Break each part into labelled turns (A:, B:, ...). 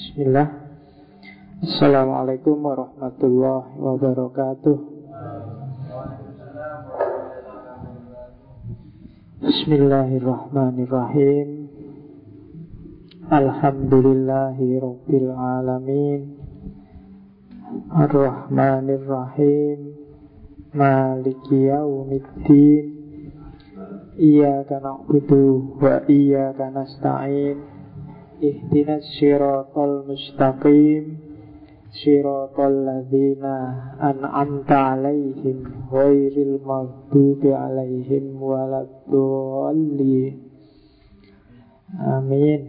A: Bismillah. Assalamualaikum warahmatullahi wabarakatuh. Bismillahirrahmanirrahim. Alhamdulillahi Rabbil Alamin. Ar-Rahmanirrahim. Maliki Yawmiddin Iyaka na'budu wa iyaka nasta'in Ihdinas syiratal mustaqim Syiratal ladhina an'amta alaihim Ghairil maghdubi alaihim Waladdualli Amin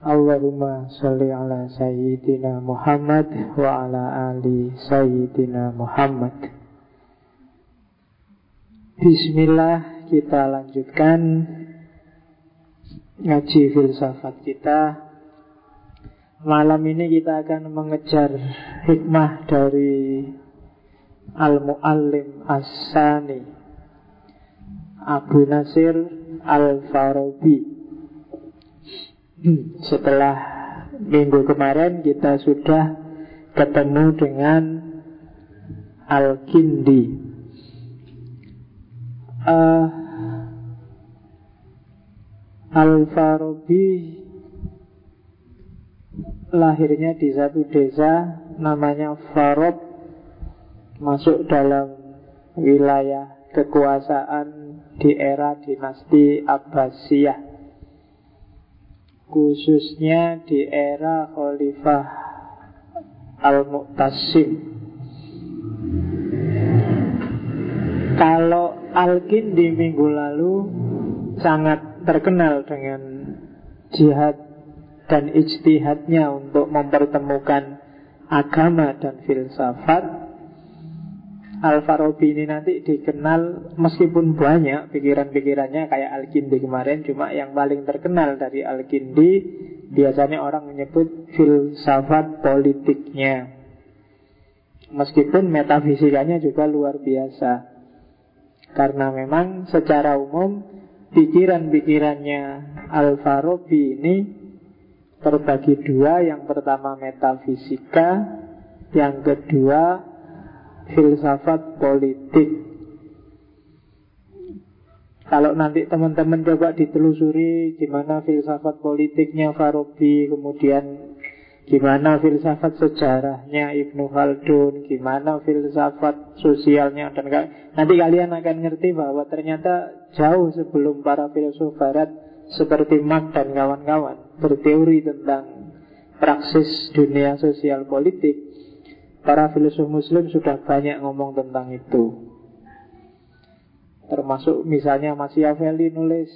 A: Allahumma salli ala Sayyidina Muhammad Wa ala ali Sayyidina Muhammad Bismillah kita lanjutkan ngaji filsafat kita. Malam ini kita akan mengejar hikmah dari Al-Muallim As-Sani Abu Nasir Al-Farabi Setelah minggu kemarin kita sudah ketemu dengan Al-Kindi uh, Al-Farabi lahirnya di satu desa namanya Farob masuk dalam wilayah kekuasaan di era dinasti Abbasiyah. Khususnya di era Khalifah Al-Muqtasim kalau Al-Kindi minggu lalu sangat terkenal dengan jihad dan ijtihadnya untuk mempertemukan agama dan filsafat. Al-Farabi ini nanti dikenal meskipun banyak pikiran-pikirannya kayak Al-Kindi kemarin Cuma yang paling terkenal dari Al-Kindi Biasanya orang menyebut filsafat politiknya. Meskipun metafisikanya juga luar biasa. Karena memang secara umum pikiran-pikirannya Al-Farabi ini terbagi dua. Yang pertama metafisika, yang kedua filsafat politik. Kalau nanti teman-teman coba ditelusuri gimana filsafat politiknya Farabi, kemudian Gimana filsafat sejarahnya Ibnu Khaldun Gimana filsafat sosialnya dan Nanti kalian akan ngerti bahwa ternyata Jauh sebelum para filsuf barat Seperti Marx dan kawan-kawan Berteori tentang Praksis dunia sosial politik Para filsuf muslim sudah banyak ngomong tentang itu. Termasuk misalnya Machiavelli nulis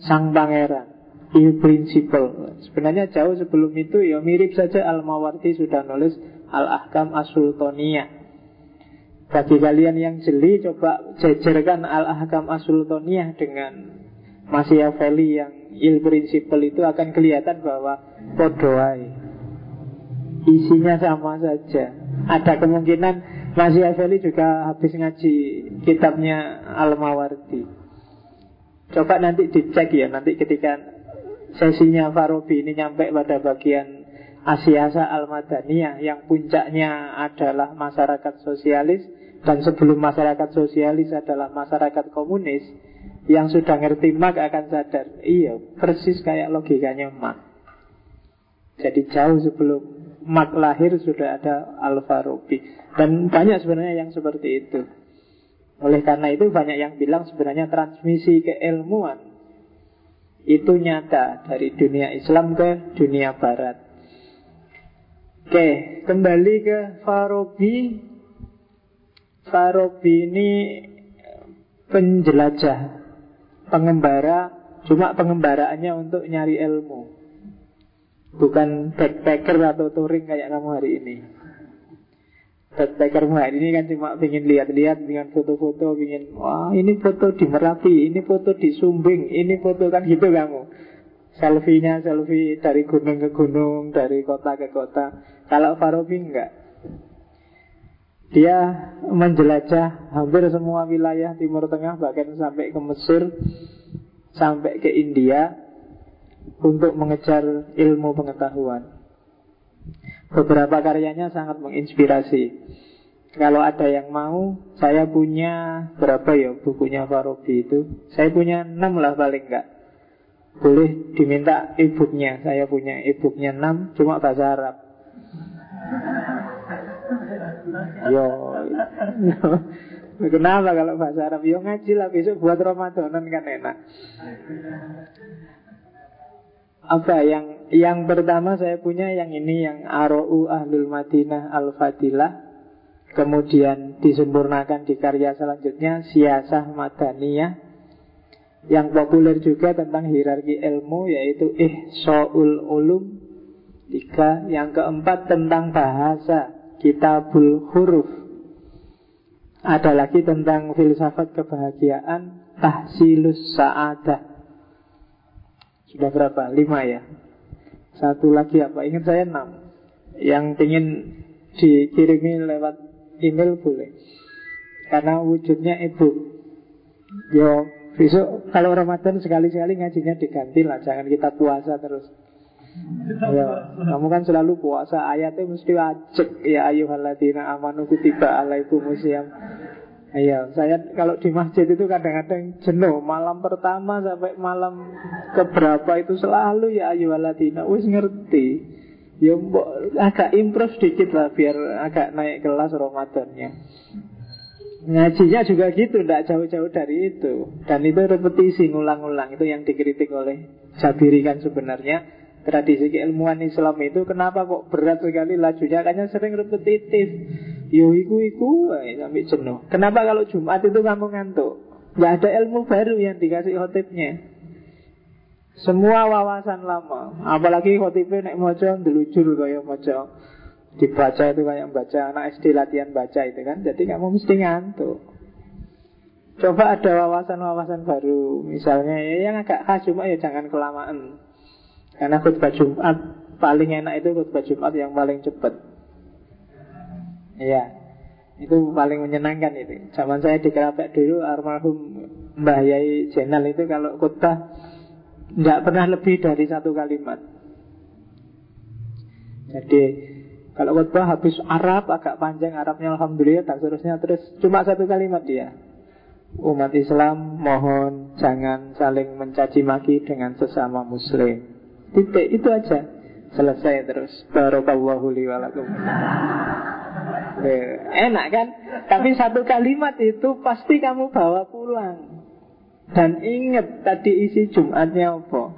A: Sang Pangeran Il Principle. Sebenarnya jauh sebelum itu ya mirip saja Al-Mawardi sudah nulis Al-Ahkam As-Sultaniyah Bagi kalian yang jeli Coba jejerkan Al-Ahkam As-Sultaniyah dengan Machiavelli yang Il Principle itu akan kelihatan bahwa Podoai Isinya sama saja. Ada kemungkinan Machiavelli juga habis ngaji Kitabnya Al-Mawardi. Coba nanti dicek ya Nanti ketika sesinya Farabi ini nyampe pada bagian Asyasa Al-Madaniyah yang puncaknya adalah masyarakat sosialis dan sebelum masyarakat sosialis adalah masyarakat komunis yang sudah ngerti mak akan sadar iya persis kayak logikanya mak jadi jauh sebelum mak lahir sudah ada Al-Farabi dan banyak sebenarnya yang seperti itu oleh karena itu banyak yang bilang sebenarnya transmisi keilmuan itu nyata dari dunia Islam ke dunia Barat. Oke, kembali ke Farabi. Farabi ini penjelajah, pengembara, cuma pengembaraannya untuk nyari ilmu. Bukan backpacker atau touring kayak kamu hari ini. Backpacker hari ini kan cuma ingin lihat-lihat dengan foto-foto, ingin wah ini foto di Merapi, ini foto di Sumbing, ini foto kan gitu kamu. Selfie-nya selfie dari gunung ke gunung, dari kota ke kota. Kalau Farabi enggak. Dia menjelajah hampir semua wilayah Timur Tengah bahkan sampai ke Mesir, sampai ke India. untuk mengejar ilmu pengetahuan. Beberapa karyanya sangat menginspirasi. Kalau ada yang mau, saya punya berapa ya bukunya Farabi itu? Saya punya enam lah paling enggak. Boleh diminta e-booknya. Saya punya e-booknya enam, cuma bahasa Arab. Yo, Kenapa kalau bahasa Arab? Yo ngaji lah besok buat Ramadanan kan enak. Apa yang yang pertama saya punya yang ini yang Aro'u Ahlul Madinah Al-Fadilah. Kemudian disempurnakan di karya selanjutnya Siasah Madaniyah. Yang populer juga tentang hierarki ilmu Yaitu Ihso'ul Ulum. Tiga. Yang keempat tentang bahasa Kitabul Huruf. Ada lagi tentang filsafat kebahagiaan Tahsilus Sa'adah. Sudah berapa? Lima ya? Satu lagi apa? Ingat saya enam. Yang ingin dikirimi lewat email boleh. Karena wujudnya ibu. Yo besok kalau Ramadan sekali-sekali ngajinya diganti lah. Jangan kita puasa terus Ya, kamu kan selalu puasa ayatnya mesti wajib ya ayuhaladina amanu kutiba alaikum musyam. Iya, saya kalau di masjid itu kadang-kadang jenuh Malam pertama sampai malam keberapa itu selalu ya ayuhaladina Wis ngerti Ya agak improve sedikit lah biar agak naik kelas Ramadannya. Ngajinya juga gitu, tidak jauh-jauh dari itu. Dan itu repetisi, ngulang-ngulang. Itu yang dikritik oleh Jabiri kan sebenarnya. Tradisi keilmuan Islam itu kenapa kok berat sekali lajunya? Kayaknya sering repetitif. Yo iku iku sampai jenuh. Kenapa kalau Jumat itu kamu ngantuk? Gak ada ilmu baru yang dikasih khotibnya. Semua wawasan lama Apalagi khotibnya nek mojo Delujur kaya mojo Dibaca itu kayak baca Anak SD latihan baca itu kan Jadi kamu mesti ngantuk Coba ada wawasan-wawasan baru Misalnya ya yang agak khas Cuma ya jangan kelamaan Karena khutbah Jumat Paling enak itu khutbah Jumat yang paling cepat. Iya. Itu paling menyenangkan itu. Zaman saya di Kerapek dulu Almarhum Mbah Yai Jenal itu Kalau khutbah tidak pernah lebih dari satu kalimat. Jadi Kalau khutbah habis Arab Agak panjang Arabnya Alhamdulillah Dan seterusnya terus Cuma satu kalimat dia. Umat Islam mohon Jangan saling mencaci maki Dengan sesama muslim Titik itu aja. Selesai terus. Barakallahu liwalakum Enak kan? Tapi satu kalimat itu Pasti kamu bawa pulang. Dan ingat tadi isi Jumatnya apa.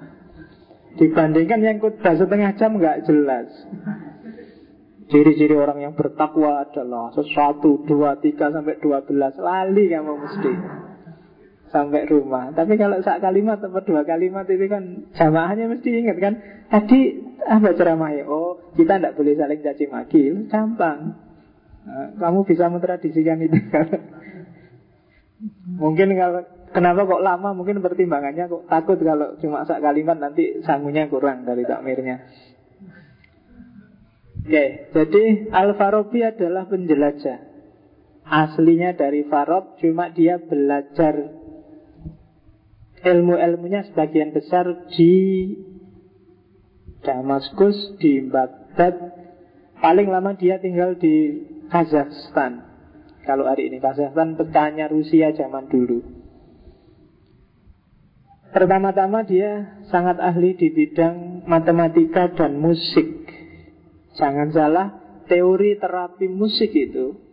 A: Dibandingkan yang khutbah setengah jam nggak jelas. Ciri-ciri orang yang bertakwa adalah Sesuatu, dua, tiga, sampai dua belas. Lali kamu mesti Sampai rumah Tapi kalau sak kalimat atau dua kalimat itu kan Jamaahnya mesti ingat kan Tadi apa ceramahnya Oh kita tidak boleh saling caci maki Gampang nah, Kamu bisa mentradisikan itu Mungkin kalau Kenapa kok lama? Mungkin pertimbangannya kok takut kalau cuma sak kalimat nanti sangunya kurang dari takmirnya. Oke, jadi Al-Farabi adalah penjelajah. Aslinya dari Farob, cuma dia belajar ilmu-ilmunya sebagian besar di Damaskus, di Baghdad. Paling lama dia tinggal di Kazakhstan. Kalau hari ini Kazakhstan pecahnya Rusia zaman dulu. Pertama-tama dia sangat ahli di bidang matematika dan musik. Jangan salah, teori terapi musik itu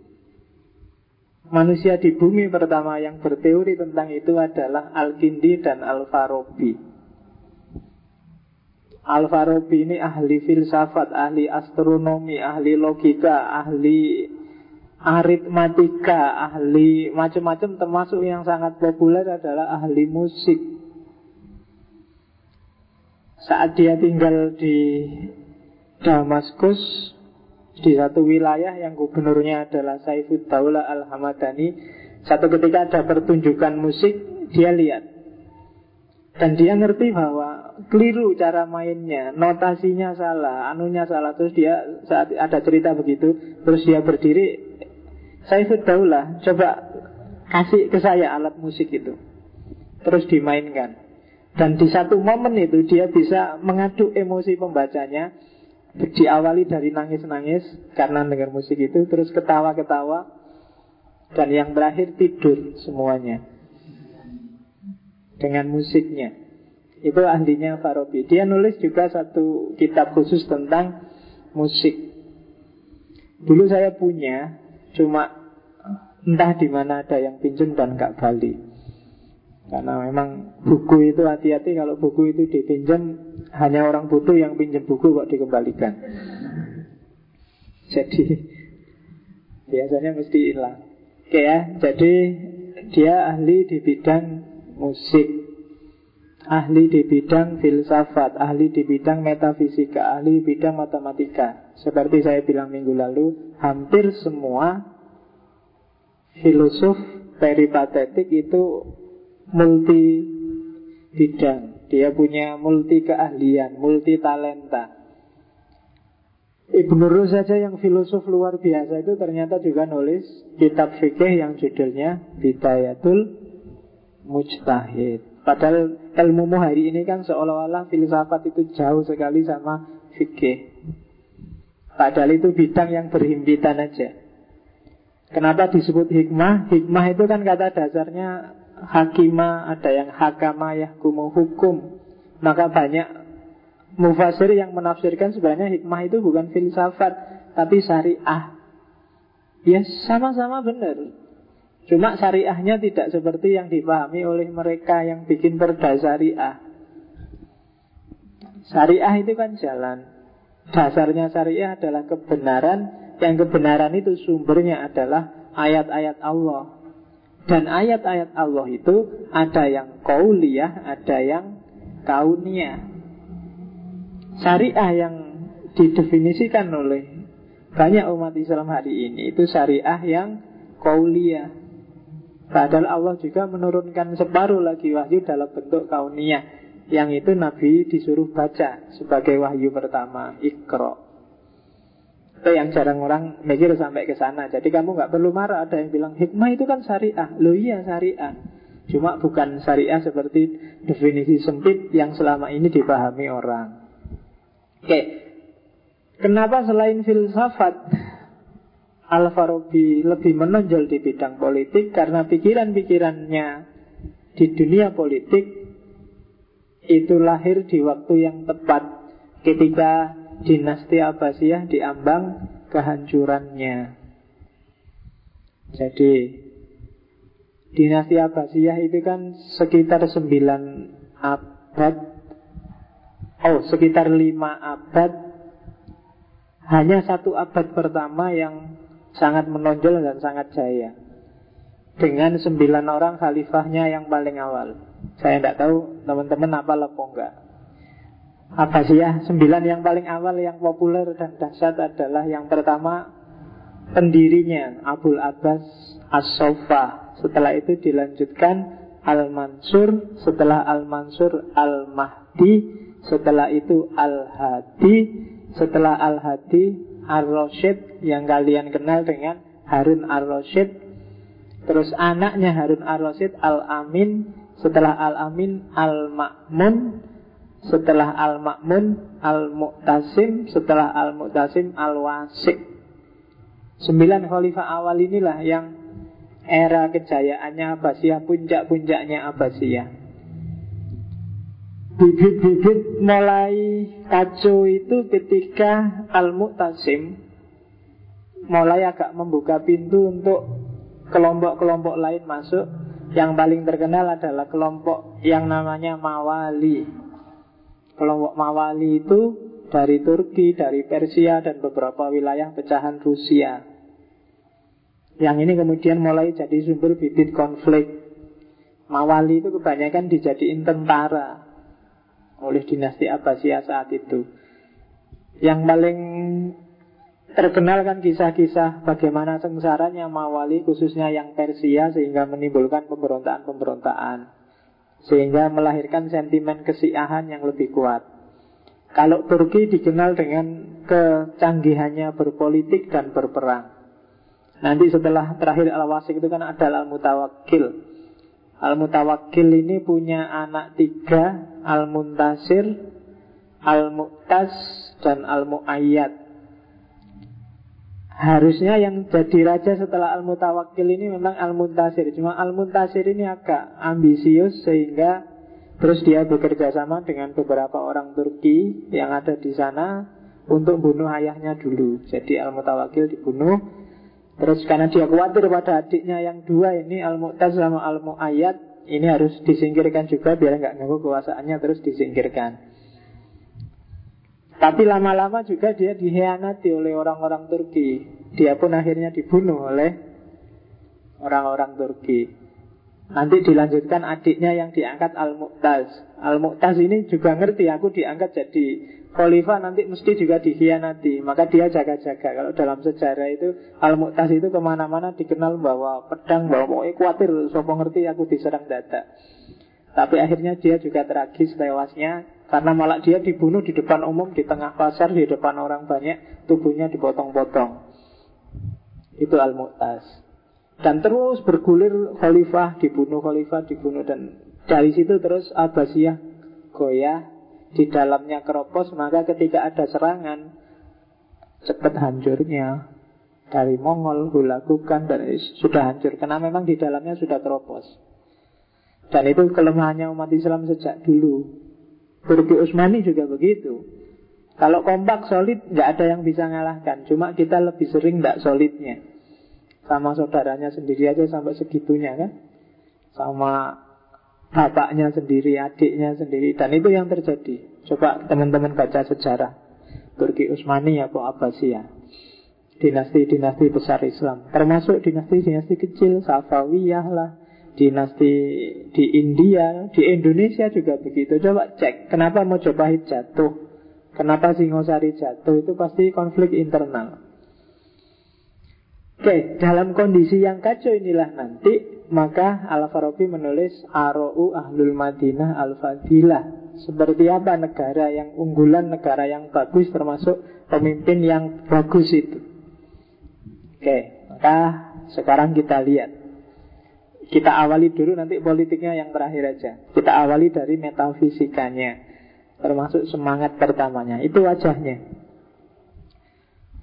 A: Manusia di bumi pertama yang berteori tentang itu adalah Al-Kindi dan Al-Farabi. Al-Farabi ini ahli filsafat, ahli astronomi, ahli logika, ahli aritmatika, ahli macam-macam termasuk yang sangat populer adalah ahli musik. Saat dia tinggal di Damaskus di satu wilayah yang gubernurnya adalah Saifud Daulah Al-Hamadani Satu ketika ada pertunjukan musik Dia lihat. Dan dia ngerti bahwa Keliru cara mainnya Notasinya salah, anunya salah. Terus dia saat ada cerita begitu Terus dia berdiri Saifud Daulah Coba kasih ke saya alat musik itu. Terus dimainkan. Dan di satu momen itu dia bisa mengadu emosi pembacanya Diawali dari nangis-nangis karena dengar musik itu Terus ketawa-ketawa Dan yang terakhir tidur semuanya. Dengan musiknya. Itu ahlinya Farabi Dia nulis juga satu kitab khusus tentang musik. Dulu saya punya Cuma entah di mana ada yang pinjam dan gak balik. Karena memang buku itu hati-hati kalau buku itu dipinjam hanya orang butuh yang pinjam buku kok dikembalikan. Jadi biasanya mesti hilang. Oke ya, jadi dia ahli di bidang musik, ahli di bidang filsafat, ahli di bidang metafisika, ahli bidang matematika. Seperti saya bilang minggu lalu, hampir semua filosof peripatetik itu multi bidang. Dia punya multi keahlian, multi talenta. Ibnu Rus saja yang filosof luar biasa itu ternyata juga nulis kitab fikih yang judulnya Bidayatul Mujtahid. Padahal ilmu hari ini kan seolah-olah filsafat itu jauh sekali sama fikih. Padahal itu bidang yang berhimpitan aja. Kenapa disebut hikmah? Hikmah itu kan kata dasarnya hakima, ada yang hakama yahkumu hukum. Maka banyak mufasir yang menafsirkan sebenarnya hikmah itu bukan filsafat, tapi syariah. Ya sama-sama benar. Cuma syariahnya tidak seperti yang dipahami oleh mereka yang bikin perda syariah. Syariah itu kan jalan. Dasarnya syariah adalah kebenaran. Yang kebenaran itu sumbernya adalah ayat-ayat Allah. Dan ayat-ayat Allah itu ada yang kauliyah, ada yang kauniyah. Syariah yang didefinisikan oleh banyak umat Islam hari ini itu syariah yang kauliyah. Padahal Allah juga menurunkan separuh lagi wahyu dalam bentuk kauniyah. Yang itu Nabi disuruh baca sebagai wahyu pertama, Iqra. Itu yang jarang orang mikir sampai ke sana. Jadi kamu nggak perlu marah. Ada yang bilang hikmah itu kan syariah. Loh iya syariah. Cuma bukan syariah seperti definisi sempit yang selama ini dipahami orang. Oke, kenapa selain filsafat Al-Farabi lebih menonjol di bidang politik karena pikiran-pikirannya di dunia politik itu lahir di waktu yang tepat ketika dinasti Abbasiyah diambang kehancurannya. Jadi dinasti Abbasiyah itu kan sekitar 9 abad. Oh, sekitar 5 abad. Hanya satu abad pertama yang sangat menonjol dan sangat jaya. Dengan 9 orang khalifahnya yang paling awal. Saya tidak tahu teman-teman apa lepo enggak Abbasiyah sembilan yang paling awal yang populer dan dahsyat adalah yang pertama pendirinya Abul Abbas As-Sofa. Setelah itu dilanjutkan Al-Mansur Setelah Al-Mansur Al-Mahdi Setelah itu Al-Hadi Setelah Al-Hadi Ar-Rasyid Yang kalian kenal dengan Harun Ar-Rasyid. Terus anaknya Harun Ar-Rasyid Al-Amin Setelah Al-Amin Al-Ma'mun setelah Al-Ma'mun Al-Mu'tasim Setelah Al-Mu'tasim Al-Wasik Sembilan khalifah awal inilah yang Era kejayaannya Abbasiyah Puncak-puncaknya Abbasiyah. Bibit-bibit mulai kacau itu ketika Al-Mu'tasim Mulai agak membuka pintu untuk Kelompok-kelompok lain masuk. Yang paling terkenal adalah kelompok yang namanya Mawali Kelompok Mawali itu dari Turki, dari Persia, dan beberapa wilayah pecahan Rusia. Yang ini kemudian mulai jadi sumber bibit konflik. Mawali itu kebanyakan dijadiin tentara oleh dinasti Abbasiyah saat itu. Yang paling terkenal kan kisah-kisah bagaimana sengsaranya Mawali khususnya yang Persia sehingga menimbulkan pemberontakan-pemberontakan. Sehingga melahirkan sentimen kesiahan yang lebih kuat. Kalau Turki dikenal dengan kecanggihannya berpolitik dan berperang. Nanti setelah terakhir Al-Wasik itu kan ada Al-Mutawakil Al-Mutawakil ini punya anak tiga Al-Muntasir Al-Mu'tas dan Al-Mu'ayyad Harusnya yang jadi raja setelah Al-Mutawakil ini memang Al-Muntasir. Cuma Al-Muntasir ini agak ambisius sehingga Terus dia bekerja sama dengan beberapa orang Turki yang ada di sana Untuk bunuh ayahnya dulu. Jadi Al-Mutawakil dibunuh. Terus karena dia khawatir pada adiknya yang dua ini Al-Mu'taz sama Al-Mu'ayyad Ini harus disingkirkan juga biar nggak ganggu kekuasaannya terus disingkirkan tapi lama-lama juga dia dihianati oleh orang-orang Turki. Dia pun akhirnya dibunuh oleh orang-orang Turki. Nanti dilanjutkan adiknya yang diangkat Al-Mu'taz. Al-Mu'taz ini juga ngerti aku diangkat jadi khalifah nanti mesti juga dihianati. Maka dia jaga-jaga. Kalau dalam sejarah itu Al-Mu'taz itu ke mana-mana dikenal bawa pedang, bawa mau khawatir. Sopo ngerti aku diserang dada. Tapi akhirnya dia juga tragis tewasnya karena malah dia dibunuh di depan umum, di tengah pasar, di depan orang banyak, tubuhnya dipotong-potong. Itu Al-Mu'taz. Dan terus bergulir khalifah, dibunuh khalifah, dibunuh. Dan dari situ terus Abbasiyah goyah, di dalamnya keropos, maka ketika ada serangan, cepat hancurnya. Dari Mongol, Hulagukan, dan sudah hancur. Karena memang di dalamnya sudah keropos. Dan itu kelemahannya umat Islam sejak dulu Turki Utsmani juga begitu. Kalau kompak solid nggak ada yang bisa ngalahkan. Cuma kita lebih sering nggak solidnya. Sama saudaranya sendiri aja sampai segitunya kan. Sama bapaknya sendiri, adiknya sendiri. Dan itu yang terjadi. Coba teman-teman baca sejarah. Turki Utsmani atau Abbasiyah. Dinasti-dinasti besar Islam. Termasuk dinasti-dinasti kecil, Safawiyah lah, dinasti di India, di Indonesia juga begitu. Coba cek, kenapa Mojopahit jatuh? Kenapa Singosari jatuh? Itu pasti konflik internal. Oke, dalam kondisi yang kacau inilah nanti maka Al-Farabi menulis Aro'u Ahlul Madinah Al-Fadilah Seperti apa negara yang unggulan, negara yang bagus Termasuk pemimpin yang bagus itu Oke, maka sekarang kita lihat kita awali dulu nanti politiknya yang terakhir aja. Kita awali dari metafisikanya. Termasuk semangat pertamanya. Itu wajahnya.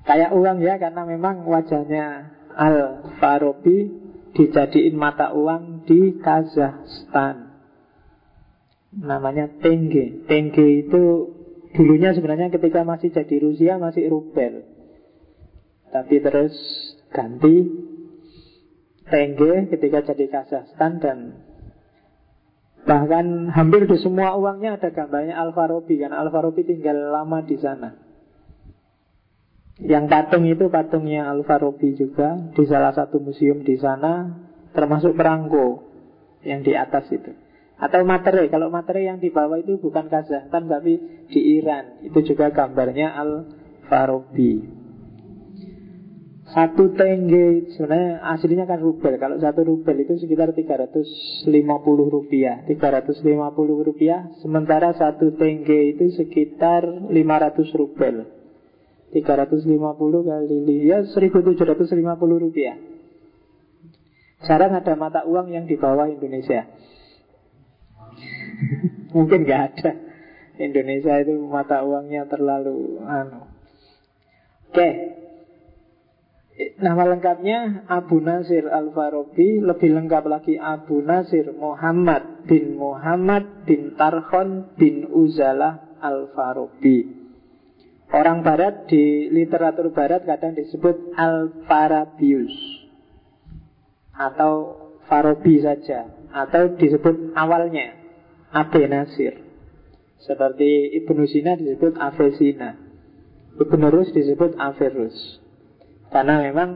A: Kayak uang ya, karena memang wajahnya Al-Farabi dijadiin mata uang di Kazakhstan. Namanya Tenge. Tenge itu dulunya sebenarnya ketika masih jadi Rusia masih rubel. Tapi terus ganti Tenge ketika jadi Kazakhstan dan bahkan hampir di semua uangnya ada gambarnya Al-Farabi kan Al-Farabi tinggal lama di sana. Yang patung itu patungnya Al-Farabi juga di salah satu museum di sana termasuk perangko yang di atas itu. Atau materai, kalau materai yang di bawah itu bukan Kazakhstan tapi di Iran. Itu juga gambarnya Al-Farabi. Satu tenge sebenarnya aslinya kan rubel. Kalau satu rubel itu sekitar 350 rupiah. 350 rupiah. Sementara satu tenge itu sekitar 500 rubel. 350 kali ya 1750 rupiah. Jarang ada mata uang yang di bawah Indonesia. Mungkin nggak ada. Indonesia itu mata uangnya terlalu anu. Oke, okay. Nama lengkapnya Abu Nasir Al-Farabi Lebih lengkap lagi Abu Nasir Muhammad bin Muhammad bin Tarhon bin Uzalah Al-Farabi. Orang barat di literatur barat kadang disebut Al-Farabius. Atau Farabi saja. Atau disebut awalnya Abu Nasir. Seperti Ibnu Sina disebut Avesina Ibnu Rus disebut Averus karena memang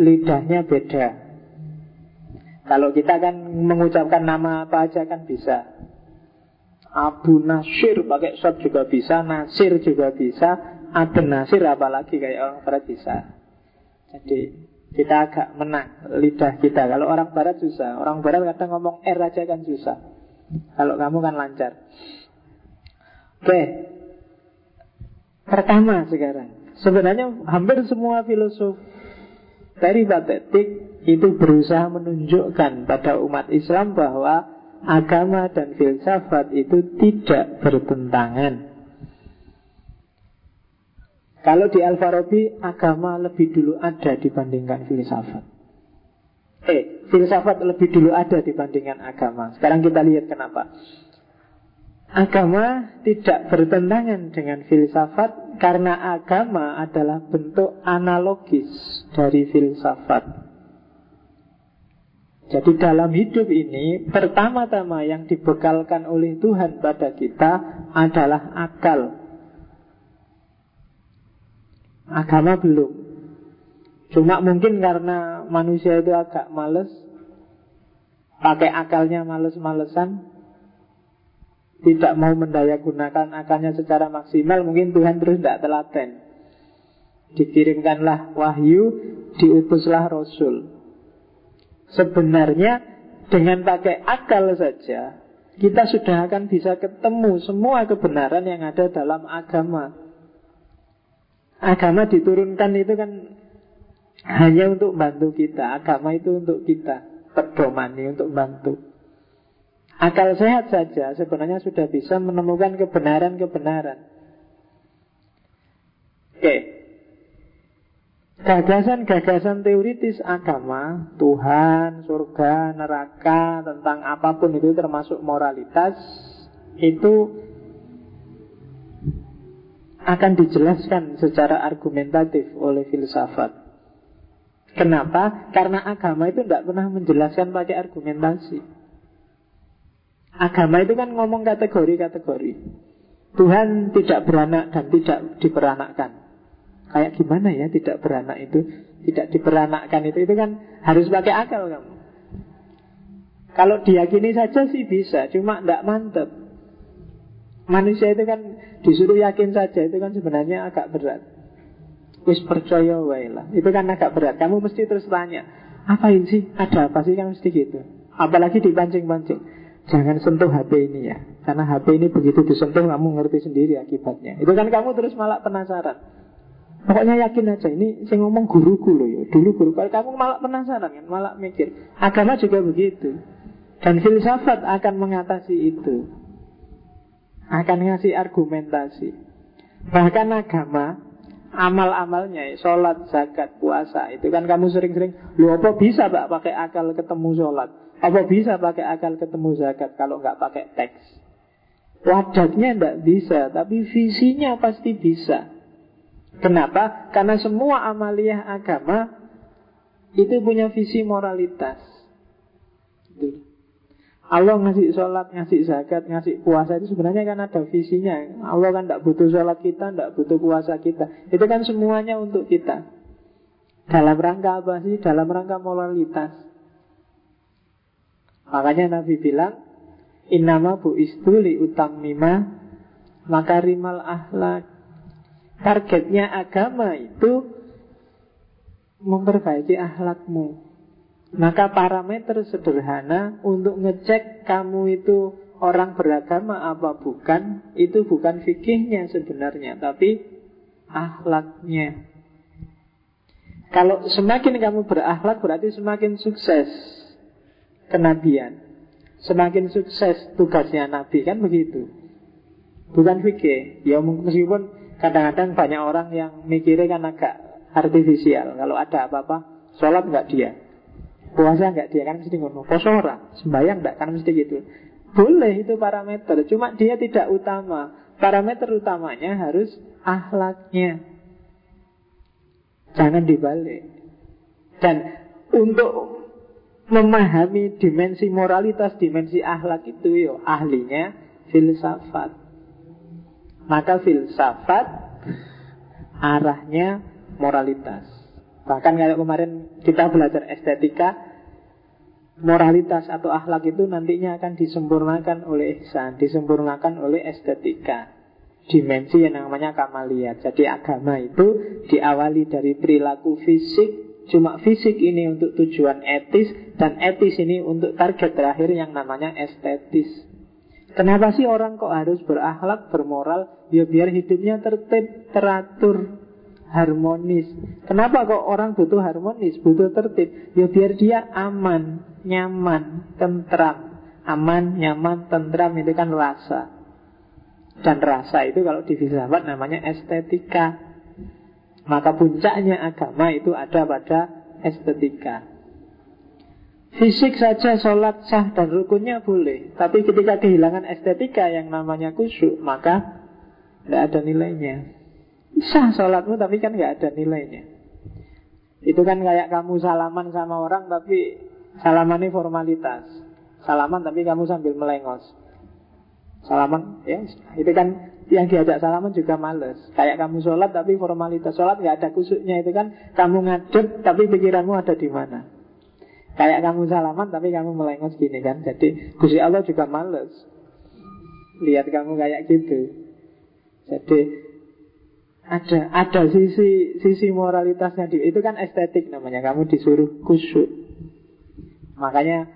A: lidahnya beda. Kalau kita kan mengucapkan nama apa aja kan bisa. Abu Nasir pakai shot juga bisa Nasir juga bisa Abu Nasir apalagi kayak orang barat bisa. Jadi kita agak menang lidah kita. Kalau orang barat susah. Orang barat kadang ngomong R aja kan susah. Kalau kamu kan lancar. Oke. Pertama sekarang Sebenarnya hampir semua filosof peripatetik itu berusaha menunjukkan pada umat Islam bahwa agama dan filsafat itu tidak bertentangan. Kalau di Al-Farabi agama lebih dulu ada dibandingkan filsafat. Eh, filsafat lebih dulu ada dibandingkan agama. Sekarang kita lihat kenapa. Agama tidak bertentangan dengan filsafat karena agama adalah bentuk analogis dari filsafat. Jadi dalam hidup ini pertama-tama yang dibekalkan oleh Tuhan pada kita adalah akal. Agama belum. Cuma mungkin karena manusia itu agak males, pakai akalnya males-malesan, tidak mau mendaya gunakan akalnya secara maksimal, mungkin Tuhan terus tidak telaten. Dikirimkanlah wahyu, diutuslah Rasul. Sebenarnya dengan pakai akal saja, kita sudah akan bisa ketemu semua kebenaran yang ada dalam agama. Agama diturunkan itu kan hanya untuk bantu kita. Agama itu untuk kita. Perdomani untuk bantu. Akal sehat saja sebenarnya sudah bisa menemukan kebenaran-kebenaran. Oke. Gagasan-gagasan teoritis agama, Tuhan, surga, neraka, tentang apa pun itu termasuk moralitas, itu akan dijelaskan secara argumentatif oleh filsafat. Kenapa? Karena agama itu tidak pernah menjelaskan pakai argumentasi. Agama itu kan ngomong kategori-kategori. Tuhan tidak beranak dan tidak diperanakkan. Kayak gimana ya tidak beranak itu? Tidak diperanakkan itu itu kan harus pakai akal kamu. Kalau diyakini saja sih bisa, cuma tidak mantep. Manusia itu kan disuruh yakin saja itu kan sebenarnya agak berat. Wis percaya wailah. Itu kan agak berat. Kamu mesti terus tanya, apa ini sih? Ada apa sih kan mesti gitu. Apalagi dipancing-pancing. Jangan sentuh HP ini ya. Karena HP ini begitu disentuh kamu ngerti sendiri akibatnya. Itu kan kamu terus malah penasaran. Pokoknya yakin aja Ini saya ngomong guruku loh ya Dulu guru. Kalau kamu malah penasaran kan Malah mikir Agama juga begitu. Dan filsafat akan mengatasi itu. Akan ngasih argumentasi. Bahkan agama Amal-amalnya Sholat, zakat, puasa Itu kan kamu sering-sering Lu apa bisa pak pakai akal ketemu sholat apa bisa pakai akal ketemu zakat kalau nggak pakai teks? Wadatnya tidak bisa, tapi visinya pasti bisa. Kenapa? Karena semua amaliyah agama itu punya visi moralitas. Allah ngasih sholat, ngasih zakat, ngasih puasa itu sebenarnya kan ada visinya. Allah kan tidak butuh sholat kita, tidak butuh puasa kita. Itu kan semuanya untuk kita. Dalam rangka apa sih? Dalam rangka moralitas. Makanya Nabi bilang Innama bu istuli utam mima Makarimal ahlak Targetnya agama itu Memperbaiki ahlakmu Maka parameter sederhana Untuk ngecek kamu itu Orang beragama apa bukan Itu bukan fikihnya sebenarnya Tapi ahlaknya Kalau semakin kamu berakhlak Berarti semakin sukses kenabian. Semakin sukses tugasnya Nabi kan begitu. Bukan fikih. Ya meskipun kadang-kadang banyak orang yang mikirnya kan agak artifisial. Kalau ada apa-apa, sholat nggak dia. Puasa nggak dia kan mesti ngono. Poso sembahyang nggak kan mesti gitu. Boleh itu parameter, cuma dia tidak utama. Parameter utamanya harus ahlaknya. Jangan dibalik. Dan untuk memahami dimensi moralitas, dimensi akhlak itu yo ahlinya filsafat. Maka filsafat arahnya moralitas. Bahkan kayak kemarin kita belajar estetika, moralitas atau akhlak itu nantinya akan disempurnakan oleh ihsan, disempurnakan oleh estetika. Dimensi yang namanya kamaliat. Jadi agama itu diawali dari perilaku fisik, Cuma fisik ini untuk tujuan etis dan etis ini untuk target terakhir yang namanya estetis. Kenapa sih orang kok harus berakhlak, bermoral? Ya biar hidupnya tertib, teratur. Harmonis. Kenapa kok orang butuh harmonis, butuh tertib? Ya biar dia aman, nyaman, tentram. Aman, nyaman, tentram itu kan rasa. Dan rasa itu kalau di filsafat namanya estetika. Maka puncaknya agama itu ada pada estetika. Fisik saja sholat sah dan rukunnya boleh Tapi ketika kehilangan estetika yang namanya kusyuk Maka tidak ada nilainya Sah sholatmu tapi kan nggak ada nilainya. Itu kan kayak kamu salaman sama orang Tapi salaman ini formalitas. Salaman tapi kamu sambil melengos. Salaman ya Itu kan yang diajak salaman juga males. Kayak kamu sholat tapi formalitas Sholat nggak ada kusuknya itu kan Kamu ngadep tapi pikiranmu ada di mana. Kayak kamu salaman tapi kamu melengos gini kan. Jadi Gusti Allah juga males. Lihat kamu kayak gitu. Jadi ada ada sisi sisi moralitasnya di itu kan estetik namanya. Kamu disuruh kusyuk. Makanya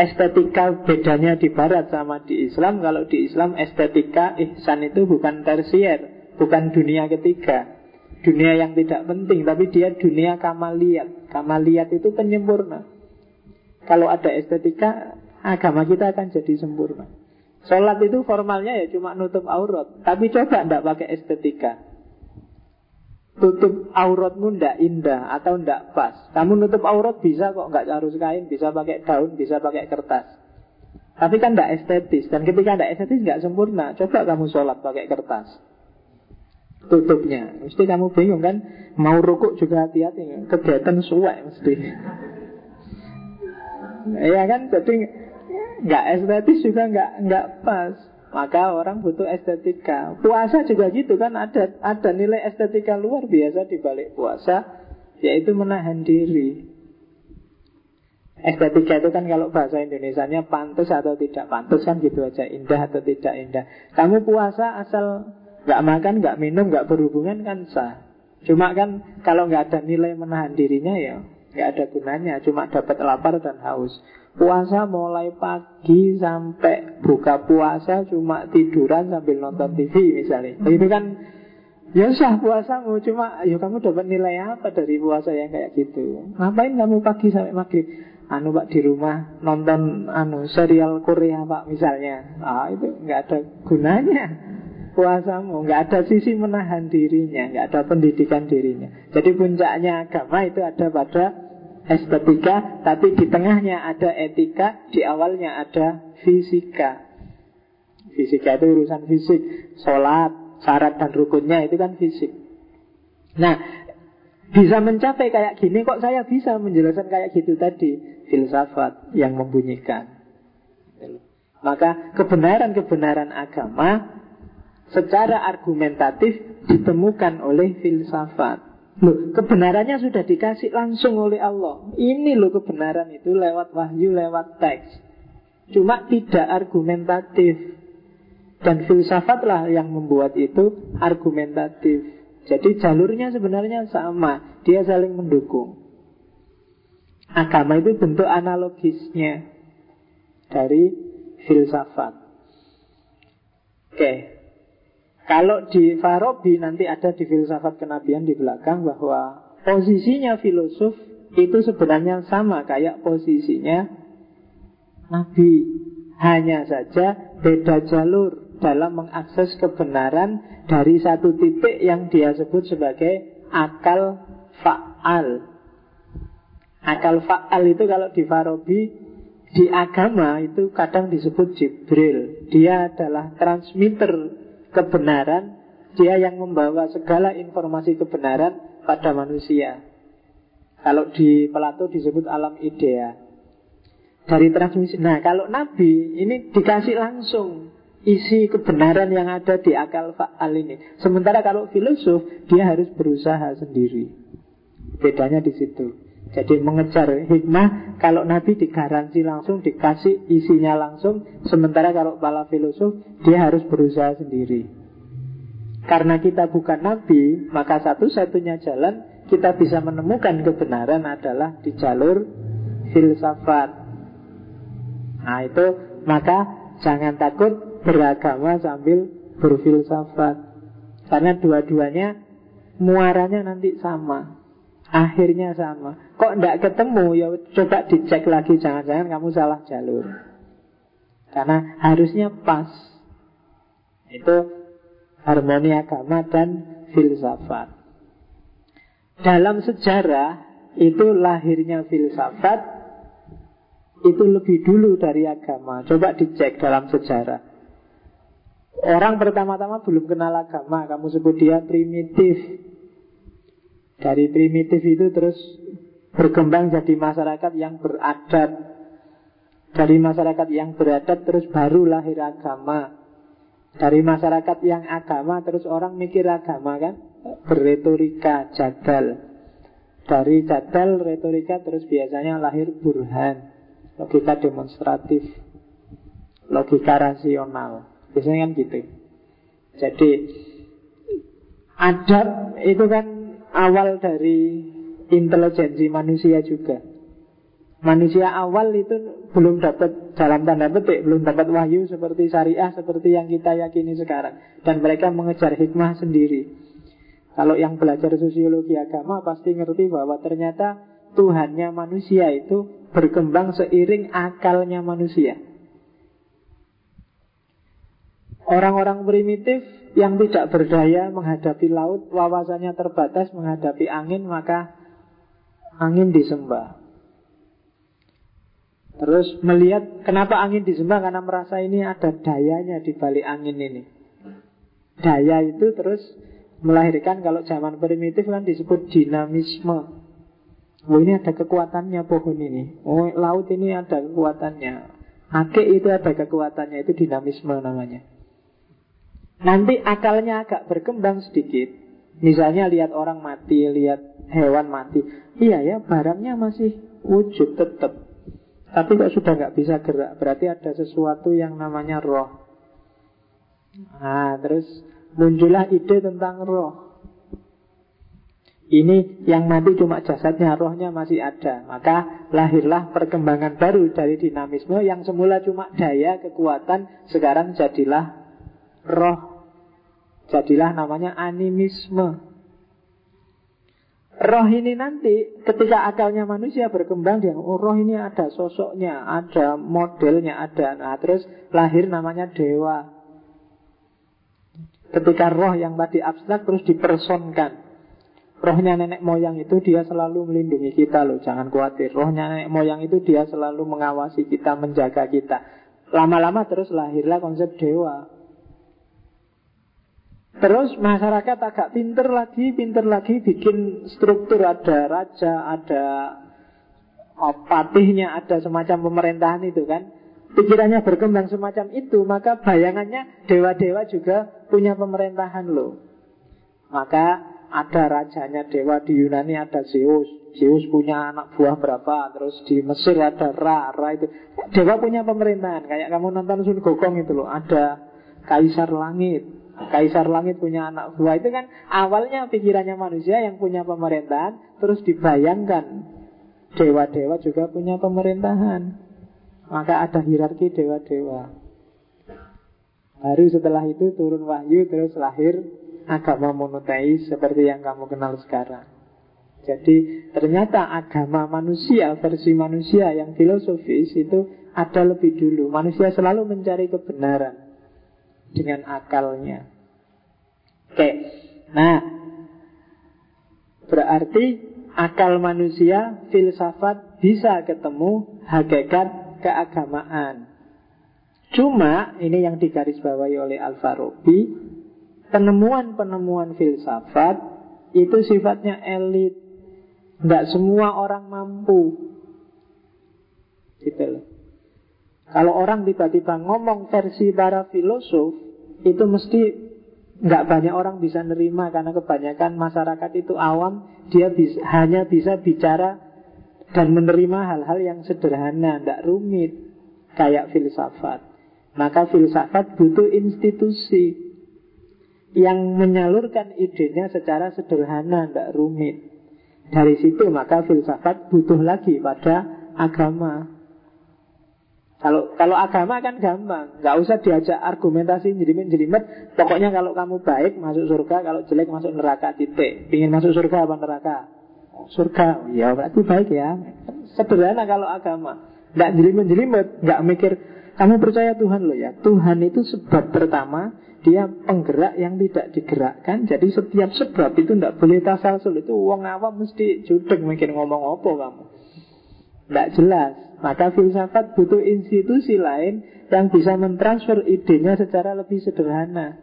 A: estetika bedanya di barat sama di Islam. Kalau di Islam estetika ihsan itu bukan tersier, bukan dunia ketiga. Dunia yang tidak penting, tapi dia dunia kamaliat. Kamaliat itu penyempurna. Kalau ada estetika, agama kita akan jadi sempurna. Sholat itu formalnya ya cuma nutup aurat. Tapi coba tidak pakai estetika tutup auratmu ndak indah atau ndak pas. Kamu nutup aurat bisa kok nggak harus kain, bisa pakai daun, bisa pakai kertas. Tapi kan ndak estetis dan ketika ndak estetis nggak sempurna. Coba kamu sholat pakai kertas. Tutupnya, mesti kamu bingung kan? Mau rukuk juga hati-hati, kegiatan suwe mesti. Iya kan, jadi nggak estetis juga nggak nggak pas. Maka orang butuh estetika. Puasa juga gitu kan ada ada nilai estetika luar biasa di balik puasa yaitu menahan diri. Estetika itu kan kalau bahasa Indonesia-nya pantas atau tidak pantas kan gitu aja, indah atau tidak indah. Kamu puasa asal nggak makan, nggak minum, nggak berhubungan kan sah. Cuma kan kalau nggak ada nilai menahan dirinya ya nggak ada gunanya, cuma dapat lapar dan haus. Puasa mulai pagi sampai buka puasa cuma tiduran sambil nonton TV misalnya. Itu kan ya sah puasamu cuma ya kamu dapat nilai apa dari puasa yang kayak gitu? Ngapain kamu pagi sampai maghrib? Anu pak di rumah nonton anu serial Korea pak misalnya. Ah itu nggak ada gunanya puasamu nggak ada sisi menahan dirinya nggak ada pendidikan dirinya jadi puncaknya agama itu ada pada estetika, tapi di tengahnya ada etika, di awalnya ada fisika. Fisika itu urusan fisik, sholat, syarat dan rukunnya itu kan fisik. Nah, bisa mencapai kayak gini kok saya bisa menjelaskan kayak gitu tadi filsafat yang membunyikan. Maka kebenaran-kebenaran agama secara argumentatif ditemukan oleh filsafat. Loh, kebenarannya sudah dikasih langsung oleh Allah. Ini loh kebenaran itu lewat wahyu, lewat teks. Cuma tidak argumentatif. Dan filsafatlah yang membuat itu argumentatif. Jadi jalurnya sebenarnya sama. Dia saling mendukung. Agama itu bentuk analogisnya dari filsafat. Oke, kalau di Farabi nanti ada di filsafat kenabian di belakang bahwa posisinya filosof itu sebenarnya sama kayak posisinya Nabi. Hanya saja beda jalur dalam mengakses kebenaran dari satu titik yang dia sebut sebagai akal fa'al. Akal fa'al itu kalau di Farabi di agama itu kadang disebut Jibril. Dia adalah transmitter kebenaran, dia yang membawa segala informasi kebenaran pada manusia. Kalau di Plato disebut alam idea. Dari transmisi. Nah, kalau Nabi ini dikasih langsung isi kebenaran yang ada di akal faal ini. Sementara kalau filosof dia harus berusaha sendiri. Bedanya di situ. Jadi mengejar hikmah kalau Nabi digaransi langsung dikasih isinya langsung sementara kalau para filosof dia harus berusaha sendiri. Karena kita bukan Nabi maka satu-satunya jalan kita bisa menemukan kebenaran adalah di jalur filsafat. Nah itu maka jangan takut beragama sambil berfilsafat. Karena dua-duanya muaranya nanti sama. Akhirnya sama. Kok tidak ketemu? Ya coba dicek lagi. Jangan-jangan kamu salah jalur. Karena harusnya pas. Itu harmoni agama dan filsafat. Dalam sejarah itu lahirnya filsafat itu lebih dulu dari agama. Coba dicek dalam sejarah. Orang pertama-tama belum kenal agama, kamu sebut dia primitif. Dari primitif itu terus berkembang jadi masyarakat yang beradat. Dari masyarakat yang beradat terus baru lahir agama. Dari masyarakat yang agama terus orang mikir agama kan? Berretorika, jadal. Dari jadal, retorika terus biasanya lahir burhan. Logika demonstratif. Logika rasional. Biasanya kan gitu. Jadi Adab itu kan awal dari intelijensi manusia juga Manusia awal itu belum dapat dalam tanda petik belum dapat wahyu seperti syariah seperti yang kita yakini sekarang dan mereka mengejar hikmah sendiri. Kalau yang belajar sosiologi agama pasti ngerti bahwa ternyata Tuhannya manusia itu berkembang seiring akalnya manusia. Orang-orang primitif yang tidak berdaya menghadapi laut, wawasannya terbatas menghadapi angin, maka angin disembah. Terus melihat kenapa angin disembah karena merasa ini ada dayanya di balik angin ini. Daya itu terus melahirkan kalau zaman primitif kan disebut dinamisme. Oh ini ada kekuatannya pohon ini. Oh laut ini ada kekuatannya. Akik itu ada kekuatannya itu dinamisme namanya. Nanti akalnya agak berkembang sedikit. Misalnya lihat orang mati, lihat hewan mati. Iya ya, barangnya masih wujud tetap. Tapi kok sudah nggak bisa gerak Berarti ada sesuatu yang namanya roh Nah terus muncullah ide tentang roh Ini yang mati cuma jasadnya Rohnya masih ada Maka lahirlah perkembangan baru dari dinamisme Yang semula cuma daya, kekuatan Sekarang jadilah roh Jadilah namanya animisme Roh ini nanti ketika akalnya manusia berkembang dia oh, roh ini ada sosoknya, ada modelnya, ada. Nah, terus lahir namanya dewa. Ketika roh yang tadi abstrak terus dipersonkan. Rohnya nenek moyang itu dia selalu melindungi kita loh, jangan khawatir. Rohnya nenek moyang itu dia selalu mengawasi kita, menjaga kita. Lama-lama terus lahirlah konsep dewa. Terus masyarakat agak pinter lagi, pinter lagi bikin struktur ada raja, ada oh, patihnya, ada semacam pemerintahan itu kan. Pikirannya berkembang semacam itu, maka bayangannya dewa-dewa juga punya pemerintahan loh. Maka ada rajanya dewa di Yunani ada Zeus. Zeus punya anak buah berapa, terus di Mesir ada Ra, Ra itu. Dewa punya pemerintahan, kayak kamu nonton Sun Gokong itu loh, ada Kaisar Langit, Kaisar langit punya anak buah itu kan awalnya pikirannya manusia yang punya pemerintahan terus dibayangkan dewa-dewa juga punya pemerintahan. Maka ada hierarki dewa-dewa. Baru setelah itu turun wahyu terus lahir agama monoteis seperti yang kamu kenal sekarang. Jadi ternyata agama manusia, versi manusia yang filosofis itu ada lebih dulu. Manusia selalu mencari kebenaran dengan akalnya. Oke, nah berarti akal manusia, filsafat bisa ketemu hakikat keagamaan. Cuma ini yang digarisbawahi oleh Al-Farabi, penemuan-penemuan filsafat itu sifatnya elit. Tidak semua orang mampu. Gitu loh. Kalau orang tiba-tiba ngomong versi para filosof, itu mesti nggak banyak orang bisa nerima karena kebanyakan masyarakat itu awam, dia bisa, hanya bisa bicara dan menerima hal-hal yang sederhana, tidak rumit, kayak filsafat. Maka filsafat butuh institusi yang menyalurkan idenya secara sederhana, tidak rumit. Dari situ maka filsafat butuh lagi pada agama. Kalau kalau agama kan gampang, nggak usah diajak argumentasi jelimet-jelimet. Pokoknya kalau kamu baik masuk surga, kalau jelek masuk neraka titik. Ingin masuk surga apa neraka? Surga, ya berarti baik ya. Sederhana kalau agama, nggak jelimet-jelimet, nggak mikir. Kamu percaya Tuhan loh ya. Tuhan itu sebab pertama, dia penggerak yang tidak digerakkan. Jadi setiap sebab itu tidak boleh tasalsul. Itu uang awam mesti judek mikir ngomong apa kamu. Tidak jelas. Maka filsafat butuh institusi lain yang bisa mentransfer idenya secara lebih sederhana.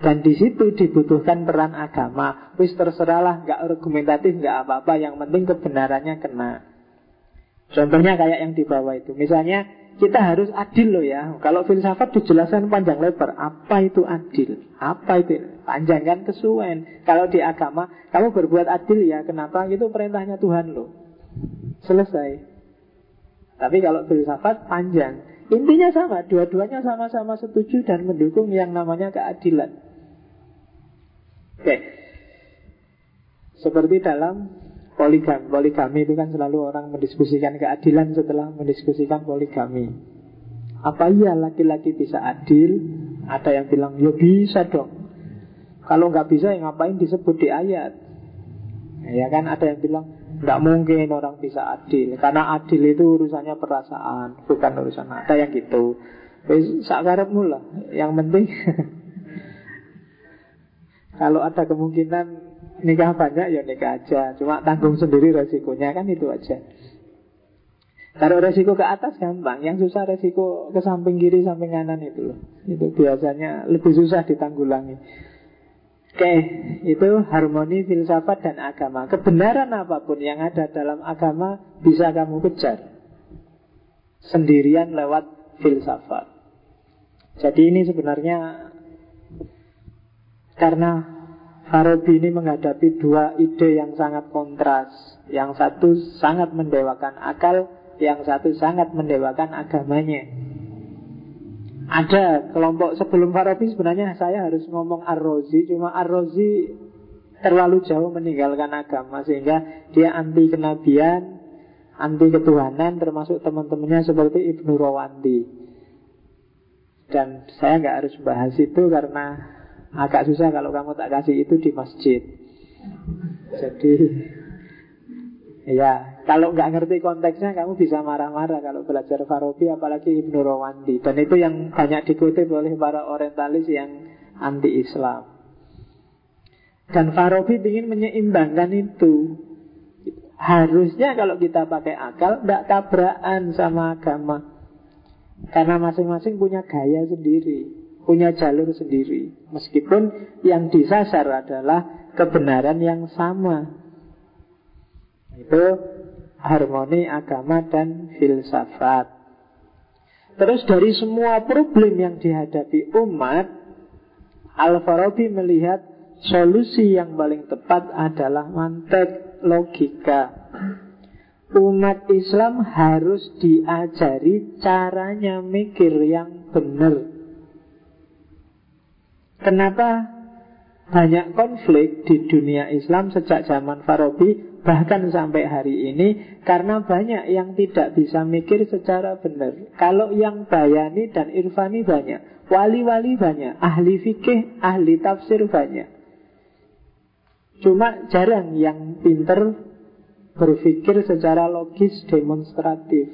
A: Dan di situ dibutuhkan peran agama. Wis terserahlah, nggak argumentatif, nggak apa-apa. Yang penting kebenarannya kena. Contohnya kayak yang di bawah itu. Misalnya kita harus adil loh ya. Kalau filsafat dijelaskan panjang lebar. Apa itu adil? Apa itu? Panjang kan kesuwen. Kalau di agama, kamu berbuat adil ya. Kenapa? Itu perintahnya Tuhan loh. Selesai. Tapi kalau filsafat panjang. Intinya sama, dua-duanya sama-sama setuju dan mendukung yang namanya keadilan. Oke. Seperti dalam poligami. Poligami itu kan selalu orang mendiskusikan keadilan setelah mendiskusikan poligami. Apa iya laki-laki bisa adil? Ada yang bilang, ya bisa dong. Kalau nggak bisa, ya ngapain disebut di ayat? Ya kan ada yang bilang, tidak mungkin orang bisa adil. Karena adil itu urusannya perasaan Bukan urusan ada yang gitu. Sakarepmu lah. Yang penting Kalau ada kemungkinan Nikah banyak ya nikah aja. Cuma tanggung sendiri resikonya kan itu aja. Taruh resiko ke atas gampang. Yang susah resiko ke samping kiri samping kanan itu loh. Itu biasanya lebih susah ditanggulangi Oke, itu harmoni filsafat dan agama. Kebenaran apa pun yang ada dalam agama bisa kamu kejar sendirian lewat filsafat. Jadi ini sebenarnya karena Farabi ini menghadapi dua ide yang sangat kontras. Yang satu sangat mendewakan akal, yang satu sangat mendewakan agamanya. Ada kelompok sebelum Farabi sebenarnya saya harus ngomong Ar-Razi Cuma Ar-Razi terlalu jauh meninggalkan agama Sehingga dia anti kenabian Anti ketuhanan termasuk teman-temannya seperti Ibnu Rawandi. Dan saya nggak harus bahas itu karena agak susah kalau kamu tak kasih itu di masjid. Jadi Ya, kalau nggak ngerti konteksnya kamu bisa marah-marah kalau belajar Farabi apalagi Ibnu Rawandi dan itu yang banyak dikutip oleh para orientalis yang anti Islam. Dan Farabi ingin menyeimbangkan itu. Harusnya kalau kita pakai akal tidak tabrakan sama agama. Karena masing-masing punya gaya sendiri, punya jalur sendiri. Meskipun yang disasar adalah kebenaran yang sama. Itu harmoni agama dan filsafat. Terus dari semua problem yang dihadapi umat, Al-Farabi melihat solusi yang paling tepat adalah mantek logika. Umat Islam harus diajari caranya mikir yang benar. Kenapa banyak konflik di dunia Islam sejak zaman Farabi Bahkan sampai hari ini Karena banyak yang tidak bisa mikir secara benar. Kalau yang bayani dan irfani banyak Wali-wali banyak Ahli fikih, ahli tafsir banyak. Cuma jarang yang pinter Berpikir secara logis demonstratif.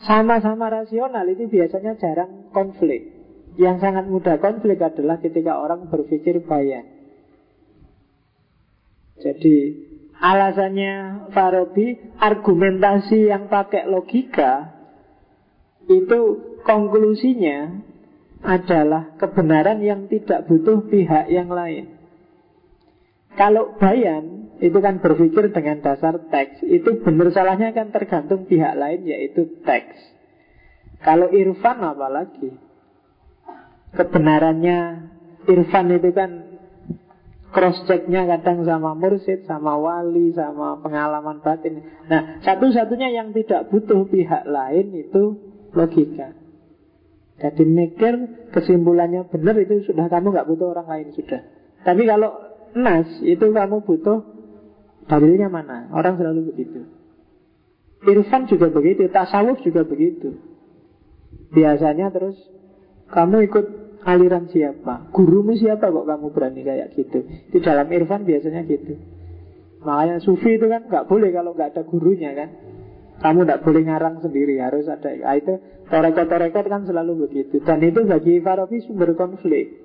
A: Sama-sama rasional itu biasanya jarang konflik. Yang sangat mudah konflik adalah ketika orang berpikir bayan jadi alasannya Farabi argumentasi yang pakai logika itu konklusinya adalah kebenaran yang tidak butuh pihak yang lain. Kalau bayan itu kan berpikir dengan dasar teks, itu benar salahnya kan tergantung pihak lain yaitu teks. Kalau irfan apalagi kebenarannya irfan itu kan cross checknya kadang sama mursid, sama wali, sama pengalaman batin. Nah, satu-satunya yang tidak butuh pihak lain itu logika. Jadi mikir kesimpulannya benar itu sudah kamu nggak butuh orang lain sudah. Tapi kalau nas itu kamu butuh dalilnya mana? Orang selalu begitu. Irfan juga begitu, tasawuf juga begitu. Biasanya terus kamu ikut aliran siapa? Gurumu siapa kok kamu berani kayak gitu? Di dalam Irfan biasanya gitu. Makanya sufi itu kan nggak boleh kalau nggak ada gurunya kan. Kamu tidak boleh ngarang sendiri, harus ada. Nah, itu torekot-torekot kan selalu begitu. Dan itu bagi Farabi sumber konflik.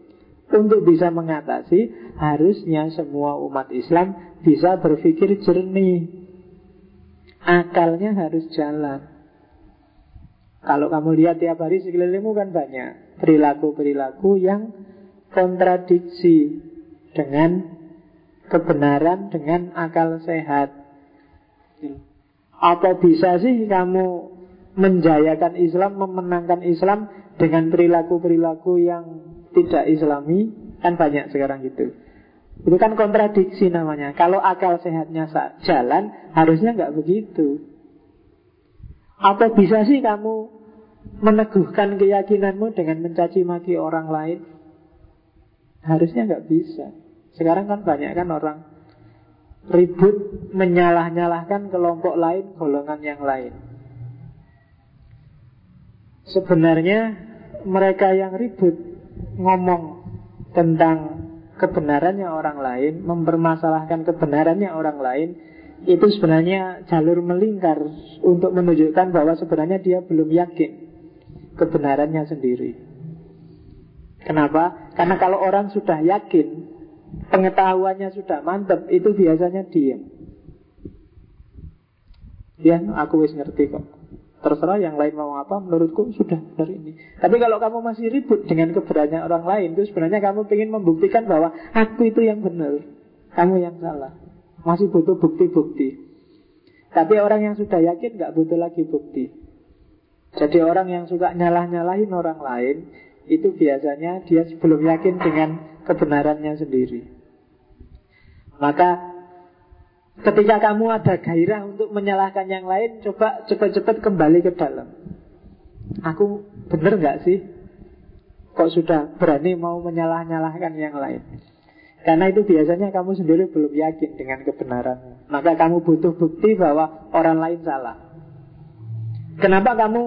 A: Untuk bisa mengatasi, harusnya semua umat Islam bisa berpikir jernih. Akalnya harus jalan. Kalau kamu lihat tiap hari sekelilingmu kan banyak perilaku-perilaku yang kontradiksi dengan kebenaran, dengan akal sehat. Apa bisa sih kamu menjayakan Islam, memenangkan Islam dengan perilaku-perilaku yang tidak islami? Kan banyak sekarang gitu. Itu kan kontradiksi namanya. Kalau akal sehatnya jalan, harusnya nggak begitu. Apa bisa sih kamu meneguhkan keyakinanmu dengan mencaci maki orang lain? Harusnya nggak bisa. Sekarang kan banyak kan orang ribut menyalah-nyalahkan kelompok lain, golongan yang lain. Sebenarnya mereka yang ribut ngomong tentang kebenarannya orang lain, mempermasalahkan kebenarannya orang lain, itu sebenarnya jalur melingkar untuk menunjukkan bahwa sebenarnya dia belum yakin kebenarannya sendiri. Kenapa? Karena kalau orang sudah yakin, pengetahuannya sudah mantap, itu biasanya diam. Ya, aku wis ngerti kok. Terserah yang lain mau apa, menurutku sudah benar ini. Tapi kalau kamu masih ribut dengan keberanian orang lain, itu sebenarnya kamu ingin membuktikan bahwa aku itu yang benar, kamu yang salah. Masih butuh bukti-bukti. Tapi orang yang sudah yakin nggak butuh lagi bukti. Jadi orang yang suka nyalah-nyalahin orang lain, itu biasanya dia belum yakin dengan kebenarannya sendiri. Maka Ketika kamu ada gairah untuk menyalahkan yang lain, coba cepat-cepat kembali ke dalam. Aku benar nggak sih? Kok sudah berani mau menyalah-nyalahkan yang lain? Karena itu biasanya kamu sendiri belum yakin dengan kebenaranmu. Maka kamu butuh bukti bahwa orang lain salah. Kenapa kamu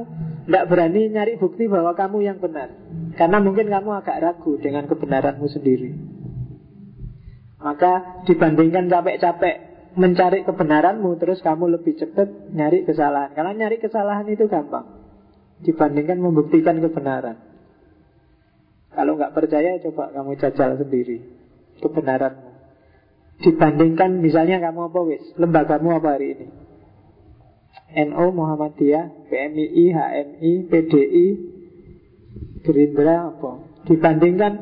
A: tidak berani nyari bukti bahwa kamu yang benar? Karena mungkin kamu agak ragu dengan kebenaranmu sendiri. Maka dibandingkan capek-capek mencari kebenaranmu terus kamu lebih cepat nyari kesalahan. Karena nyari kesalahan itu gampang dibandingkan membuktikan kebenaran. Kalau nggak percaya coba kamu jajal sendiri kebenaranmu. Dibandingkan misalnya kamu apa wis, lembagamu apa hari ini? NO Muhammadiyah, PMII, HMI, PDI, Gerindra apa? Dibandingkan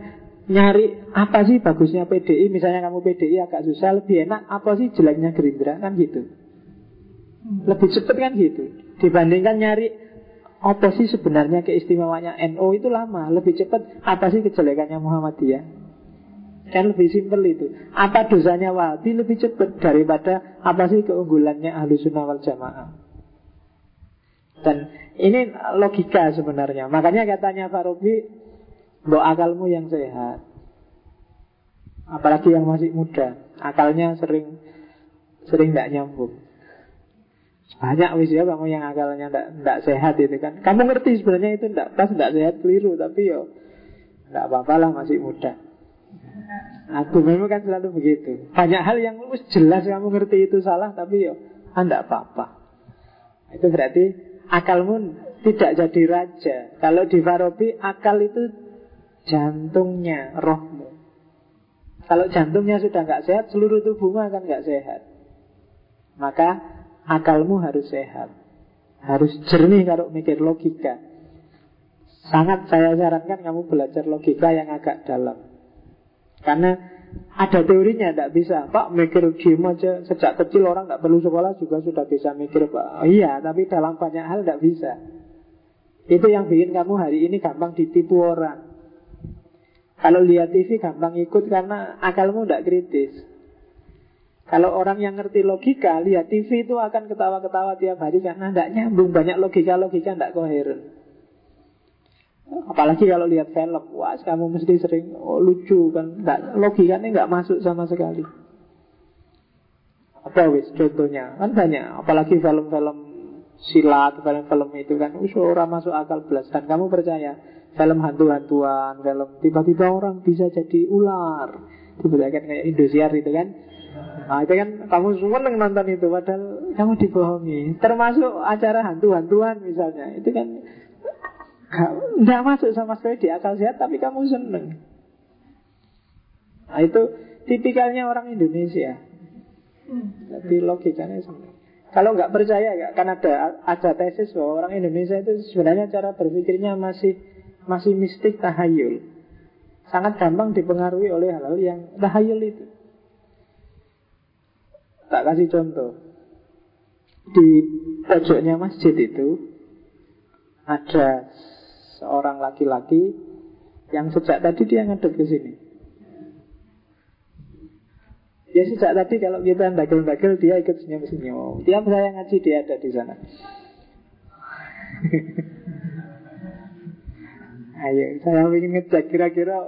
A: nyari apa sih bagusnya PDI misalnya kamu PDI agak susah lebih enak apa sih jeleknya Gerindra? Kan gitu. Lebih cepat kan gitu. Dibandingkan nyari apa sih sebenarnya keistimewanya NO itu lama lebih cepat apa sih kejelekannya Muhammadiyah? Kan lebih simpel itu. Apa dosanya Wahabi lebih cepat daripada apa sih keunggulannya Ahlu Sunnah wal Jamaah dan ini logika sebenarnya. Makanya katanya Farobi Mbok akalmu yang sehat. Apalagi yang masih muda. Akalnya sering Sering tidak nyambung. Banyak wis ya kamu yang akalnya tidak sehat itu kan. Kamu ngerti sebenarnya itu tidak pas tidak sehat keliru Tapi yo tidak apa-apa lah masih muda. Aku memang kan selalu begitu. Banyak hal yang jelas kamu ngerti itu salah Tapi yo tidak ah, apa-apa. Itu berarti akalmu tidak jadi raja Kalau di Farabi akal itu jantungnya, rohmu. Kalau jantungnya sudah nggak sehat, seluruh tubuhmu akan nggak sehat. Maka akalmu harus sehat. Harus jernih kalau mikir logika. Sangat saya sarankan kamu belajar logika yang agak dalam. Karena ada teorinya, tidak bisa. Pak, mikir diem aja. Sejak kecil orang tidak perlu sekolah juga sudah bisa mikir. Pak. Oh, iya, tapi dalam banyak hal tidak bisa. Itu yang bikin kamu hari ini gampang ditipu orang. Kalau lihat TV gampang ikut karena akalmu tidak kritis. Kalau orang yang ngerti logika, lihat TV itu akan ketawa-ketawa tiap hari karena tidak nyambung. Banyak logika-logika tidak koheren. Apalagi kalau lihat film, wah kamu mesti sering oh, lucu kan, nggak, logikanya nggak masuk sama sekali. Apa wis contohnya kan banyak, apalagi film-film silat, film-film itu kan orang masuk akal belas dan kamu percaya film hantu-hantuan, film tiba-tiba orang bisa jadi ular, tiba-tiba kan kayak Indosiar itu kan. Nah itu kan kamu seneng nonton itu padahal kamu dibohongi. Termasuk acara hantu-hantuan misalnya, itu kan nggak masuk sama sekali di akal sehat tapi kamu seneng. Nah itu tipikalnya orang Indonesia. Jadi logikanya seneng. Kalau nggak percaya ya, kan ada ada tesis bahwa orang Indonesia itu sebenarnya cara berpikirnya masih masih mistik tahayul. Sangat gampang dipengaruhi oleh hal-hal yang tahayul itu. Tak kasih contoh. Di pojoknya masjid itu ada seorang laki-laki yang sejak tadi dia ngadep ke sini. Ya sejak tadi kalau kita bagel-bagel dia ikut senyum-senyum. Tiap saya ngaji dia ada di sana. Ayo, saya ingin ngecek kira-kira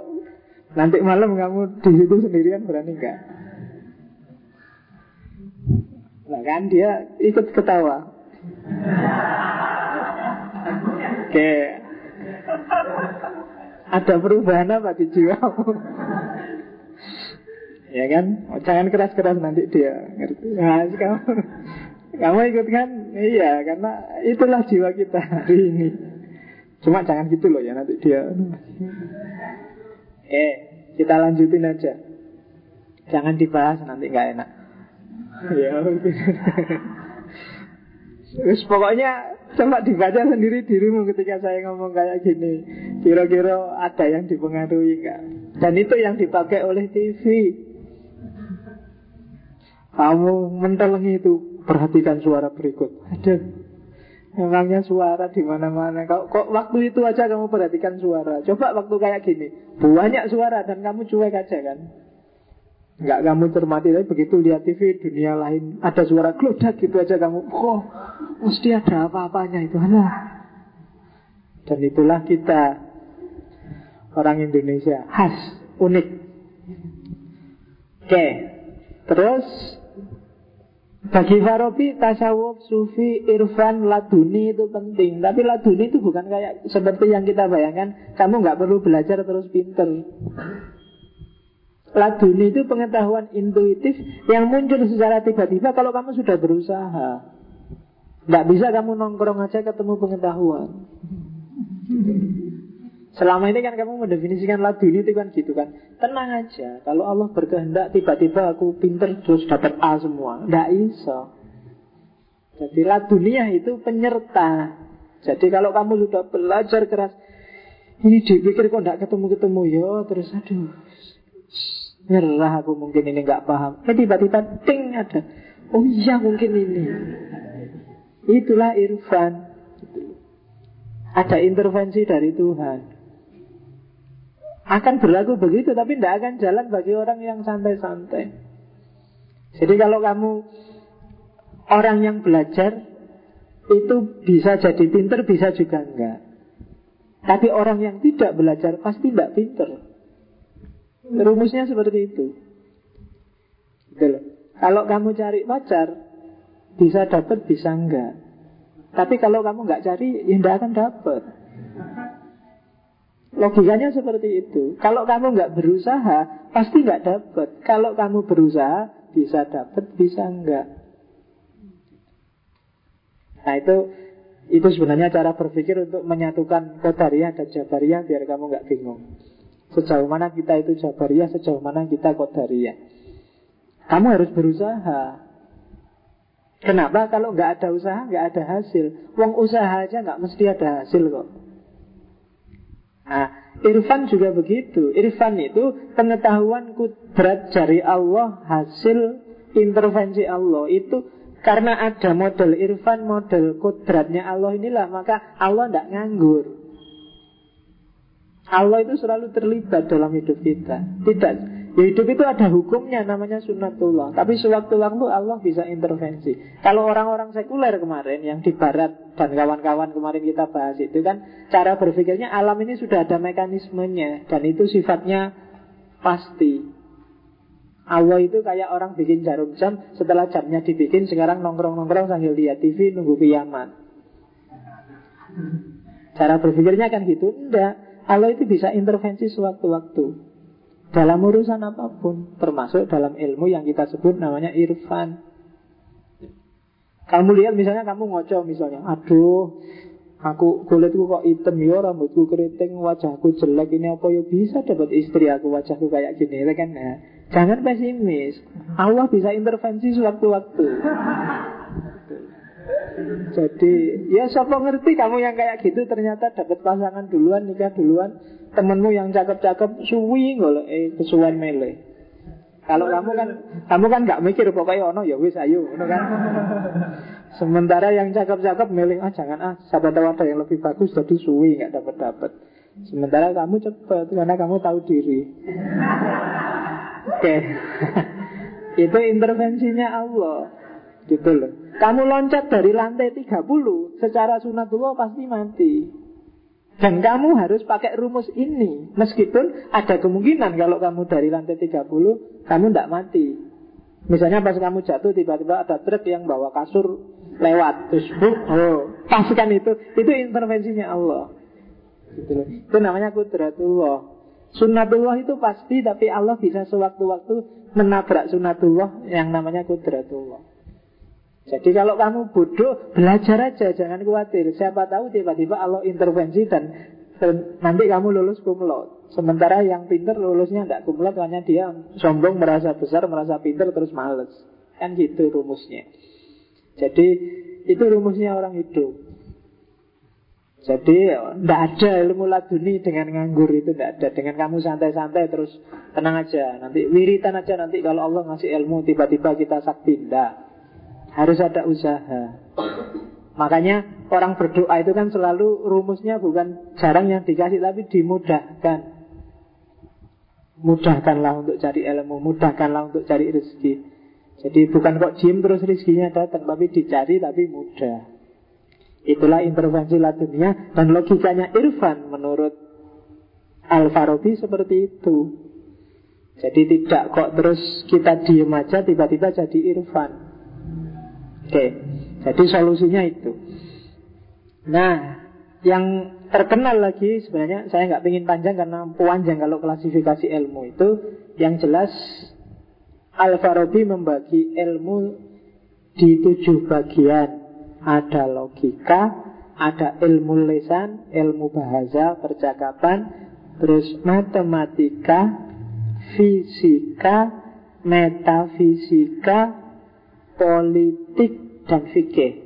A: nanti malam kamu di situ sendirian berani nggak? Nah kan dia ikut ketawa. Oke. Ada perubahan apa di jiwamu? Ya kan? Oh, jangan keras-keras nanti dia ngerti. Nah, kamu kamu ikut kan? Iya, karena itulah jiwa kita hari ini. Cuma jangan gitu loh ya nanti dia. Eh, kita lanjutin aja. Jangan dibahas nanti nggak enak. Ya, Terus pokoknya coba dibaca sendiri dirimu ketika saya ngomong kayak gini. Kira-kira ada yang dipengaruhi nggak? Dan itu yang dipakai oleh TV. Kamu mentelengi itu perhatikan suara berikut. Ada Memangnya suara di mana-mana. Kok, kok waktu itu aja kamu perhatikan suara. Coba waktu kayak gini, banyak suara dan kamu cuek aja kan. Enggak kamu cermati tapi begitu lihat TV dunia lain ada suara klodak gitu aja kamu. Oh, mesti ada apa-apanya itu. Alah. Dan itulah kita orang Indonesia khas, unik. Oke. Terus bagi Farabi, tasawuf, sufi, irfan, laduni itu penting. Tapi laduni itu bukan kayak seperti yang kita bayangkan. Kamu nggak perlu belajar terus pinter. Laduni itu pengetahuan intuitif yang muncul secara tiba-tiba kalau kamu sudah berusaha. Nggak bisa kamu nongkrong aja ketemu pengetahuan. Selama ini kan kamu mendefinisikan laduni itu kan gitu kan Tenang aja Kalau Allah berkehendak tiba-tiba aku pinter terus dapat A semua Tidak iso Jadi ladunia itu penyerta Jadi kalau kamu sudah belajar keras Ini dipikir kok tidak ketemu-ketemu ya Terus aduh Nyerah aku mungkin ini nggak paham Eh tiba-tiba ting ada Oh iya mungkin ini Itulah irfan Ada intervensi dari Tuhan akan berlaku begitu tapi tidak akan jalan bagi orang yang santai-santai. Jadi kalau kamu orang yang belajar itu bisa jadi pinter, bisa juga enggak. Tapi orang yang tidak belajar pasti tidak pinter. Rumusnya seperti itu. Gitu Kalau kamu cari pacar, bisa dapat, bisa enggak. Tapi kalau kamu enggak cari, ya tidak akan dapat. Logikanya seperti itu. Kalau kamu nggak berusaha, pasti nggak dapat. Kalau kamu berusaha, bisa dapat, bisa enggak. Nah itu itu sebenarnya cara berpikir untuk menyatukan Qadariyah dan Jabariyah biar kamu nggak bingung. Sejauh mana kita itu Jabariyah, sejauh mana kita Qadariyah. Kamu harus berusaha. Kenapa? Kalau nggak ada usaha, nggak ada hasil. Uang usaha aja nggak mesti ada hasil kok. Nah, irfan juga begitu. Irfan itu pengetahuan kudrat dari Allah hasil intervensi Allah. Itu karena ada model irfan, model kudratnya Allah inilah, maka Allah tidak nganggur. Allah itu selalu terlibat dalam hidup kita. Tidak. Ya hidup itu ada hukumnya namanya sunnatullah. Tapi sewaktu-waktu Allah bisa intervensi. Kalau orang-orang sekuler kemarin Yang di barat dan kawan-kawan kemarin kita bahas itu kan Cara berpikirnya alam ini sudah ada mekanismenya Dan itu sifatnya pasti. Allah itu kayak orang bikin jarum jam Setelah jamnya dibikin Sekarang nongkrong-nongkrong sambil lihat TV Nunggu kiamat. Cara berpikirnya kan gitu. Enggak Allah itu bisa intervensi sewaktu-waktu Dalam urusan apa pun Termasuk dalam ilmu yang kita sebut namanya irfan Kamu lihat misalnya kamu ngocok misalnya Aduh Aku kulitku kok hitam ya, rambutku keriting, wajahku jelek ini apa ya bisa dapat istri aku wajahku kayak gini, ya kan? Nah, jangan pesimis. Allah bisa intervensi sewaktu-waktu. Jadi ya siapa ngerti kamu yang kayak gitu ternyata dapat pasangan duluan nikah duluan temenmu yang cakep-cakep suwi golek eh kesuwen mele. Kalau kamu kan kamu kan nggak mikir pokoknya ono ya wis ayo, ono kan. Sementara yang cakep-cakep milih ah jangan ah siapa tahu ada yang lebih bagus jadi suwi nggak dapat dapat. Sementara kamu cepat karena kamu tahu diri. Oke, okay. itu intervensinya Allah, gitu loh. Kamu loncat dari lantai 30 secara sunatullah pasti mati. Dan kamu harus pakai rumus ini Meskipun ada kemungkinan kalau kamu dari lantai 30 Kamu tidak mati Misalnya pas kamu jatuh tiba-tiba ada truk yang bawa kasur lewat terus buk, oh pasukan itu itu intervensinya Allah gitu loh. itu namanya kudratullah Sunnatullah itu pasti tapi Allah bisa sewaktu-waktu menabrak sunnatullah yang namanya kudratullah. Jadi kalau kamu bodoh belajar aja jangan khawatir. Siapa tahu tiba-tiba Allah intervensi dan, nanti kamu lulus kumlot. Sementara yang pinter lulusnya tidak kumlot hanya dia sombong merasa besar merasa pinter terus males. Kan gitu rumusnya. Jadi itu rumusnya orang hidup. Jadi tidak ada ilmu laduni dengan nganggur itu tidak ada. Dengan kamu santai-santai terus tenang aja. Nanti wiritan aja nanti kalau Allah ngasih ilmu tiba-tiba kita sakti. Tidak. Harus ada usaha. Makanya orang berdoa itu kan selalu rumusnya bukan jarang yang dikasih tapi dimudahkan. Mudahkanlah untuk cari ilmu, mudahkanlah untuk cari rezeki. Jadi bukan kok diem terus rizkinya datang Tapi dicari tapi mudah Itulah intervensi dunia Dan logikanya Irfan menurut Al-Farabi seperti itu Jadi tidak kok terus kita diem aja Tiba-tiba jadi Irfan Oke Jadi solusinya itu Nah Yang terkenal lagi sebenarnya Saya nggak ingin panjang karena panjang Kalau klasifikasi ilmu itu Yang jelas Al-Farabi membagi ilmu di tujuh bagian. Ada logika, ada ilmu lesan, ilmu bahasa, percakapan, terus matematika, fisika, metafisika, politik, dan fikih.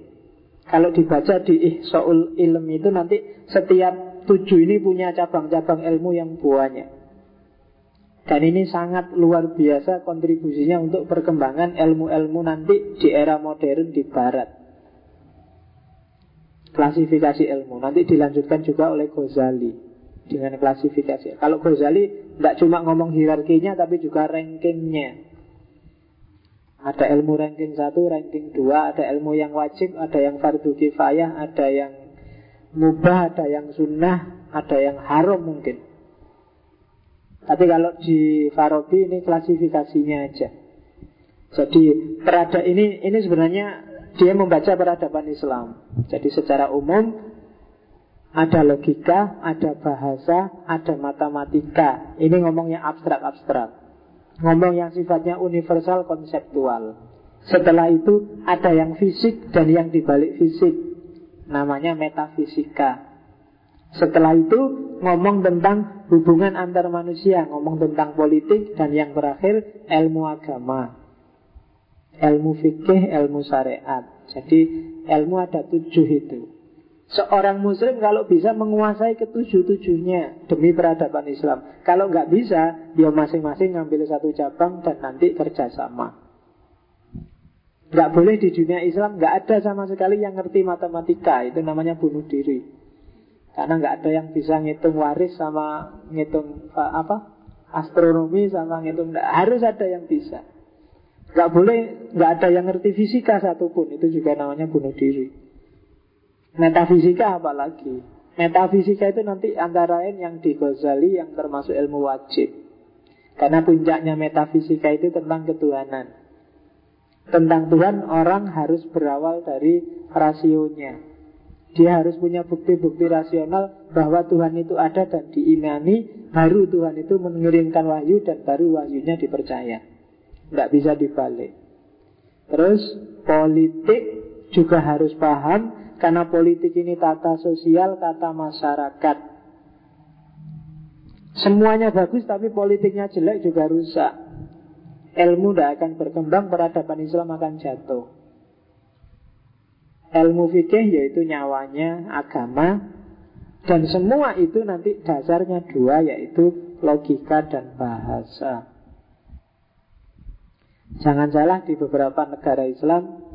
A: Kalau dibaca di Ihsaul Ilm itu nanti setiap tujuh ini punya cabang-cabang ilmu yang banyak. Dan ini sangat luar biasa kontribusinya untuk perkembangan ilmu-ilmu nanti di era modern di barat. Klasifikasi ilmu nanti dilanjutkan juga oleh Ghazali dengan klasifikasi. Kalau Ghazali tidak cuma ngomong hierarkinya tapi juga rankingnya. Ada ilmu ranking satu, ranking dua, ada ilmu yang wajib, ada yang fardu kifayah, ada yang mubah, ada yang sunnah, ada yang haram mungkin. Tapi kalau di Farabi ini klasifikasinya aja. Jadi perada ini ini sebenarnya dia membaca peradaban Islam. Jadi secara umum ada logika, ada bahasa, ada matematika. Ini ngomongnya abstrak-abstrak. Ngomong yang sifatnya universal konseptual. Setelah itu ada yang fisik dan yang dibalik fisik. Namanya metafisika. Setelah itu ngomong tentang hubungan antar manusia, ngomong tentang politik dan yang terakhir ilmu agama. Ilmu fikih, ilmu syariat. Jadi ilmu ada tujuh itu. Seorang muslim kalau bisa menguasai ketujuh-tujuhnya demi peradaban Islam. Kalau nggak bisa, dia masing-masing ngambil satu cabang dan nanti kerjasama. Nggak boleh di dunia Islam nggak ada sama sekali yang ngerti matematika. Itu namanya bunuh diri. Karena nggak ada yang bisa ngitung waris sama ngitung apa astronomi sama ngitung harus ada yang bisa. Nggak boleh nggak ada yang ngerti fisika satupun itu juga namanya bunuh diri. Metafisika apalagi. Metafisika itu nanti antara lain yang di Ghazali yang termasuk ilmu wajib. Karena puncaknya metafisika itu tentang ketuhanan. Tentang Tuhan orang harus berawal dari rasionya. Dia harus punya bukti-bukti rasional bahwa Tuhan itu ada dan diimani, baru Tuhan itu mengirimkan wahyu dan baru wahyunya dipercaya. Tidak bisa dibalik. Terus politik juga harus paham karena politik ini tata sosial, tata masyarakat. Semuanya bagus tapi politiknya jelek juga rusak. Ilmu tidak akan berkembang, peradaban Islam akan jatuh. Ilmu fikih yaitu nyawanya agama dan semua itu nanti dasarnya dua yaitu logika dan bahasa. Jangan salah di beberapa negara Islam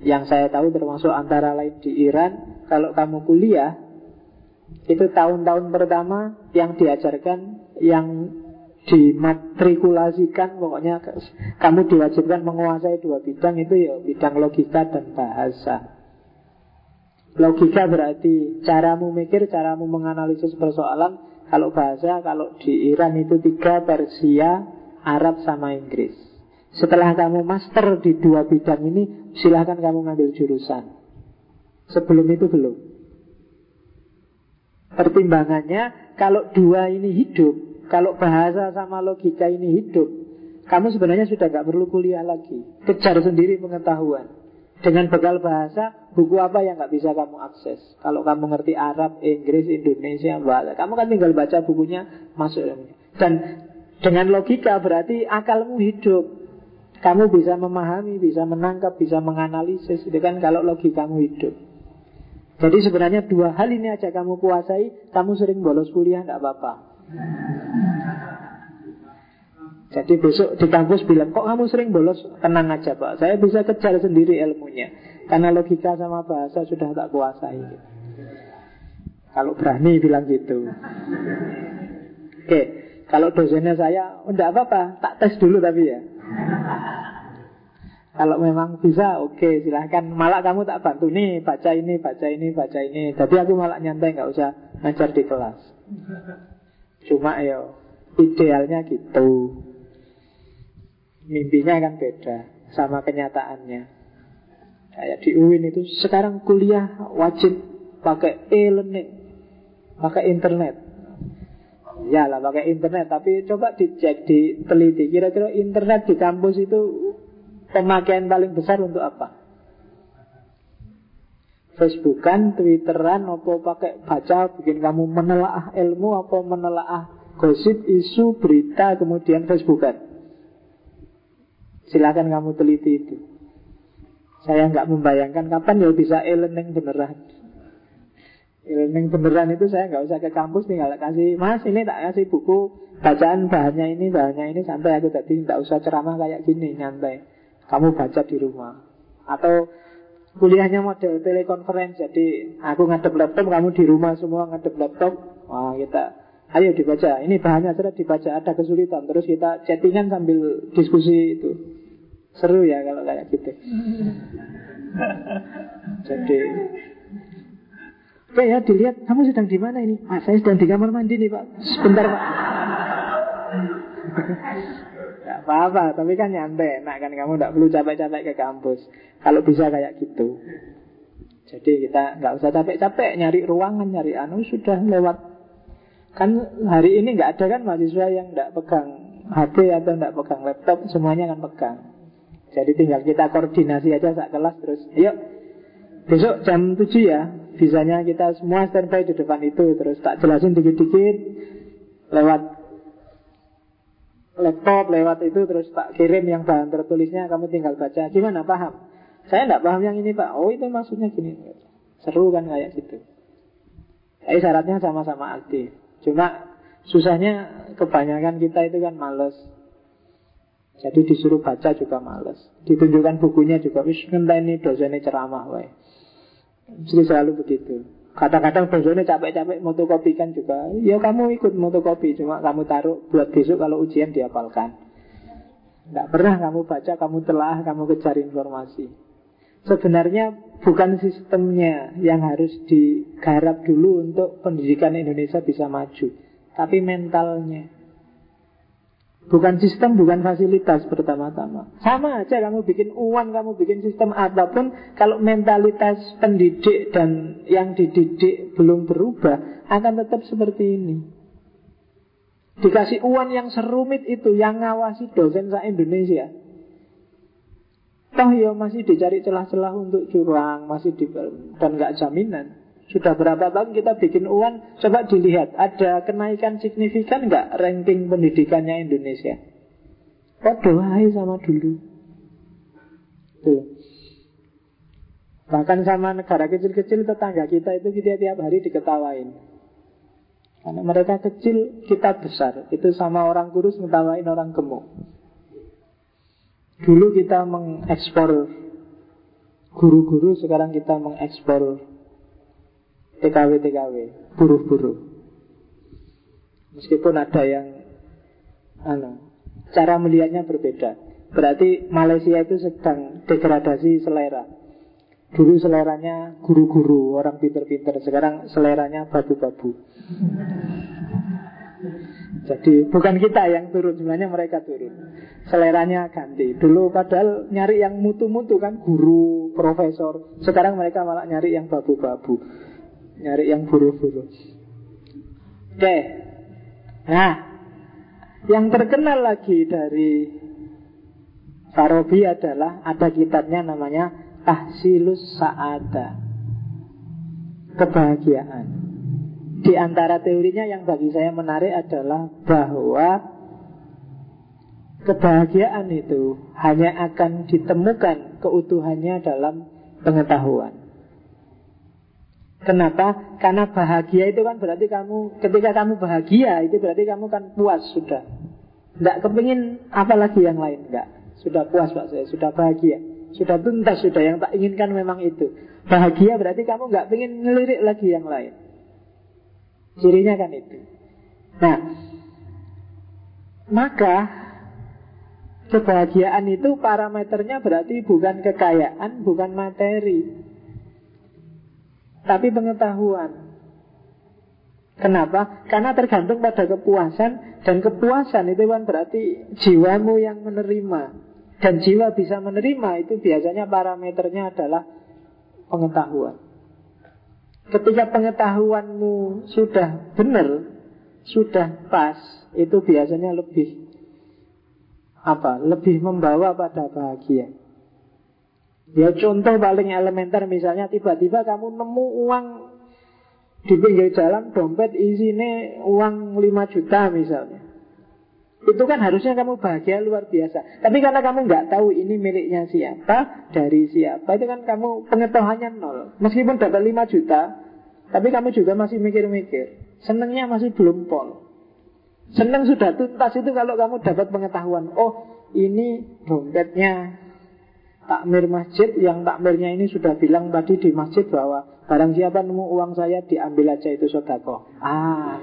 A: yang saya tahu termasuk antara lain di Iran, kalau kamu kuliah itu tahun-tahun pertama yang diajarkan yang dimatrikulasikan pokoknya kamu diwajibkan menguasai dua bidang itu ya bidang logika dan bahasa. Logika berarti caramu mikir, caramu menganalisis persoalan. Kalau bahasa, kalau di Iran itu tiga, Persia, Arab sama Inggris. Setelah kamu master di dua bidang ini, silahkan kamu ngambil jurusan. Sebelum itu belum. Pertimbangannya, kalau dua ini hidup, kalau bahasa sama logika ini hidup, kamu sebenarnya sudah nggak perlu kuliah lagi. Kejar sendiri pengetahuan. Dengan bekal bahasa, buku apa yang nggak bisa kamu akses? Kalau kamu ngerti Arab, Inggris, Indonesia, bahasa, kamu kan tinggal baca bukunya, masuk. Dan dengan logika berarti akalmu hidup. Kamu bisa memahami, bisa menangkap, bisa menganalisis. Itu kan kalau logikamu hidup. Jadi sebenarnya dua hal ini aja kamu kuasai, kamu sering bolos kuliah, tidak apa-apa. Jadi besok di kampus bilang, kok kamu sering bolos? Tenang aja pak, saya bisa kejar sendiri ilmunya. Karena logika sama bahasa sudah tak kuasai. Kalau berani bilang gitu. Oke, kalau dosennya saya, oh, enggak apa-apa, tak tes dulu tapi ya. Kalau memang bisa, oke okay, silahkan. Malah kamu tak bantu nih, baca ini, baca ini, baca ini. Tapi aku malah nyantai, nggak usah ngajar di kelas. Cuma ya, idealnya gitu. Mimpinya kan beda sama kenyataannya. Kayak di UIN itu sekarang kuliah wajib pakai e-learning, pakai internet. Ya lah pakai internet, tapi coba dicek, diteliti. Kira-kira internet di kampus itu pemakaian paling besar untuk apa? Facebookan, Twitteran, apa pakai baca bikin kamu menelaah ilmu, apa menelaah gosip, isu, berita, kemudian Facebookan. Silahkan kamu teliti itu. Saya nggak membayangkan kapan ya bisa e-learning beneran. E-learning beneran itu saya nggak usah ke kampus tinggal kasih Mas ini tak kasih buku bacaan bahannya ini bahannya ini sampai aku tadi nggak usah ceramah kayak gini nyantai. Kamu baca di rumah atau kuliahnya model telekonferensi jadi aku ngadep laptop kamu di rumah semua ngadep laptop wah kita ayo dibaca ini bahannya sudah dibaca ada kesulitan terus kita chattingan sambil diskusi itu Seru ya kalau kayak gitu. Jadi Oke ya dilihat kamu sedang di mana ini? Pak saya sedang di kamar mandi nih pak. Sebentar pak. Gak apa-apa, tapi kan nyantai Nah kan kamu gak perlu capek-capek ke kampus Kalau bisa kayak gitu Jadi kita gak usah capek-capek Nyari ruangan, nyari anu Sudah lewat Kan hari ini gak ada kan mahasiswa yang gak pegang HP atau gak pegang laptop Semuanya kan pegang jadi tinggal kita koordinasi aja saat kelas terus. Yuk, besok jam 7 ya. Bisanya kita semua standby di depan itu. Terus tak jelasin dikit-dikit. Lewat laptop, lewat itu. Terus tak kirim yang bahan tertulisnya. Kamu tinggal baca. Gimana, paham? Saya tidak paham yang ini pak. Oh itu maksudnya gini. Seru kan kayak gitu. Tapi syaratnya sama-sama aktif. Cuma susahnya kebanyakan kita itu kan males. Jadi disuruh baca juga males. Ditunjukkan bukunya juga wis ini dosennya ceramah wae. Jadi selalu begitu. Kadang-kadang dosennya capek-capek motokopikan juga. Ya kamu ikut motokopi cuma kamu taruh buat besok kalau ujian dihafalkan. Tidak pernah kamu baca, kamu telah, kamu kejar informasi. Sebenarnya bukan sistemnya yang harus digarap dulu untuk pendidikan Indonesia bisa maju, tapi mentalnya. Bukan sistem, bukan fasilitas pertama-tama. Sama aja kamu bikin uang, kamu bikin sistem apa pun, kalau mentalitas pendidik dan yang dididik belum berubah, akan tetap seperti ini. Dikasih uang yang serumit itu, yang ngawasi dosen sa Indonesia. Toh ya masih dicari celah-celah untuk curang, masih di, dan nggak jaminan. Sudah berapa tahun kita bikin uang? Coba dilihat Ada kenaikan signifikan nggak ranking pendidikannya Indonesia? Kok hai sama dulu. Tuh. Bahkan sama negara kecil-kecil tetangga kita itu kita tiap hari diketawain. Karena mereka kecil, kita besar. Itu sama orang kurus ngetawain orang gemuk. Dulu kita mengekspor guru-guru, sekarang kita mengekspor TKW-TKW, buruh-buruh. Meskipun ada yang anu, cara melihatnya berbeda. Berarti Malaysia itu sedang degradasi selera. Dulu seleranya guru-guru, orang pinter-pinter. Sekarang seleranya babu-babu. Jadi bukan kita yang turun, sebenarnya mereka turun. Seleranya ganti. Dulu padahal nyari yang mutu-mutu kan guru, profesor. Sekarang mereka malah nyari yang babu-babu. Nyari yang buru-buru. Oke. Nah Yang terkenal lagi dari Farabi adalah Ada kitabnya namanya Tahsilus Sa'ada. Kebahagiaan. Di antara teorinya yang bagi saya menarik adalah Bahwa Kebahagiaan itu hanya akan ditemukan keutuhannya dalam pengetahuan. Kenapa? Karena bahagia itu kan berarti kamu Ketika kamu bahagia itu berarti kamu kan puas sudah. Tidak kepingin apa lagi yang lain Enggak, sudah puas Pak saya, sudah bahagia. Sudah tuntas sudah. Yang tak inginkan memang itu. Bahagia berarti kamu nggak ingin ngelirik lagi yang lain. Cirinya kan itu. Nah Maka Kebahagiaan itu parameternya berarti bukan kekayaan, bukan materi tapi pengetahuan. Kenapa? Karena tergantung pada kepuasan dan kepuasan itu kan berarti jiwamu yang menerima dan jiwa bisa menerima itu biasanya parameternya adalah pengetahuan. Ketika pengetahuanmu sudah benar, sudah pas, itu biasanya lebih apa? Lebih membawa pada bahagia. Ya contoh paling elementer misalnya tiba-tiba kamu nemu uang di pinggir jalan dompet isinya uang 5 juta misalnya. Itu kan harusnya kamu bahagia luar biasa. Tapi karena kamu nggak tahu ini miliknya siapa, dari siapa, itu kan kamu pengetahuannya nol. Meskipun dapat 5 juta, tapi kamu juga masih mikir-mikir. Senengnya masih belum pol. Seneng sudah tuntas itu kalau kamu dapat pengetahuan. Oh, ini dompetnya takmir masjid yang takmirnya ini sudah bilang tadi di masjid bahwa barang siapa nemu uang saya diambil aja itu sodako. Ah,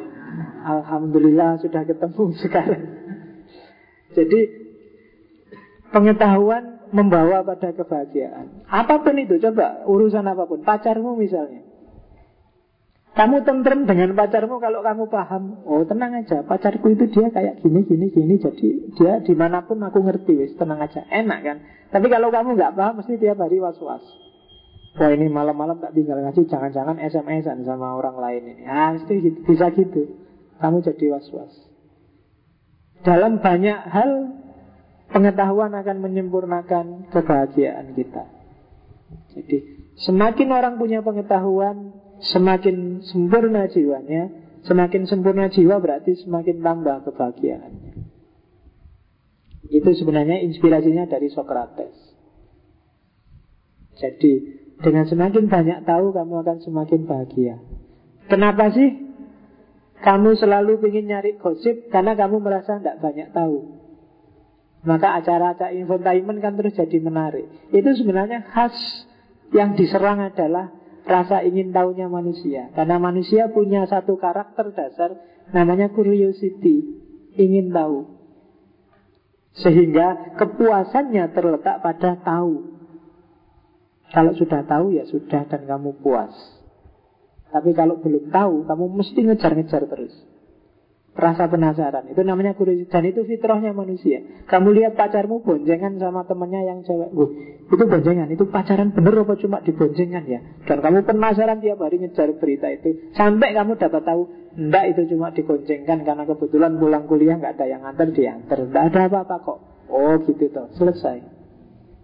A: alhamdulillah sudah ketemu sekarang. Jadi pengetahuan membawa pada kebahagiaan. Apa pun itu, coba urusan apa pun, pacarmu misalnya. Kamu tentrem dengan pacarmu kalau kamu paham. Oh tenang aja. Pacarku itu dia kayak gini, gini, gini. Jadi dia di mana pun aku ngerti wis Tenang aja, enak kan? Tapi kalau kamu nggak paham mesti tiap hari was-was. Wah ini malam-malam tak tinggal ngaji Jangan-jangan SMS-an sama orang lain ini. Ah gitu, bisa gitu. Kamu jadi was-was. Dalam banyak hal Pengetahuan akan menyempurnakan kebahagiaan kita. Jadi semakin orang punya pengetahuan Semakin sempurna jiwanya Semakin sempurna jiwa berarti semakin tambah kebahagiaannya Itu sebenarnya inspirasinya dari Socrates. Jadi dengan semakin banyak tahu kamu akan semakin bahagia. Kenapa sih? Kamu selalu ingin nyari gosip Karena kamu merasa tidak banyak tahu. Maka acara-acara infotainment kan terus jadi menarik. Itu sebenarnya khas yang diserang adalah rasa ingin tahunya manusia. Karena manusia punya satu karakter dasar namanya curiosity, ingin tahu. Sehingga kepuasannya terletak pada tahu. Kalau sudah tahu ya sudah dan kamu puas. Tapi kalau belum tahu, kamu mesti ngejar-ngejar terus. Rasa penasaran. Itu namanya kuriositas Dan itu fitrahnya manusia. Kamu lihat pacarmu boncengan sama temennya yang cewek. Wuh, Itu boncengan. Itu pacaran bener apa cuma diboncengan ya? Dan kamu penasaran tiap hari ngejar berita itu. Sampai kamu dapat tahu Enggak itu cuma digoncengkan Karena kebetulan pulang kuliah nggak ada yang antar diantar. Enggak ada apa-apa kok. Oh gitu toh. Selesai.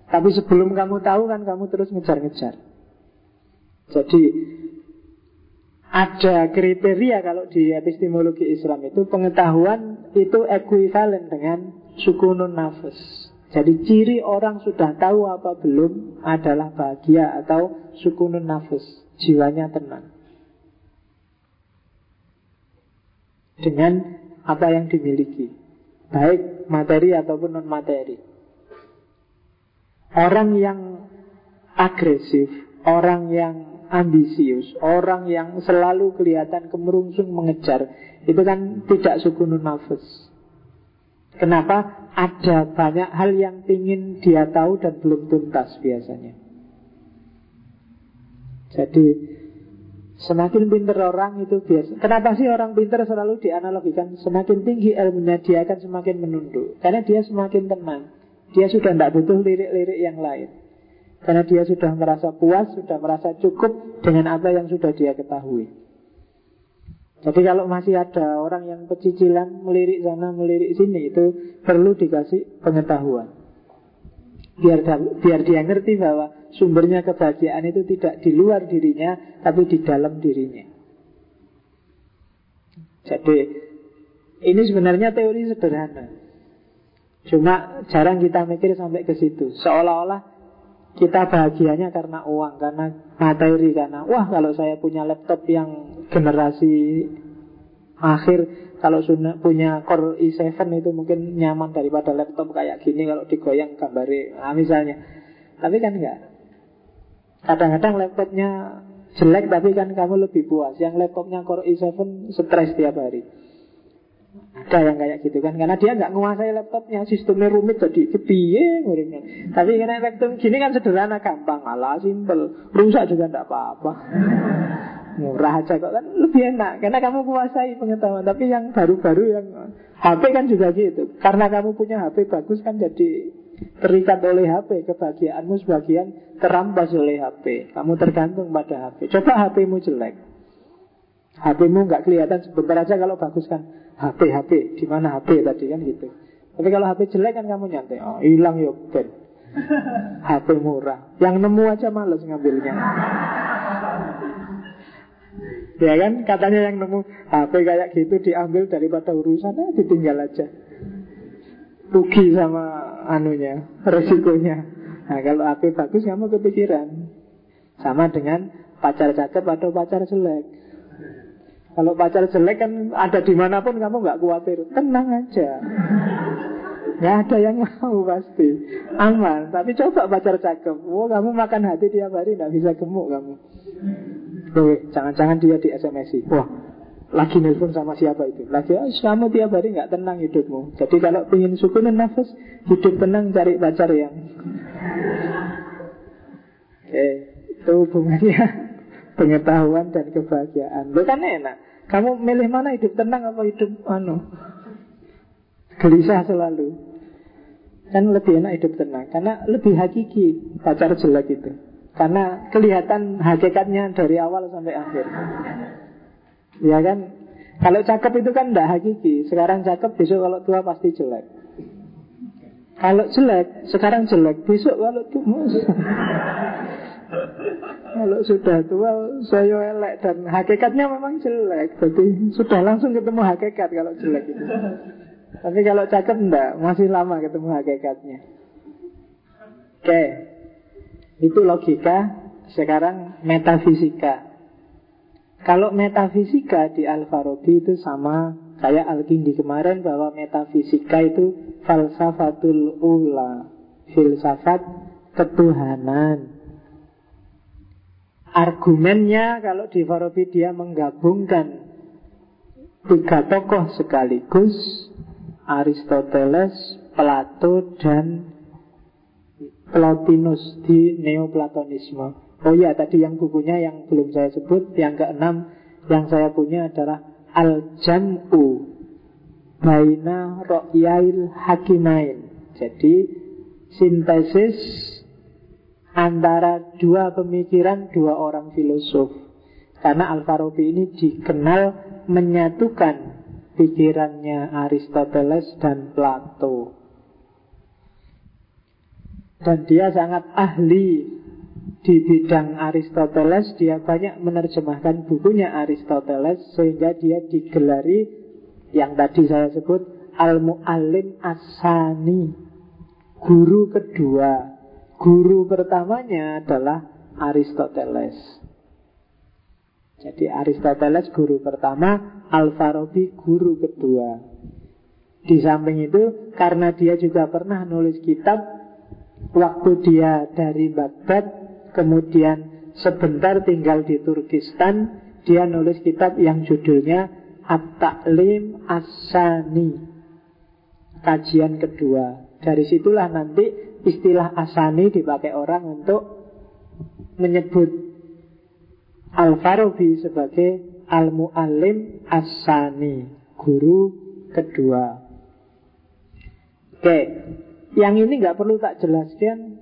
A: Tapi sebelum kamu tahu kan kamu terus ngejar-ngejar. Jadi ada kriteria kalau di epistemologi Islam itu pengetahuan itu ekuivalen dengan sukunun nafas. Jadi ciri orang sudah tahu apa belum adalah bahagia atau sukunun nafas, jiwanya tenang. Dengan apa yang dimiliki, baik materi ataupun non materi. Orang yang agresif, orang yang ambisius, orang yang selalu kelihatan kemerungsung mengejar, itu kan tidak sukunun nafas. Kenapa? Ada banyak hal yang ingin dia tahu dan belum tuntas biasanya. Jadi semakin pinter orang itu biasa. Kenapa sih orang pinter selalu dianalogikan semakin tinggi ilmunya dia akan semakin menunduk? Karena dia semakin tenang. Dia sudah tidak butuh lirik-lirik yang lain. Karena dia sudah merasa puas, sudah merasa cukup dengan apa yang sudah dia ketahui. Jadi kalau masih ada orang yang pecicilan melirik sana, melirik sini itu perlu dikasih pengetahuan. Biar biar dia ngerti bahwa sumbernya kebahagiaan itu tidak di luar dirinya, tapi di dalam dirinya. Jadi ini sebenarnya teori sederhana. Cuma jarang kita mikir sampai ke situ. Seolah-olah kita bahagianya karena uang, karena materi, karena wah kalau saya punya laptop yang generasi akhir, kalau sudah punya Core i7 itu mungkin nyaman daripada laptop kayak gini kalau digoyang gambarnya, nah, misalnya. Tapi kan enggak. Kadang-kadang laptopnya jelek tapi kan kamu lebih puas. Yang laptopnya Core i7 stres tiap hari. Ada yang kayak gitu kan? Karena dia nggak menguasai laptopnya. Sistemnya rumit jadi kepiye Tapi karena laptop gini kan sederhana Gampang. Malah simpel. Rusak juga tidak apa-apa. Murah aja kok. Kan lebih enak. Karena kamu kuasai pengetahuan. Tapi yang baru-baru yang HP kan juga gitu. Karena kamu punya HP bagus kan jadi Terikat oleh HP. Kebahagiaanmu sebagian terampas oleh HP. Kamu tergantung pada HP. Coba HPmu jelek HPmu nggak kelihatan sebentar aja kalau bagus kan HP HP di mana HP tadi kan gitu. Tapi kalau HP jelek kan kamu nyantai, oh hilang yuk ben. HP murah, yang nemu aja males ngambilnya. ya kan katanya yang nemu HP kayak gitu diambil daripada urusan eh, ditinggal aja. Rugi sama anunya, resikonya. Nah kalau HP bagus kamu kepikiran. Sama dengan pacar cakep atau pacar jelek. Kalau pacar jelek kan ada di mana pun kamu nggak khawatir, tenang aja. Nggak ada yang mau pasti. Aman. Tapi coba pacar cakep. Oh kamu makan hati tiap hari Nggak bisa gemuk kamu. Oke, Jangan-jangan dia di SMS Wah lagi nelpon sama siapa itu? Lagi oh, kamu tiap hari nggak tenang hidupmu. Jadi kalau ingin sukunan nafas Hidup tenang cari pacar yang Oke Itu hubungannya pengetahuan dan kebahagiaan. Lo kan enak. Kamu milih mana hidup tenang apa hidup anu gelisah selalu? Kan lebih enak hidup tenang karena lebih hakiki pacar jelek itu. Karena kelihatan hakikatnya dari awal sampai akhir. Ya kan? Kalau cakep itu kan tidak hakiki. Sekarang cakep, besok kalau tua pasti jelek. Kalau jelek, sekarang jelek, besok kalau tua Kalau sudah tua saya elek dan hakikatnya memang jelek. Jadi sudah langsung ketemu hakikat kalau jelek itu. Tapi kalau cakep enggak, masih lama ketemu hakikatnya. Oke. Itu logika, sekarang metafisika. Kalau metafisika di Al-Farabi itu sama kayak Al-Kindi kemarin bahwa metafisika itu falsafatul ula, filsafat ketuhanan. Argumennya kalau di Farabi dia menggabungkan tiga tokoh sekaligus Aristoteles, Plato, dan Plotinus di Neoplatonisme. Oh ya, tadi yang bukunya yang belum saya sebut, yang keenam yang saya punya adalah Al-Jam'u baina ro'yail hakimain. Jadi sintesis antara dua pemikiran dua orang filosof. Karena Al-Farabi ini dikenal menyatukan pikirannya Aristoteles dan Plato. Dan dia sangat ahli di bidang Aristoteles, dia banyak menerjemahkan bukunya Aristoteles sehingga dia digelari yang tadi saya sebut Al-Mu'allim Asani, guru kedua. Guru pertamanya adalah Aristoteles. Jadi Aristoteles guru pertama, Al-Farabi guru kedua. Di samping itu, karena dia juga pernah nulis kitab waktu dia dari Baghdad Kemudian sebentar tinggal di Turkistan Dia nulis kitab yang judulnya At-Ta'lim Asani Kajian kedua Dari situlah nanti istilah Asani dipakai orang untuk Menyebut Al-Farabi sebagai Al-Mu'allim Asani Guru kedua Oke Yang ini nggak perlu tak jelaskan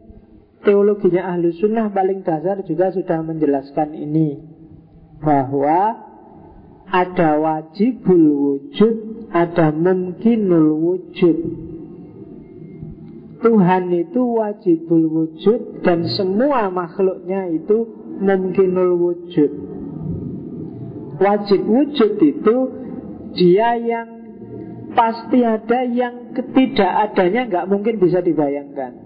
A: teologinya ahlu sunnah paling dasar juga sudah menjelaskan ini bahwa ada wajibul wujud, ada mungkinul wujud. Tuhan itu wajibul wujud dan semua makhluknya itu mungkinul wujud. Wajib wujud itu dia yang pasti ada yang ketidakadanya nggak mungkin bisa dibayangkan.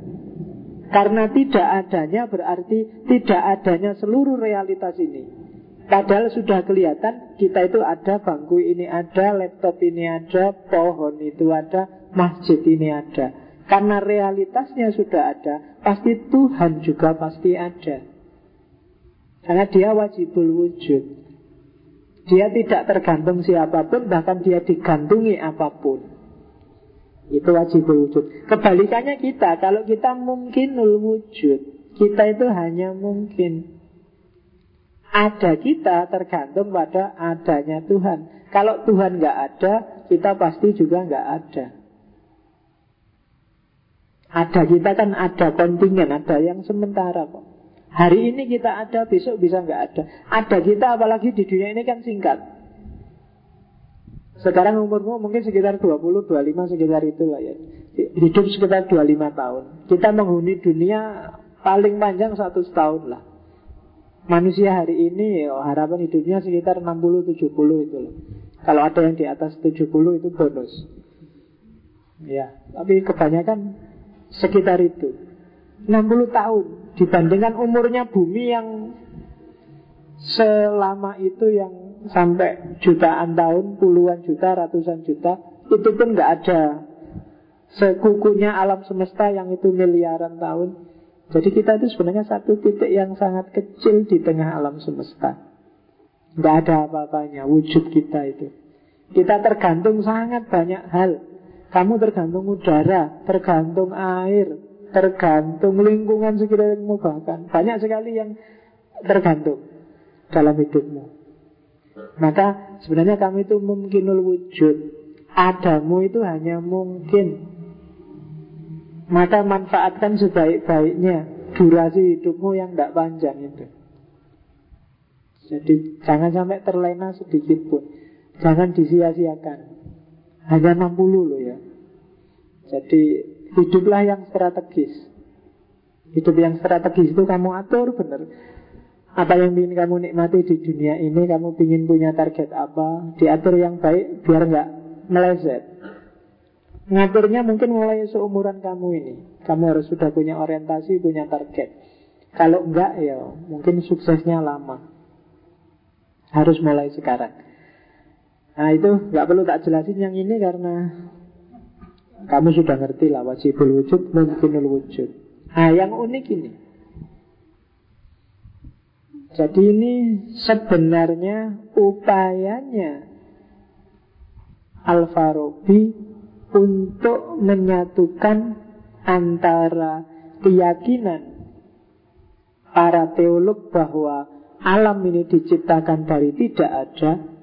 A: Karena tidak adanya berarti tidak adanya seluruh realitas ini. Padahal sudah kelihatan kita itu ada bangku ini ada, laptop ini ada, pohon itu ada, masjid ini ada. Karena realitasnya sudah ada, pasti Tuhan juga pasti ada. Karena dia wajibul wujud. Dia tidak tergantung siapa pun, bahkan dia digantungi apa pun. Itu wajib wujud. Kebalikannya kita, kalau kita mungkin nul wujud, kita itu hanya mungkin. Ada kita tergantung pada adanya Tuhan. Kalau Tuhan nggak ada, kita pasti juga nggak ada. Ada kita kan ada kontingen, ada yang sementara kok. Hari ini kita ada, besok bisa nggak ada. Ada kita apalagi di dunia ini kan singkat. Sekarang umurmu mungkin sekitar 20, 25 sekitar itulah ya Hidup sekitar 25 tahun Kita menghuni dunia paling panjang satu tahun lah Manusia hari ini oh, harapan hidupnya sekitar 60-70 itu loh Kalau ada yang di atas 70 itu bonus Ya, tapi kebanyakan sekitar itu 60 tahun Dibandingkan umurnya bumi yang Selama itu yang sampai jutaan tahun, puluhan juta, ratusan juta, itu pun nggak ada sekukunya alam semesta yang itu miliaran tahun. Jadi kita itu sebenarnya satu titik yang sangat kecil di tengah alam semesta. Nggak ada apa-apanya wujud kita itu. Kita tergantung sangat banyak hal. Kamu tergantung udara, tergantung air, tergantung lingkungan sekitarmu bahkan. Banyak sekali yang tergantung dalam hidupmu. Maka sebenarnya kami itu mungkinul wujud. Adamu itu hanya mungkin. Maka manfaatkan sebaik-baiknya Durasi hidupmu yang tidak panjang itu. Jadi jangan sampai terlena sedikit pun. Jangan disia-siakan Hanya 60 loh ya. Jadi hiduplah yang strategis. Hidup yang strategis itu kamu atur benar apa yang ingin kamu nikmati di dunia ini Kamu ingin punya target apa Diatur yang baik biar nggak meleset. Ngaturnya mungkin mulai seumuran kamu ini. Kamu harus sudah punya orientasi, punya target. Kalau enggak ya mungkin suksesnya lama. Harus mulai sekarang Nah itu nggak perlu tak jelasin yang ini karena Kamu sudah ngerti lah wajibul wujud mungkinul wujud. Nah yang unik ini. Jadi ini sebenarnya upayanya Al-Farabi untuk menyatukan antara keyakinan para teolog bahwa alam ini diciptakan dari tidak ada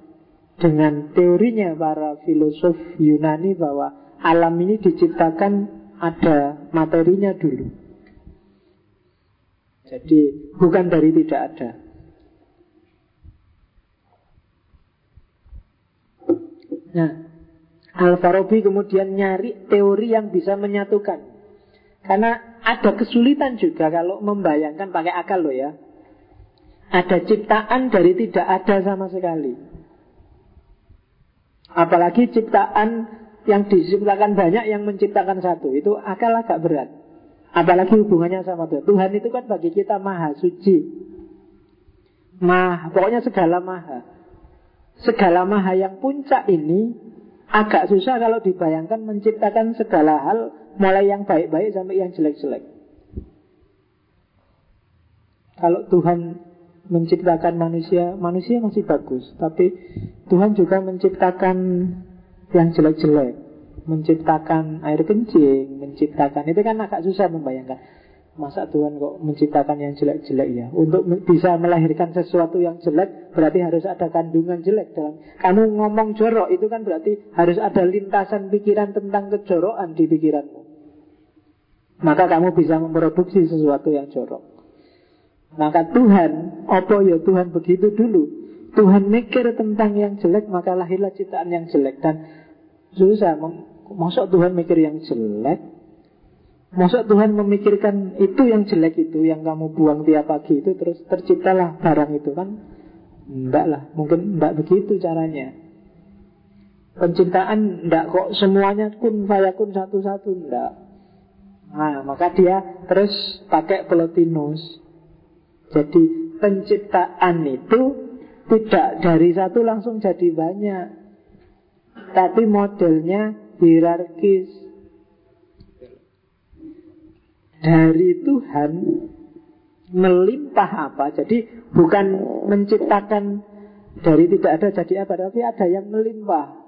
A: dengan teorinya para filosof Yunani bahwa alam ini diciptakan ada materinya dulu. Jadi bukan dari tidak ada. Nah, Al-Farabi kemudian nyari teori yang bisa menyatukan. Karena ada kesulitan juga kalau membayangkan pakai akal loh ya. Ada ciptaan dari tidak ada sama sekali. Apalagi ciptaan yang diciptakan banyak yang menciptakan satu. Itu akal agak berat. Apalagi hubungannya sama Tuhan. Tuhan itu kan bagi kita maha suci. Maha, pokoknya segala maha. Segala maha yang puncak ini agak susah kalau dibayangkan menciptakan segala hal mulai yang baik-baik sampai yang jelek-jelek. Kalau Tuhan menciptakan manusia, manusia masih bagus, tapi Tuhan juga menciptakan yang jelek-jelek, menciptakan air kencing, menciptakan itu kan agak susah membayangkan. Masa Tuhan kok menciptakan yang jelek-jelek ya? Untuk bisa melahirkan sesuatu yang jelek berarti harus ada kandungan jelek dalam. Kamu ngomong jorok itu kan berarti harus ada lintasan pikiran tentang kejorokan di pikiranmu. Maka kamu bisa memproduksi sesuatu yang jorok. Maka Tuhan, apa ya Tuhan begitu dulu? Tuhan mikir tentang yang jelek, maka lahirlah ciptaan yang jelek. Dan susah, masuk Tuhan mikir yang jelek? Masuk Tuhan memikirkan itu yang jelek itu, yang kamu buang tiap pagi itu, terus terciptalah barang itu kan? Enggak lah, mungkin enggak begitu caranya. Penciptaan enggak kok semuanya kun fayakun satu-satu, enggak. Nah, maka dia terus pakai Plotinus jadi penciptaan itu tidak dari satu langsung jadi banyak. Tapi modelnya hierarkis. Dari Tuhan melimpah apa? Jadi bukan menciptakan dari tidak ada jadi apa, tapi ada yang melimpah.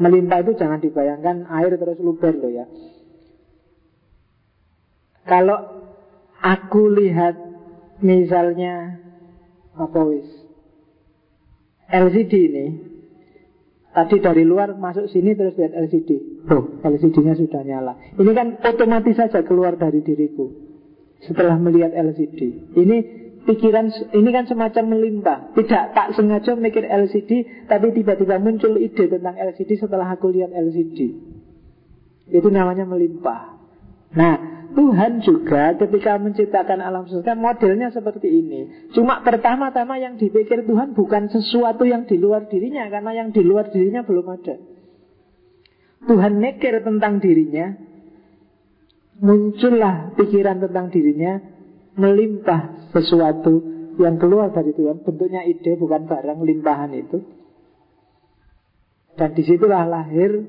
A: Melimpah itu jangan dibayangkan air terus luber loh ya. Kalau aku lihat Misalnya apa wis? LCD ini Tadi dari luar masuk sini terus lihat LCD Oh, LCD-nya sudah nyala. Ini kan otomatis saja keluar dari diriku Setelah melihat LCD Ini pikiran ini kan semacam melimpah. Tidak tak sengaja mikir LCD Tapi tiba-tiba muncul ide tentang LCD setelah aku lihat LCD Itu namanya melimpah. Nah, Tuhan juga ketika menciptakan alam semesta modelnya seperti ini. Cuma pertama-tama yang dipikir Tuhan bukan sesuatu yang di luar dirinya karena yang di luar dirinya belum ada. Tuhan mikir tentang dirinya, muncullah pikiran tentang dirinya, melimpah sesuatu yang keluar dari Tuhan, bentuknya ide bukan barang limpahan itu. Dan di situlah lahir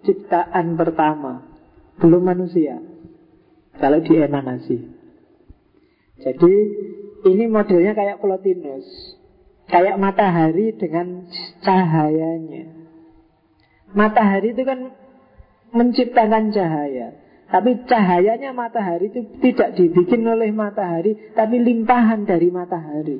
A: ciptaan pertama, belum manusia kalau di emanasi. Jadi ini modelnya kayak Plotinus, kayak matahari dengan cahayanya. Matahari itu kan menciptakan cahaya, tapi cahayanya matahari itu tidak dibikin oleh matahari, tapi limpahan dari matahari.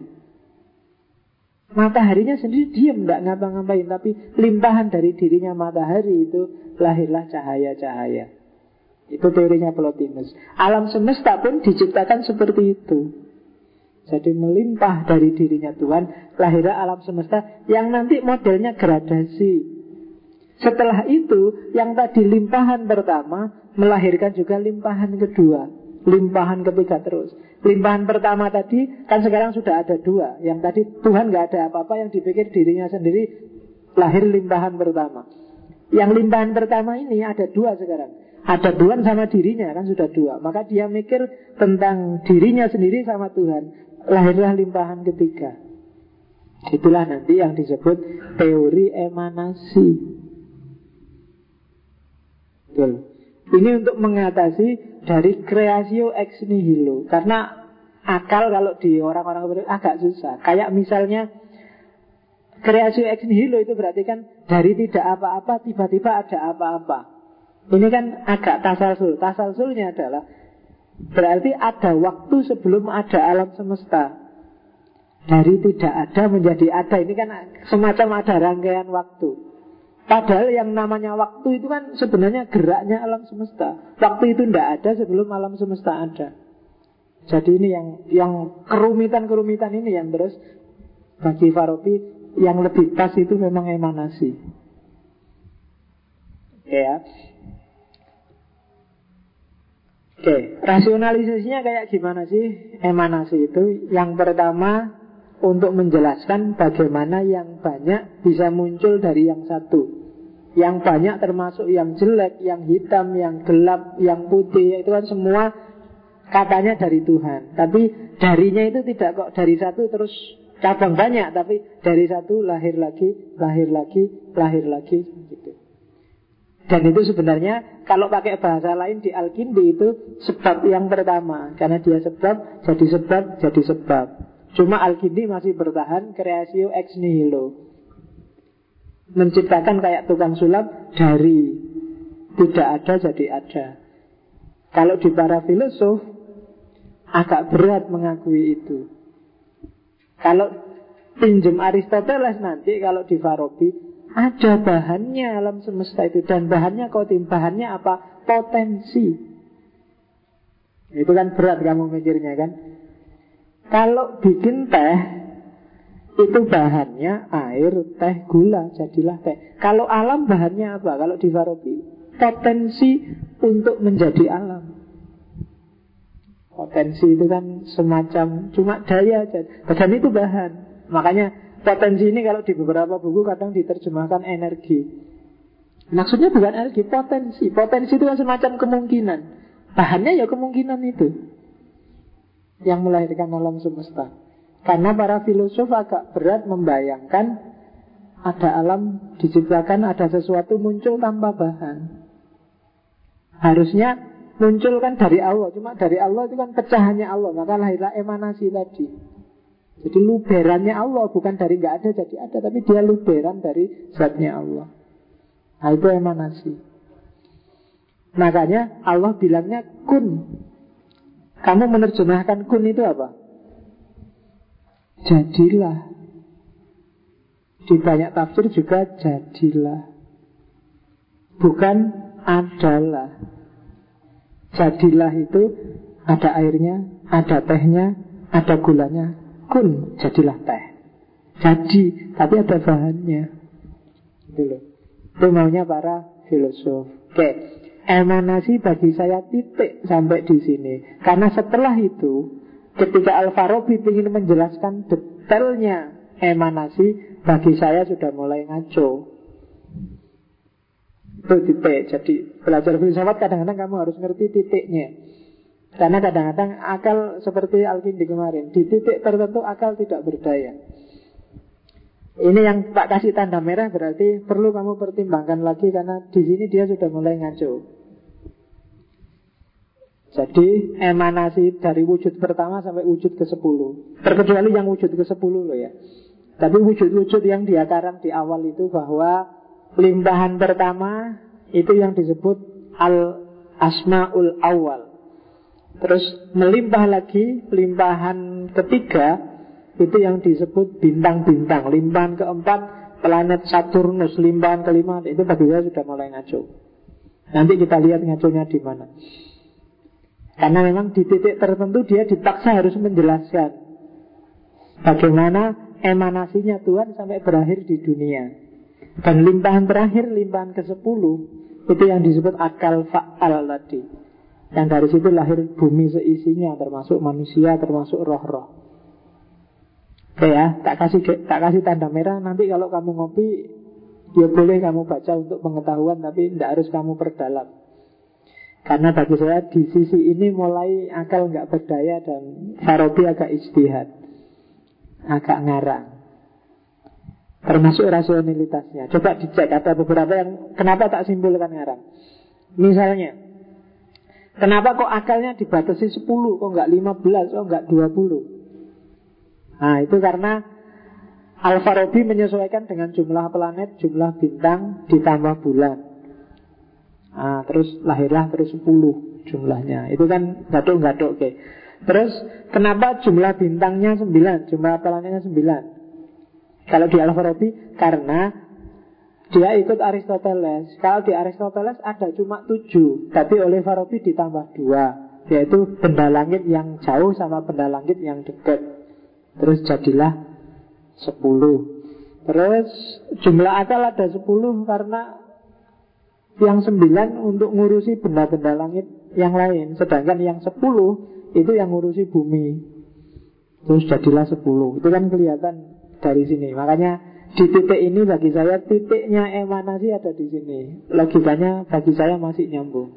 A: Mataharinya sendiri diam, tidak ngapa-ngapain, tapi limpahan dari dirinya matahari itu lahirlah cahaya-cahaya. Itu teorinya Plotinus. Alam semesta pun diciptakan seperti itu. Jadi melimpah dari dirinya Tuhan, lahirlah alam semesta yang nanti modelnya gradasi. Setelah itu, yang tadi limpahan pertama melahirkan juga limpahan kedua, limpahan ketiga terus. Limpahan pertama tadi kan sekarang sudah ada dua. Yang tadi Tuhan nggak ada apa-apa yang dipikir dirinya sendiri lahir limpahan pertama. Yang limpahan pertama ini ada dua sekarang. Ada Tuhan sama dirinya kan sudah dua. Maka dia mikir tentang dirinya sendiri sama Tuhan. Lahirlah limpahan ketiga. Itulah nanti yang disebut teori emanasi. Betul. Ini untuk mengatasi dari kreasio ex nihilo. Karena akal kalau di orang-orang agak susah. Kayak misalnya kreasio ex nihilo itu berarti kan dari tidak apa-apa tiba-tiba ada apa-apa ini kan agak tasalsul. Tasalsulnya adalah berarti ada waktu sebelum ada alam semesta. Dari tidak ada menjadi ada. Ini kan semacam ada rangkaian waktu. Padahal yang namanya waktu itu kan sebenarnya geraknya alam semesta. Waktu itu tidak ada sebelum alam semesta ada. Jadi ini yang yang kerumitan-kerumitan ini yang terus bagi Farabi yang lebih pas itu memang emanasi. Ya Oke, rasionalisasinya kayak gimana sih emanasi itu? Yang pertama untuk menjelaskan bagaimana yang banyak bisa muncul dari yang satu. Yang banyak termasuk yang jelek, yang hitam, yang gelap, yang putih, itu kan semua katanya dari Tuhan. Tapi darinya itu tidak kok dari satu terus cabang banyak, tapi dari satu lahir lagi, lahir lagi, lahir lagi, gitu. Dan itu sebenarnya kalau pakai bahasa lain di Al-Kindi itu sebab yang pertama. Karena dia sebab, jadi sebab, jadi sebab. Cuma Al-Kindi masih bertahan kreasio ex nihilo. Menciptakan kayak tukang sulap dari tidak ada jadi ada. Kalau di para filosof Agak berat mengakui itu. Kalau pinjem Aristoteles nanti Kalau di Farabi ada bahannya alam semesta itu. Dan bahannya kotim Bahannya apa? Potensi. Itu kan berat kamu mikirnya kan? Kalau bikin teh Itu bahannya air, teh, gula Jadilah teh. Kalau alam bahannya apa? Kalau di Farabi Potensi untuk menjadi alam. Potensi itu kan semacam Cuma daya aja. Dan itu bahan. Makanya Potensi ini kalau di beberapa buku kadang diterjemahkan energi. Maksudnya bukan energi, potensi. Potensi itu kan semacam kemungkinan. Bahannya ya kemungkinan itu. Yang melahirkan alam semesta. Karena para filosof agak berat membayangkan ada alam diciptakan, ada sesuatu muncul tanpa bahan. Harusnya muncul kan dari Allah. Cuma dari Allah itu kan pecahannya Allah. Maka lahirlah emanasi tadi. Jadi luberannya Allah bukan dari nggak ada jadi ada, tapi dia luberan dari zatnya Allah. Nah itu emanasi. Makanya Allah bilangnya kun. Kamu menerjemahkan kun itu apa? Jadilah. Di banyak tafsir juga jadilah. Bukan adalah. Jadilah itu ada airnya, ada tehnya, ada gulanya, kun jadilah teh. Jadi tapi ada bahannya. Itu loh. Itu maunya para filosof. Oke emanasi bagi saya titik sampai di sini. Karena setelah itu ketika Al-Farabi ingin menjelaskan detailnya emanasi bagi saya sudah mulai ngaco. Itu titik. Jadi belajar filsafat kadang-kadang kamu harus ngerti titiknya karena kadang-kadang akal seperti Alkindi kemarin Di titik tertentu akal tidak berdaya. Ini yang Pak kasih tanda merah berarti Perlu kamu pertimbangkan lagi Karena di sini dia sudah mulai ngaco. Jadi emanasi dari wujud pertama sampai wujud ke sepuluh. Terkecuali yang wujud ke sepuluh loh ya. Tapi wujud-wujud yang dia di awal itu bahwa Limpahan pertama itu yang disebut Al-Asma'ul Awal Terus melimpah lagi Limpahan ketiga Itu yang disebut bintang-bintang. Limpahan keempat planet Saturnus. Limpahan kelima itu bagi saya sudah mulai ngaco. Nanti kita lihat ngaconya di mana. Karena memang di titik tertentu Dia dipaksa harus menjelaskan Bagaimana emanasinya Tuhan sampai berakhir di dunia. Dan limpahan terakhir Limpahan ke-10 Itu yang disebut akal fa'al tadi yang dari situ lahir bumi seisinya Termasuk manusia, termasuk roh-roh. Oke ya, tak kasih tak kasih tanda merah. Nanti kalau kamu ngopi Ya boleh kamu baca untuk pengetahuan Tapi tidak harus kamu perdalam. Karena bagi saya di sisi ini mulai akal nggak berdaya Dan Farabi agak istihad Agak ngarang. Termasuk rasionalitasnya. Coba dicek ada beberapa yang Kenapa tak simpulkan ngarang? Misalnya Kenapa kok akalnya dibatasi 10, kok nggak 15, kok nggak 20? Nah itu karena Al-Farabi menyesuaikan dengan jumlah planet, jumlah bintang ditambah bulan. Nah, terus lahirlah terus 10 jumlahnya. Itu kan gadok-gadok oke. Terus kenapa jumlah bintangnya 9 Jumlah planetnya 9 Kalau di Al-Farabi Karena dia ikut Aristoteles Kalau di Aristoteles ada cuma 7 Tapi oleh Farabi ditambah 2 Yaitu benda langit yang jauh Sama benda langit yang dekat Terus jadilah 10 Terus jumlah akal ada 10 Karena yang 9 untuk ngurusi benda-benda langit yang lain Sedangkan yang 10 itu yang ngurusi bumi. Terus jadilah 10. Itu kan kelihatan dari sini. Makanya di titik ini bagi saya titiknya emanasi ada di sini. Logikanya bagi saya masih nyambung.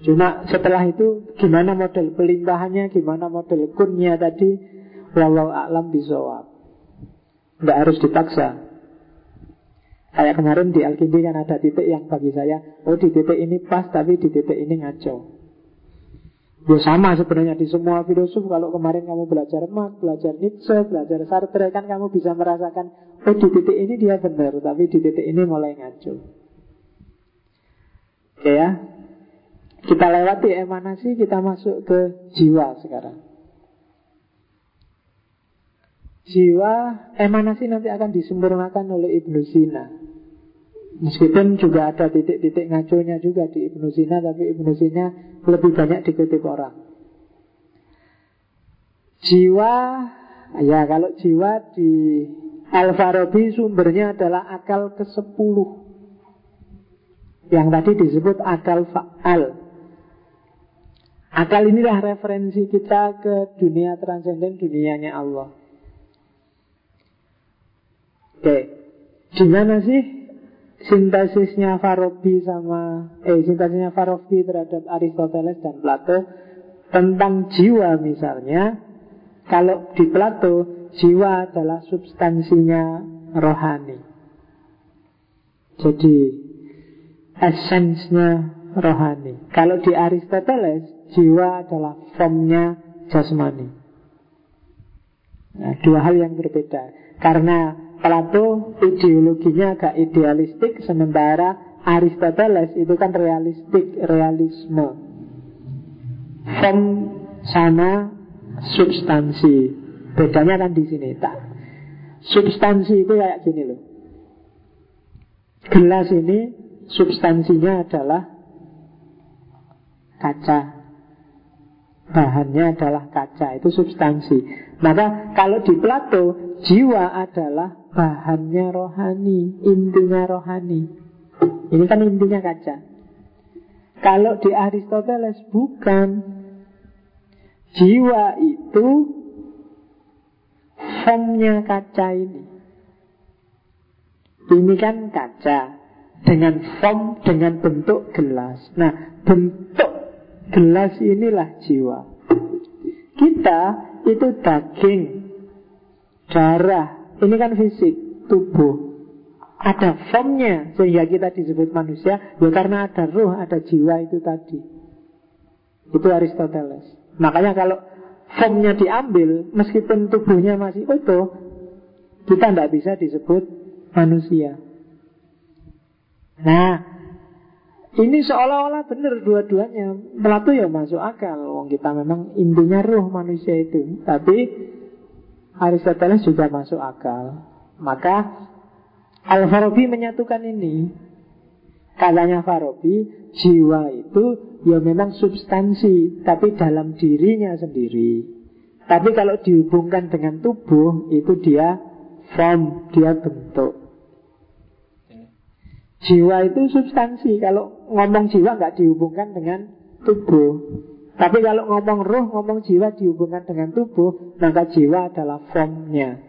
A: Cuma setelah itu gimana model pelimpahannya, gimana model kunnya tadi, walau alam bisawab. Tidak harus dipaksa. Kayak kemarin di Alkindi kan ada titik yang bagi saya, oh di titik ini pas tapi di titik ini ngaco. Ya sama sebenarnya di semua filosof Kalau kemarin kamu belajar Marx, belajar Nietzsche, belajar Sartre Kan kamu bisa merasakan Oh di titik ini dia benar Tapi di titik ini mulai ngaco. Oke ya. Kita lewati emanasi Kita masuk ke jiwa sekarang. Jiwa emanasi nanti akan disempurnakan oleh Ibnu Sina Meskipun juga ada titik-titik ngaconya juga di Ibnu Sina Tapi Ibnu Sina lebih banyak dikutip orang. Jiwa Ya kalau jiwa di Al-Farabi sumbernya adalah akal ke-10 Yang tadi disebut akal fa'al. Akal inilah referensi kita ke dunia transenden, dunianya Allah. Oke, gimana sih sintesisnya Farabi sama eh sintesisnya Farabi terhadap Aristoteles dan Plato tentang jiwa misalnya kalau di Plato jiwa adalah substansinya rohani. Jadi esensnya rohani. Kalau di Aristoteles jiwa adalah formnya jasmani. Nah, dua hal yang berbeda. Karena Plato ideologinya agak idealistik Sementara Aristoteles itu kan realistik Realisme. Form sama substansi. Bedanya kan di sini tak. Substansi itu kayak gini loh. Gelas ini substansinya adalah kaca Bahannya adalah kaca Itu substansi Maka kalau di Plato Jiwa adalah bahannya rohani, intinya rohani. Ini kan intinya kaca. Kalau di Aristoteles bukan. Jiwa itu formnya kaca ini. Ini kan kaca dengan form, dengan bentuk gelas. Nah, bentuk gelas inilah jiwa. Kita itu daging, darah, ini kan fisik, tubuh. Ada formnya Sehingga kita disebut manusia Ya karena ada roh, ada jiwa itu tadi. Itu Aristoteles. Makanya kalau formnya diambil Meskipun tubuhnya masih utuh Kita tidak bisa disebut manusia. Nah ini seolah-olah benar dua-duanya Plato ya masuk akal Wong kita memang intinya roh manusia itu Tapi Aristoteles juga masuk akal. Maka Al-Farabi menyatukan ini. Katanya Farabi, jiwa itu ya memang substansi, tapi dalam dirinya sendiri. Tapi kalau dihubungkan dengan tubuh, itu dia form, dia bentuk. Jiwa itu substansi. Kalau ngomong jiwa nggak dihubungkan dengan tubuh. Tapi kalau ngomong roh, ngomong jiwa dihubungkan dengan tubuh, maka jiwa adalah formnya.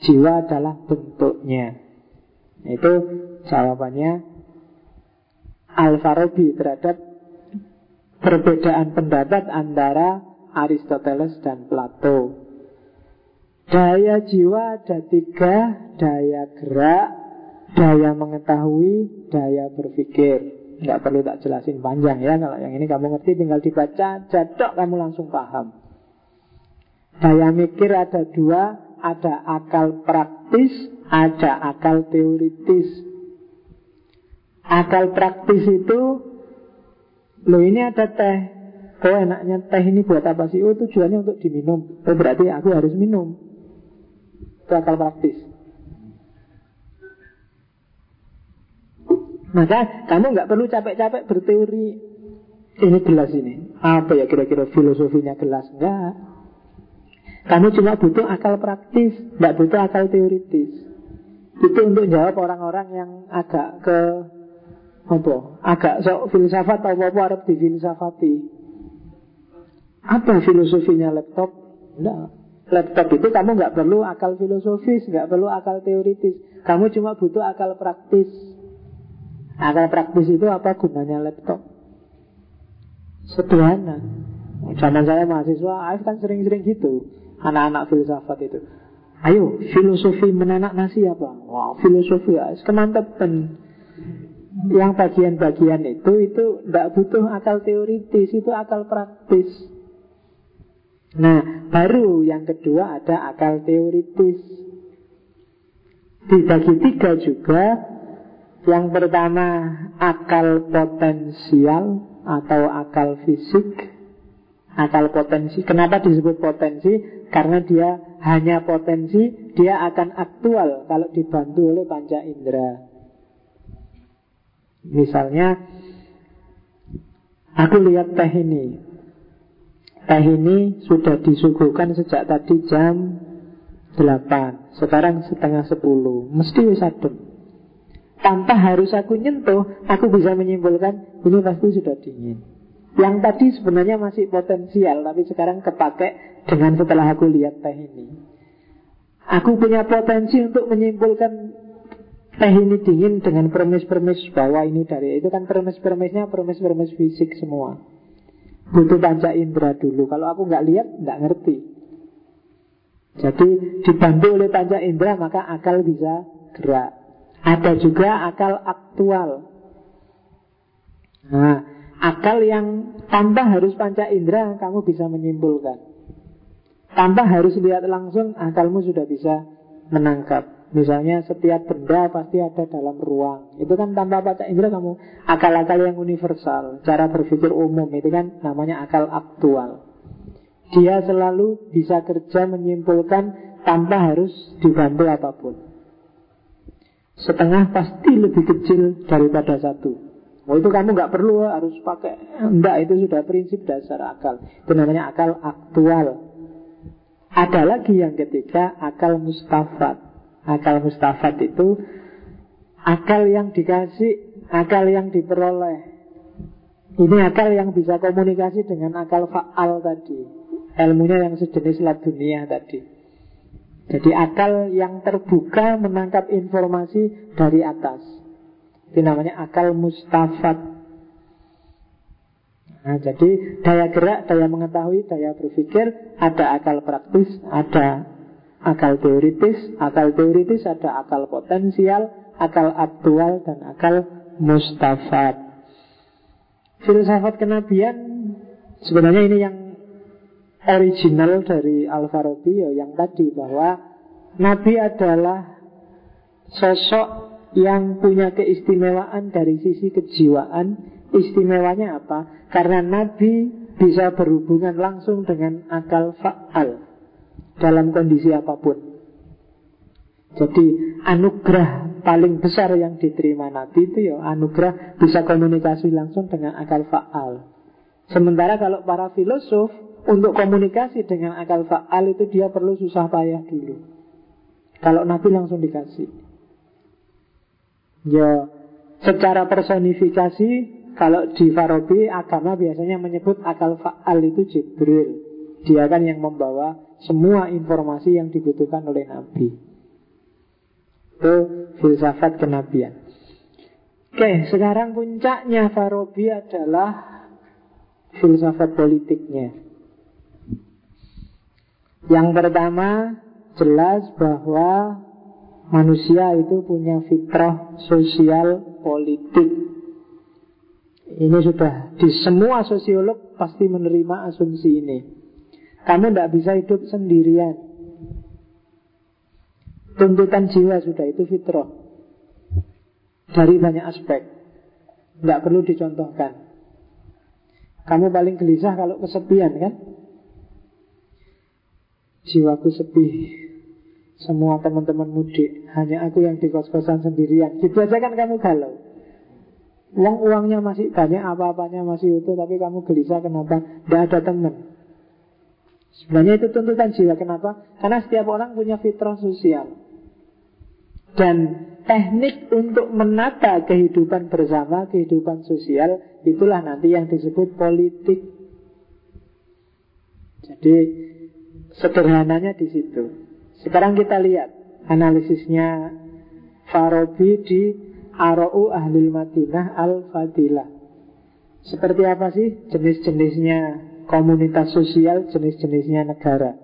A: Jiwa adalah bentuknya. Itu jawabannya Al-Farabi terhadap perbedaan pendapat antara Aristoteles dan Plato. Daya jiwa ada tiga, daya gerak, daya mengetahui, daya berpikir. Nggak perlu tak jelasin panjang ya. Kalau yang ini kamu ngerti tinggal dibaca Jadok kamu langsung paham. Daya mikir ada dua Ada akal praktis Ada akal teoritis. Akal praktis itu Loh ini ada teh. Oh enaknya teh ini buat apa sih? Oh tujuannya untuk diminum. Oh berarti aku harus minum. Itu akal praktis Maka kamu nggak perlu capek-capek berteori Ini gelas ini Apa ya kira-kira filosofinya gelas Enggak Kamu cuma butuh akal praktis Nggak butuh akal teoritis Itu untuk jawab orang-orang yang agak ke apa? Agak sok filsafat atau apa harap difilsafati. Apa filosofinya laptop? Enggak. Laptop itu kamu nggak perlu akal filosofis, nggak perlu akal teoritis. Kamu cuma butuh akal praktis. Akal praktis itu apa gunanya laptop? Sederhana. Zaman saya mahasiswa, Aif kan sering-sering gitu. Anak-anak filsafat itu. Ayo, filosofi menanak nasi apa? Wah, filosofi ya, kemantepan. Yang bagian-bagian itu itu tidak butuh akal teoritis, itu akal praktis. Nah, baru yang kedua ada akal teoritis. Dibagi tiga juga. Yang pertama akal potensial atau akal fisik. Akal potensi. Kenapa disebut potensi? Karena dia hanya potensi, dia akan aktual kalau dibantu oleh panca indera. Misalnya Aku lihat teh ini Teh ini sudah disuguhkan sejak tadi jam 8 Sekarang setengah 10 Mesti wis Tanpa harus aku nyentuh Aku bisa menyimpulkan Ini pasti sudah dingin. Yang tadi sebenarnya masih potensial Tapi sekarang kepake Dengan setelah aku lihat teh ini. Aku punya potensi untuk menyimpulkan teh ini dingin dengan permis-permis bahwa ini dari itu kan permis-permisnya permis-permis fisik semua. Butuh panca indera dulu. Kalau aku nggak lihat nggak ngerti. Jadi dibantu oleh panca indera maka akal bisa gerak ada juga akal aktual. Nah akal yang tanpa harus panca indera kamu bisa menyimpulkan. Tanpa harus lihat langsung akalmu sudah bisa menangkap. Misalnya setiap benda pasti ada dalam ruang. Itu kan tanpa baca indera kamu. Akal-akal yang universal Cara berpikir umum itu kan namanya akal aktual. Dia selalu bisa kerja menyimpulkan Tanpa harus dibantu apa pun Setengah pasti lebih kecil daripada satu Oh itu kamu nggak perlu harus pakai Enggak itu sudah prinsip dasar akal Itu namanya akal aktual Ada lagi yang ketiga akal mustafat Akal mustafat itu akal yang dikasih, akal yang diperoleh. Ini akal yang bisa komunikasi dengan akal faal tadi. Ilmunya yang sejenis dunia tadi. Jadi akal yang terbuka menangkap informasi dari atas. Itu namanya akal mustafat. Nah, jadi daya gerak, daya mengetahui, daya berpikir, ada akal praktis, ada akal teoritis, akal teoritis ada akal potensial, akal aktual dan akal mustafat. Filsafat kenabian sebenarnya ini yang original dari Al-Farabi ya, yang tadi bahwa Nabi adalah sosok yang punya keistimewaan dari sisi kejiwaan. Istimewanya apa? Karena Nabi bisa berhubungan langsung dengan akal fa'al dalam kondisi apa pun. Jadi anugerah paling besar yang diterima Nabi itu ya anugerah bisa komunikasi langsung dengan akal faal. Sementara kalau para filosof untuk komunikasi dengan akal faal itu dia perlu susah payah dulu. Kalau Nabi langsung dikasih. Ya secara personifikasi kalau di Farabi agama biasanya menyebut akal faal itu Jibril. Dia kan yang membawa semua informasi yang dibutuhkan oleh Nabi. Itu filsafat kenabian. Oke, sekarang puncaknya Farabi adalah filsafat politiknya. Yang pertama jelas bahwa manusia itu punya fitrah sosial politik. Ini sudah di semua sosiolog pasti menerima asumsi ini. Kamu tidak bisa hidup sendirian. Tuntutan jiwa sudah itu fitrah. Dari banyak aspek. Tidak perlu dicontohkan. Kamu paling gelisah kalau kesepian kan? Jiwaku sepi Semua teman-teman mudik Hanya aku yang di kos-kosan sendirian. Gitu aja kan kamu galau. Uang-uangnya masih banyak, apa-apanya masih utuh Tapi kamu gelisah kenapa? Tidak ada teman. Sebenarnya itu tuntutan jiwa. Kenapa? Karena setiap orang punya fitrah sosial. Dan teknik untuk menata kehidupan bersama Kehidupan sosial Itulah nanti yang disebut politik. Jadi Sederhananya di situ. Sekarang kita lihat analisisnya Farabi di Arau Ahlul Madinah Al-Fadilah. Seperti apa sih jenis-jenisnya komunitas sosial, jenis-jenisnya negara?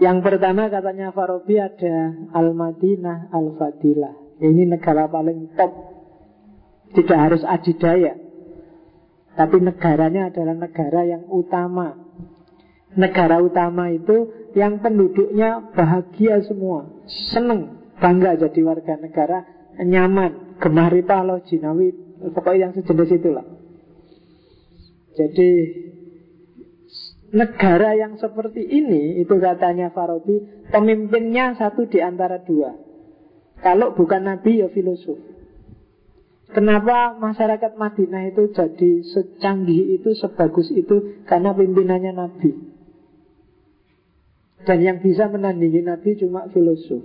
A: Yang pertama katanya Farabi ada Al-Madinah Al-Fadilah. Ini negara paling top. Tidak harus adidaya. Tapi negaranya adalah negara yang utama negara utama itu yang penduduknya bahagia semua, seneng, bangga jadi warga negara, nyaman, gemar palo jinawi, pokoknya yang sejenis itulah. Jadi negara yang seperti ini itu katanya Farabi pemimpinnya satu di antara dua. Kalau bukan nabi ya filosof. Kenapa masyarakat Madinah itu jadi secanggih itu, sebagus itu? Karena pimpinannya Nabi. Dan yang bisa menandingi Nabi cuma filosof.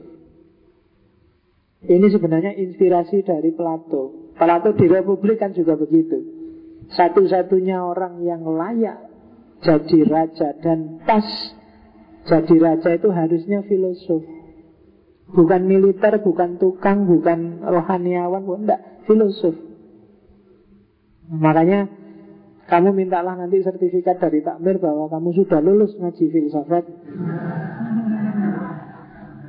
A: Ini sebenarnya inspirasi dari Plato. Plato di Republik kan juga begitu. Satu-satunya orang yang layak jadi raja dan pas jadi raja itu harusnya filosof. Bukan militer, bukan tukang, bukan rohaniawan, bukan enggak, filosof. Makanya kamu mintalah nanti sertifikat dari takmir bahwa kamu sudah lulus ngaji filsafat.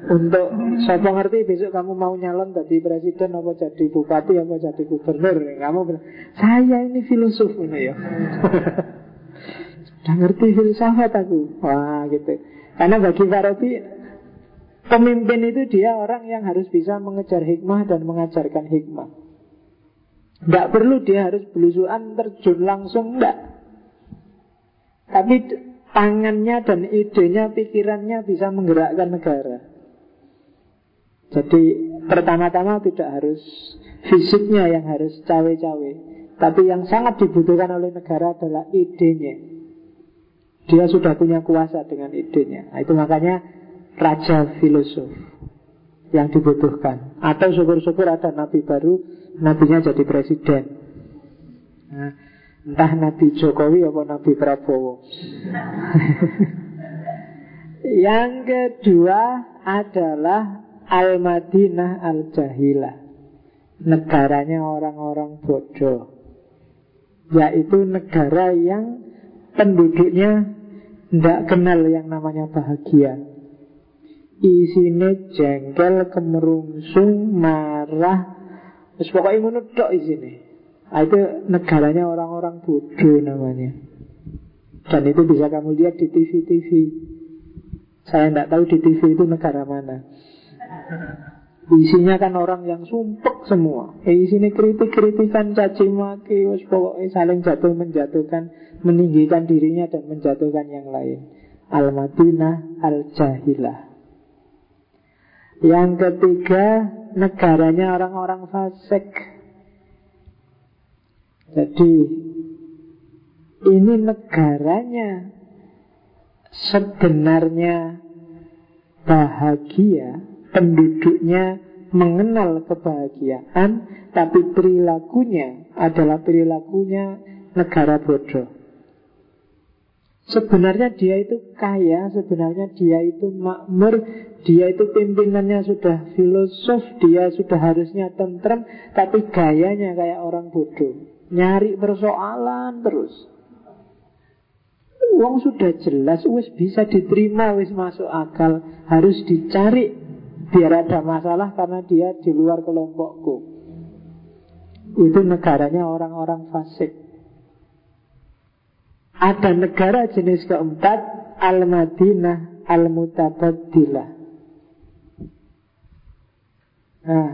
A: Untuk saya ngerti besok kamu mau nyalon jadi presiden apa jadi bupati apa jadi gubernur Kamu bilang, saya ini filosof ini ya. Sudah ngerti filsafat aku? Wah gitu. Karena bagi Farabi Pemimpin itu dia orang yang harus bisa mengejar hikmah dan mengajarkan hikmah tidak perlu dia harus belusuan terjun langsung Tidak Tapi tangannya dan idenya, pikirannya bisa menggerakkan negara. Jadi pertama-tama tidak harus fisiknya yang harus cawe-cawe. Tapi yang sangat dibutuhkan oleh negara adalah idenya. Dia sudah punya kuasa dengan idenya. Nah, Itu makanya raja filosof yang dibutuhkan. Atau syukur-syukur ada nabi baru nabinya jadi presiden. Nah, entah Nabi Jokowi atau Nabi Prabowo. Yang kedua adalah Al-Madinah Al-Jahilah. Negaranya orang-orang bodoh. Yaitu negara yang penduduknya tidak kenal yang namanya bahagia. Isinya jengkel, kemerungsung, marah, Terus pokoknya ngono tok sini. Nah, itu negaranya orang-orang bodoh namanya. Dan itu bisa kamu lihat di TV-TV. Saya tidak tahu di TV itu negara mana. Isinya kan orang yang sumpek semua. Eh, sini kritik-kritikan, caci maki, pokoknya saling jatuh menjatuhkan, meninggikan dirinya dan menjatuhkan yang lain. Al-Madinah Al-Jahilah. Yang ketiga negaranya orang-orang fasik. Jadi ini negaranya sebenarnya bahagia, penduduknya mengenal kebahagiaan, tapi perilakunya adalah perilakunya negara bodoh. Sebenarnya dia itu kaya, sebenarnya dia itu makmur, dia itu pimpinannya sudah filosof, dia sudah harusnya tentrem, tapi gayanya kayak orang bodoh. Nyari persoalan terus. Uang sudah jelas, wis bisa diterima, wis masuk akal. Harus dicari biar ada masalah karena dia di luar kelompokku. Itu negaranya orang-orang fasik. Ada negara jenis keempat Al-Madinah Al-Mutabadilah Nah,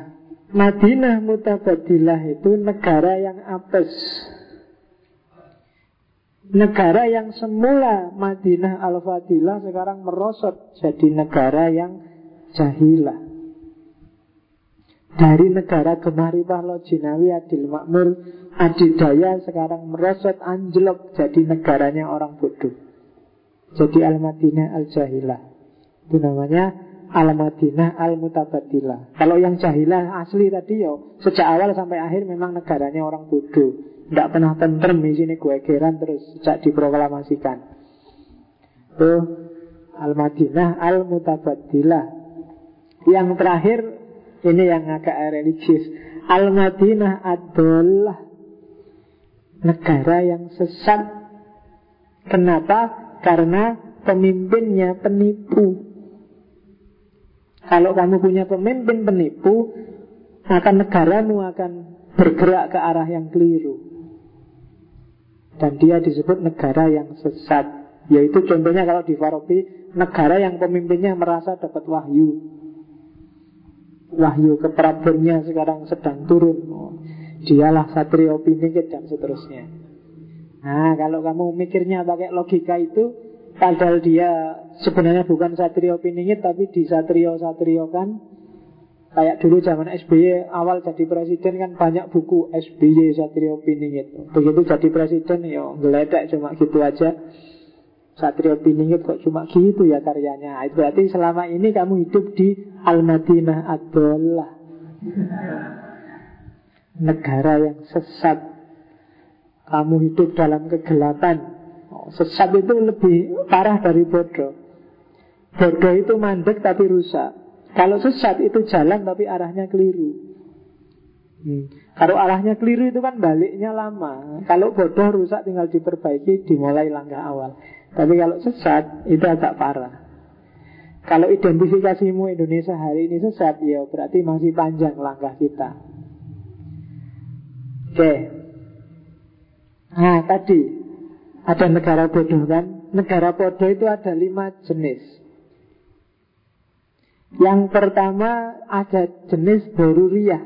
A: Madinah Mutabadilah itu negara yang apes Negara yang semula Madinah Al-Fadilah sekarang merosot jadi negara yang jahilah. Dari negara Gemaripah Lojinawi Adil Makmur Adidaya sekarang merosot anjlok jadi negaranya orang bodoh. Jadi Al-Madinah Al-Jahilah. Itu namanya Al-Madinah Al-Mutabadilah. Kalau yang jahilah asli tadi yo, sejak awal sampai akhir memang negaranya orang bodoh. Tidak pernah tentrem di sini gue geran terus sejak diproklamasikan. Itu Al-Madinah Al-Mutabadilah. Yang terakhir ini yang agak religius. Al-Madinah negara yang sesat. Kenapa? Karena pemimpinnya penipu. Kalau kamu punya pemimpin penipu, maka negaramu akan bergerak ke arah yang keliru. Dan dia disebut negara yang sesat Yaitu contohnya kalau di Farabi Negara yang pemimpinnya merasa dapat wahyu Wahyu ke sekarang sedang turun Dialah satrio piningit dan seterusnya Nah kalau kamu mikirnya pakai logika itu Padahal dia sebenarnya bukan satrio piningit Tapi di satrio-satrio kan Kayak dulu zaman SBY awal jadi presiden kan banyak buku SBY Satrio Piningit. Begitu jadi presiden ya ngeledek cuma gitu aja. Satrio Piningit kok cuma gitu ya karyanya. Itu berarti selama ini kamu hidup di Al-Madinah negara yang sesat. Kamu hidup dalam kegelapan. Oh, sesat itu lebih parah dari bodoh. Bodoh itu mandek tapi rusak. Kalau sesat itu jalan tapi arahnya keliru. Hmm. Kalau arahnya keliru itu kan baliknya lama. Kalau bodoh rusak tinggal diperbaiki, dimulai langkah awal. Tapi kalau sesat itu agak parah. Kalau identifikasimu Indonesia hari ini sesat, ya berarti masih panjang langkah kita. Oke. Nah tadi ada negara bodoh kan? Negara bodoh itu ada lima jenis. Yang pertama ada jenis doruriyah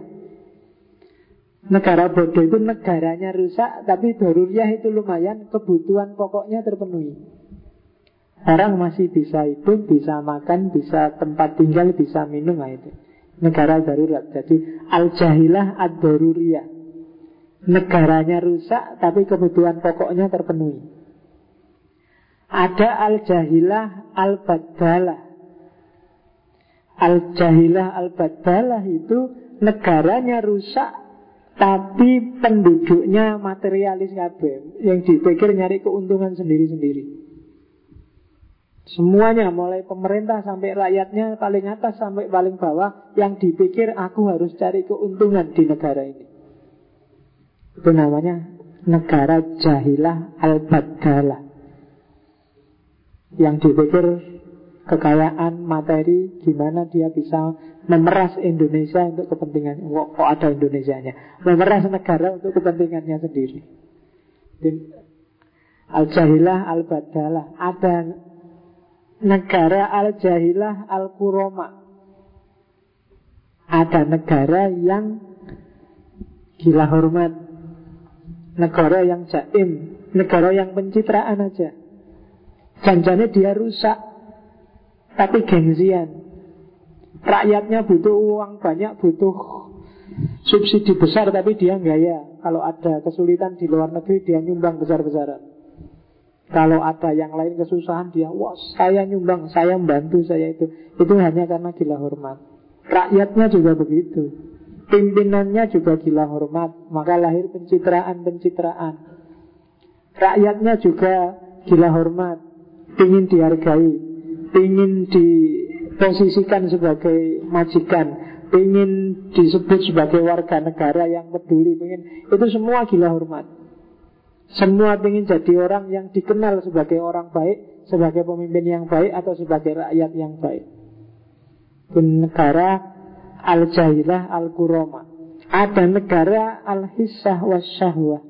A: Negara bodoh itu negaranya rusak Tapi doruriyah itu lumayan Kebutuhan pokoknya terpenuhi Orang masih bisa hidup, bisa makan, bisa tempat tinggal, bisa minum nah itu. Negara darurat Jadi al-jahilah ad-doruriyah Negaranya rusak Tapi kebutuhan pokoknya terpenuhi Ada al-jahilah al-badalah Al-Jahilah Al-Badalah itu negaranya rusak tapi penduduknya materialis kabeh yang dipikir nyari keuntungan sendiri-sendiri. Semuanya mulai pemerintah sampai rakyatnya paling atas sampai paling bawah yang dipikir aku harus cari keuntungan di negara ini. Itu namanya negara jahilah al-badalah. Yang dipikir kekayaan materi gimana dia bisa memeras Indonesia untuk kepentingan kok, kok ada Indonesianya? Memeras negara untuk kepentingannya sendiri. Al-Jahilah Al-Badalah ada negara Al-Jahilah Al-Kuroma. Ada negara yang gila hormat negara yang jaim negara yang pencitraan aja janjanya dia rusak tapi gengsian. Rakyatnya butuh uang banyak, butuh subsidi besar, tapi dia enggak ya. Kalau ada kesulitan di luar negeri, dia nyumbang besar-besaran. Kalau ada yang lain kesusahan, dia, wah saya nyumbang, saya membantu, saya itu. Itu hanya karena gila hormat. Rakyatnya juga begitu. Pimpinannya juga gila hormat. Maka lahir pencitraan-pencitraan. Rakyatnya juga gila hormat. Ingin dihargai ingin diposisikan sebagai majikan, ingin disebut sebagai warga negara yang peduli, ingin itu semua gila hormat. Semua ingin jadi orang yang dikenal sebagai orang baik, sebagai pemimpin yang baik atau sebagai rakyat yang baik. Negara al-jahilah al-kuroma. Ada negara al-hissah wasyahwah.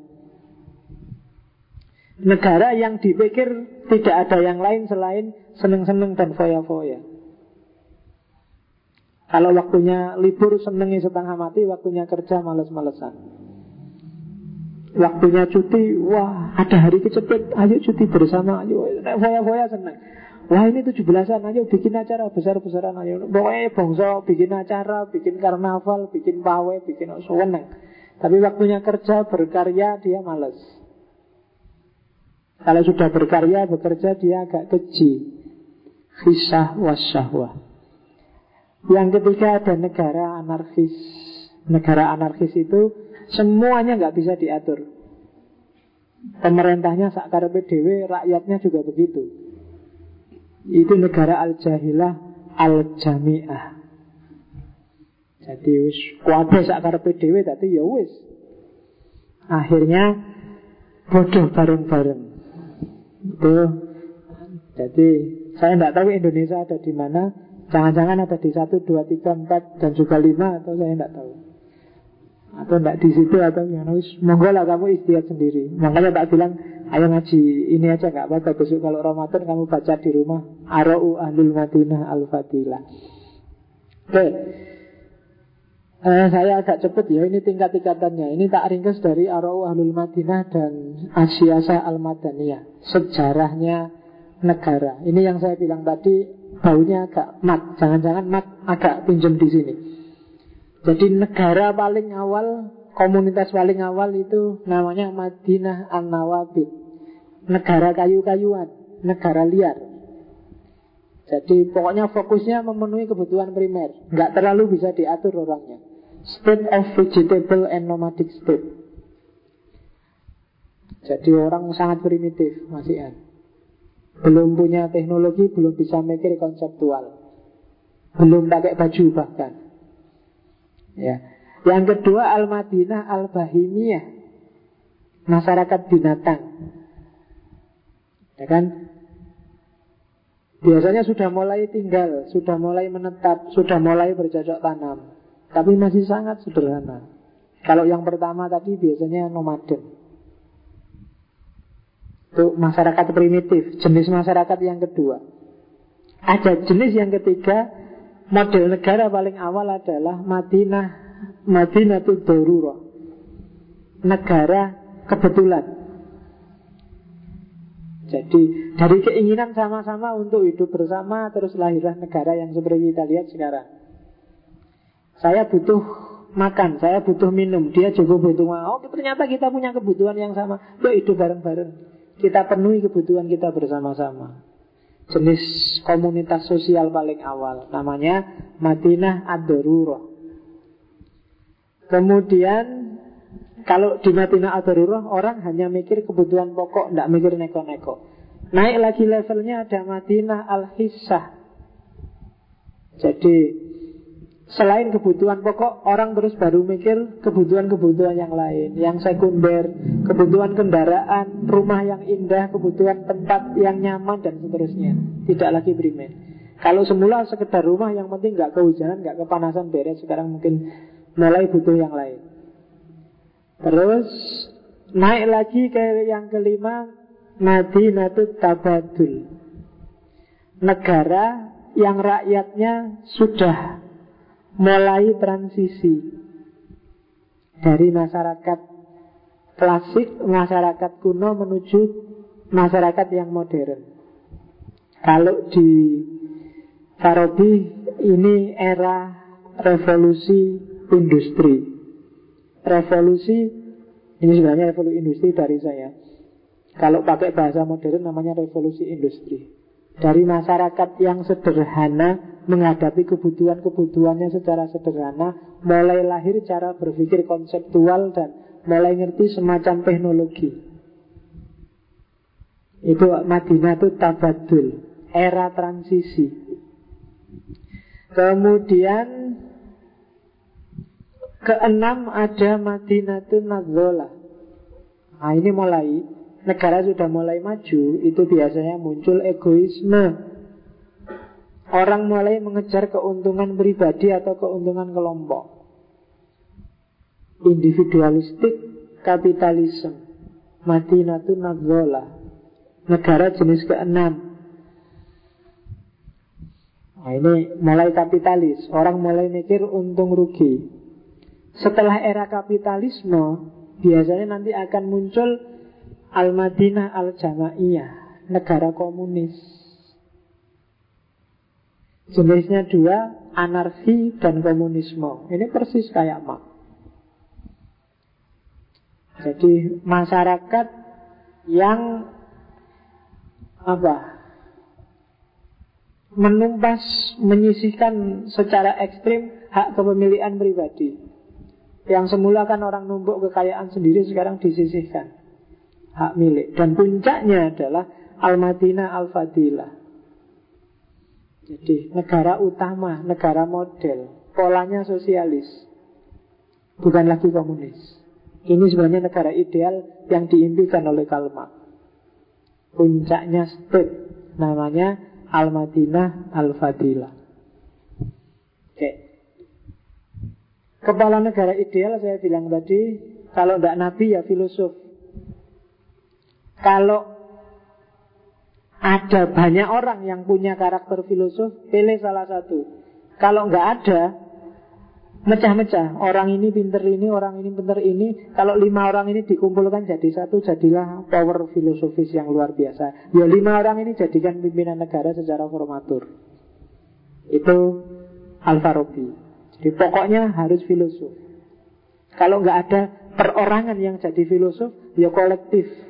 A: Negara yang dipikir tidak ada yang lain selain seneng-seneng dan foya-foya. Kalau waktunya libur senengi setengah mati, waktunya kerja males-malesan. Waktunya cuti, wah ada hari kecepet, ayo cuti bersama, ayo foya-foya senang. Wah ini tujuh belasan, ayo bikin acara besar-besaran, ayo pokoknya bangsa bikin acara, bikin karnaval, bikin pawe, bikin seneng. Tapi waktunya kerja, berkarya, dia males. Kalau sudah berkarya, bekerja, dia agak keji. Hisah wasyahwah. Yang ketiga ada negara anarkis. Negara anarkis itu Semuanya nggak bisa diatur. Pemerintahnya sakar PDW, rakyatnya juga begitu. Itu negara al-jahilah al-jami'ah. Jadi wis kuabe sakar PDW tadi ya wis. Akhirnya bodoh bareng-bareng. Itu jadi saya tidak tahu Indonesia ada di mana. Jangan-jangan ada di satu, dua, tiga, empat dan juga lima atau saya tidak tahu atau tidak di situ atau gimana. Monggo lah kamu istiadat sendiri. Makanya tak bilang ayo ngaji ini aja nggak apa-apa. Besok kalau Ramadan kamu baca di rumah Arau Ahlul Madinah Al Fatilah oke. Eh, saya agak cepet ya ini tingkat-tingkatannya. Ini tak ringkas dari Arau Ahlul Madinah dan Asyasa Al Madaniyah sejarahnya negara. Ini yang saya bilang tadi baunya agak mat. Jangan-jangan mat agak pinjam di sini jadi negara paling awal, komunitas paling awal itu namanya Madinah An-Nawabid. Negara kayu-kayuan, negara liar. Jadi pokoknya fokusnya memenuhi kebutuhan primer. Nggak terlalu bisa diatur orangnya. State of vegetable and nomadic state. Jadi orang sangat primitif masih. Belum punya teknologi, belum bisa mikir konseptual. Belum pakai baju bahkan. Ya. Yang kedua Al-Madinah Al-Bahimiyah. Masyarakat binatang. Ya kan? Biasanya sudah mulai tinggal Sudah mulai menetap Sudah mulai bercocok tanam. Tapi masih sangat sederhana. Kalau yang pertama tadi biasanya nomaden. Itu masyarakat primitif Jenis masyarakat yang kedua. Ada jenis yang ketiga Model negara paling awal adalah Madinah Madinah itu Doruro Negara kebetulan. Jadi dari keinginan sama-sama untuk hidup bersama Terus lahirlah negara yang seperti kita lihat sekarang. Saya butuh makan, saya butuh minum. Dia juga butuh makan. Oh ternyata kita punya kebutuhan yang sama. Yuk hidup bareng-bareng. Kita penuhi kebutuhan kita bersama-sama jenis komunitas sosial paling awal namanya Madinah ad Kemudian kalau di Madinah ad orang hanya mikir kebutuhan pokok, tidak mikir neko-neko. Naik lagi levelnya ada Madinah Al-Hissah. Jadi Selain kebutuhan pokok, orang terus baru mikir kebutuhan-kebutuhan yang lain, yang sekunder, kebutuhan kendaraan, rumah yang indah, kebutuhan tempat yang nyaman dan seterusnya. Tidak lagi primer. Kalau semula sekedar rumah yang penting nggak kehujanan, nggak kepanasan beres, sekarang mungkin mulai butuh yang lain. Terus naik lagi ke yang kelima, Madinatut Tabadul. Negara yang rakyatnya sudah mulai transisi dari masyarakat klasik, masyarakat kuno menuju masyarakat yang modern. Kalau di Farabi ini era revolusi industri. Revolusi ini sebenarnya revolusi industri dari saya. Kalau pakai bahasa modern namanya revolusi industri. Dari masyarakat yang sederhana menghadapi kebutuhan-kebutuhannya secara sederhana, mulai lahir cara berpikir konseptual dan mulai ngerti semacam teknologi. Itu Madinah itu tabadul, era transisi. Kemudian keenam ada Madinah itu. Nah ini mulai negara sudah mulai maju, itu biasanya muncul egoisme Orang mulai mengejar keuntungan pribadi atau keuntungan kelompok. Individualistik kapitalisme. Madinatu Nadzola. Negara jenis keenam. Nah, ini mulai kapitalis. Orang mulai mikir untung rugi. Setelah era kapitalisme, Biasanya nanti akan muncul Al-Madinah Al-Jamaiyah Negara komunis. Jenisnya dua Anarki dan komunisme. Ini persis kayak mak. Jadi masyarakat yang apa? Menumpas, menyisihkan secara ekstrim hak kepemilikan pribadi. Yang semula kan orang numpuk kekayaan sendiri sekarang disisihkan hak milik. Dan puncaknya adalah Al-Madinah Al-Fadilah. Jadi negara utama, negara model, polanya sosialis. Bukan lagi komunis. Ini sebenarnya negara ideal yang diimpikan oleh Karl Marx. Puncaknya state namanya Al-Madinah Al-Fadilah. Oke. Kepala negara ideal saya bilang tadi, kalau tidak nabi ya filosof. Kalau ada banyak orang yang punya karakter filosof, pilih salah satu. Kalau nggak ada, mecah-mecah. Orang ini pinter ini, orang ini pinter ini. Kalau lima orang ini dikumpulkan jadi satu, jadilah power filosofis yang luar biasa. Ya lima orang ini jadikan pimpinan negara secara formatur. Itu Al-Farabi. Jadi pokoknya harus filosof. Kalau nggak ada perorangan yang jadi filosof, ya kolektif.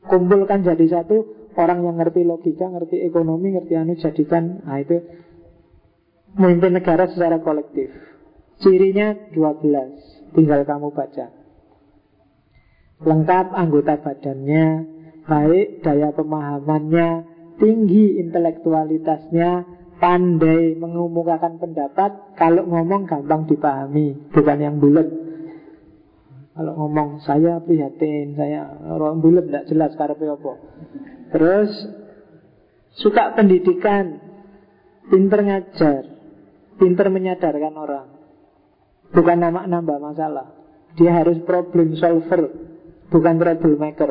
A: Kumpulkan jadi satu, orang yang ngerti logika, ngerti ekonomi, ngerti anu, jadikan, nah itu memimpin negara secara kolektif. Cirinya 12 Tinggal kamu baca Lengkap anggota badannya Baik daya pemahamannya Tinggi intelektualitasnya Pandai mengemukakan pendapat Kalau ngomong gampang dipahami Bukan yang bulat Kalau ngomong saya prihatin Saya orang bulat tidak jelas karena apa. Terus Suka pendidikan Pinter ngajar Pinter menyadarkan orang. Bukan nama nambah masalah. Dia harus problem solver Bukan troublemaker.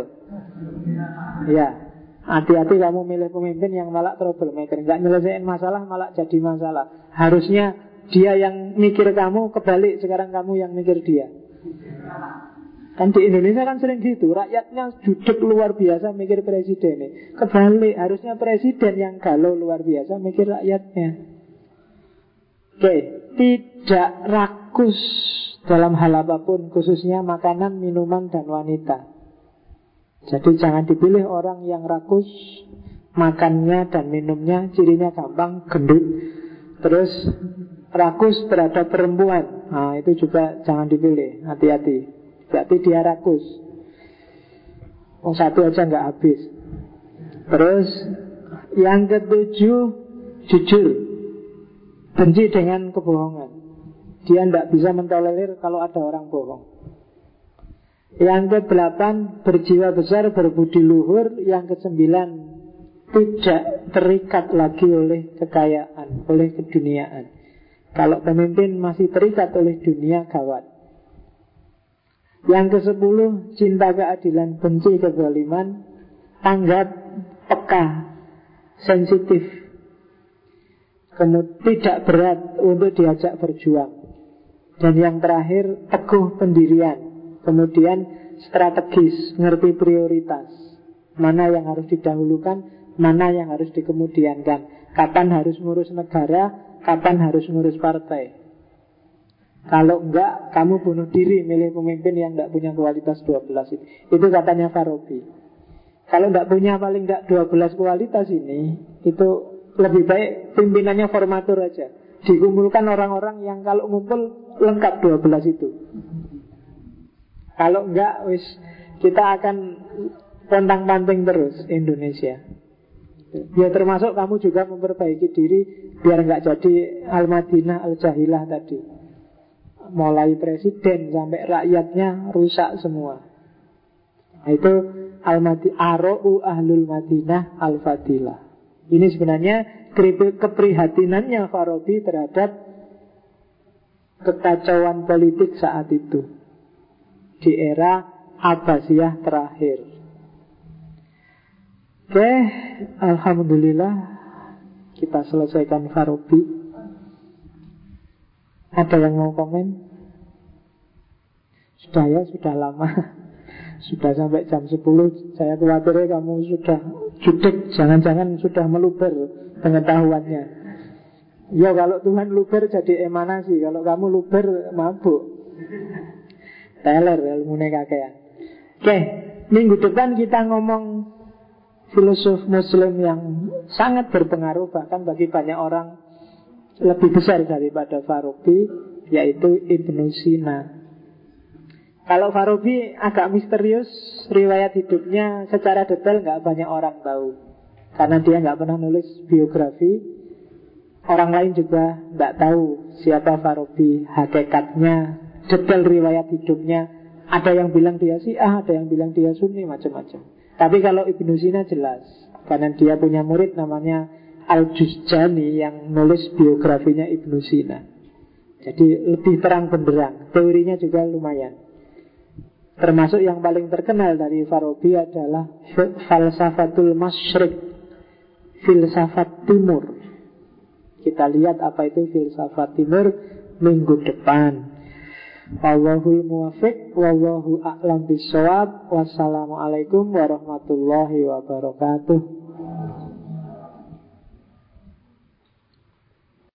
A: Ya Hati-hati kamu milih pemimpin yang malah troublemaker. Nggak nyelesain masalah malah jadi masalah. Harusnya dia yang mikir kamu Kebalik sekarang kamu yang mikir dia Kan di Indonesia kan sering gitu Rakyatnya judek luar biasa mikir presiden Kebalik harusnya presiden yang galau luar biasa mikir rakyatnya Oke, tidak rakus dalam hal apa pun, khususnya makanan, minuman, dan wanita. Jadi jangan dipilih orang yang rakus makannya dan minumnya, cirinya gampang, gendut. Terus rakus terhadap perempuan, nah itu juga jangan dipilih, hati-hati. Berarti dia rakus. Oh satu aja nggak habis. Terus yang ketujuh jujur. Benci dengan kebohongan Dia tidak bisa mentolerir kalau ada orang bohong Yang ke delapan Berjiwa besar, berbudi luhur Yang ke sembilan Tidak terikat lagi oleh kekayaan Oleh keduniaan Kalau pemimpin masih terikat oleh dunia Gawat Yang ke sepuluh Cinta keadilan, benci kezaliman Tanggap, peka Sensitif kemudian tidak berat untuk diajak berjuang. Dan yang terakhir, teguh pendirian. Kemudian strategis, ngerti prioritas. Mana yang harus didahulukan, mana yang harus dikemudiankan. Kapan harus ngurus negara, kapan harus ngurus partai. Kalau enggak, kamu bunuh diri milih pemimpin yang enggak punya kualitas 12 itu. Itu katanya Farabi. Kalau enggak punya paling enggak 12 kualitas ini, itu lebih baik pimpinannya formatur aja. Dikumpulkan orang-orang yang kalau ngumpul lengkap 12 itu. Kalau enggak, wis kita akan pontang-panting terus Indonesia. Ya termasuk kamu juga memperbaiki diri biar enggak jadi Al-Madinah Al-Jahilah tadi. Mulai presiden sampai rakyatnya rusak semua. Nah, itu Al-Madinah Aro'u Ahlul Madinah Al-Fadilah. Ini sebenarnya keprihatinannya Farabi terhadap kekacauan politik saat itu di era Abbasiyah terakhir. Oke, Alhamdulillah kita selesaikan Farabi. Ada yang mau komen? Sudah ya, sudah lama. Sudah sampai jam 10 Saya khawatir kamu sudah judik Jangan-jangan sudah meluber pengetahuannya. Ya kalau Tuhan luber jadi emanasi. Kalau kamu luber mabuk. Teler ilmu kakean. Oke, minggu depan kita ngomong filosof muslim yang sangat berpengaruh Bahkan bagi banyak orang lebih besar daripada Farabi Yaitu Ibnu Sina kalau Farabi agak misterius, riwayat hidupnya secara detail nggak banyak orang tahu. Karena dia nggak pernah nulis biografi. Orang lain juga nggak tahu siapa Farabi, hakikatnya, detail riwayat hidupnya. Ada yang bilang dia A, ada yang bilang dia Sunni, macam-macam. Tapi kalau Ibnu Sina jelas, karena dia punya murid namanya Al-Juzjani yang nulis biografinya Ibnu Sina. Jadi lebih terang benderang, teorinya juga lumayan. Termasuk yang paling terkenal dari Farabi adalah falsafatul masyrik, filsafat timur. Kita lihat apa itu filsafat timur minggu depan. Wallahul muwafiq wallahu a'lam bisawab. Wassalamualaikum warahmatullahi wabarakatuh.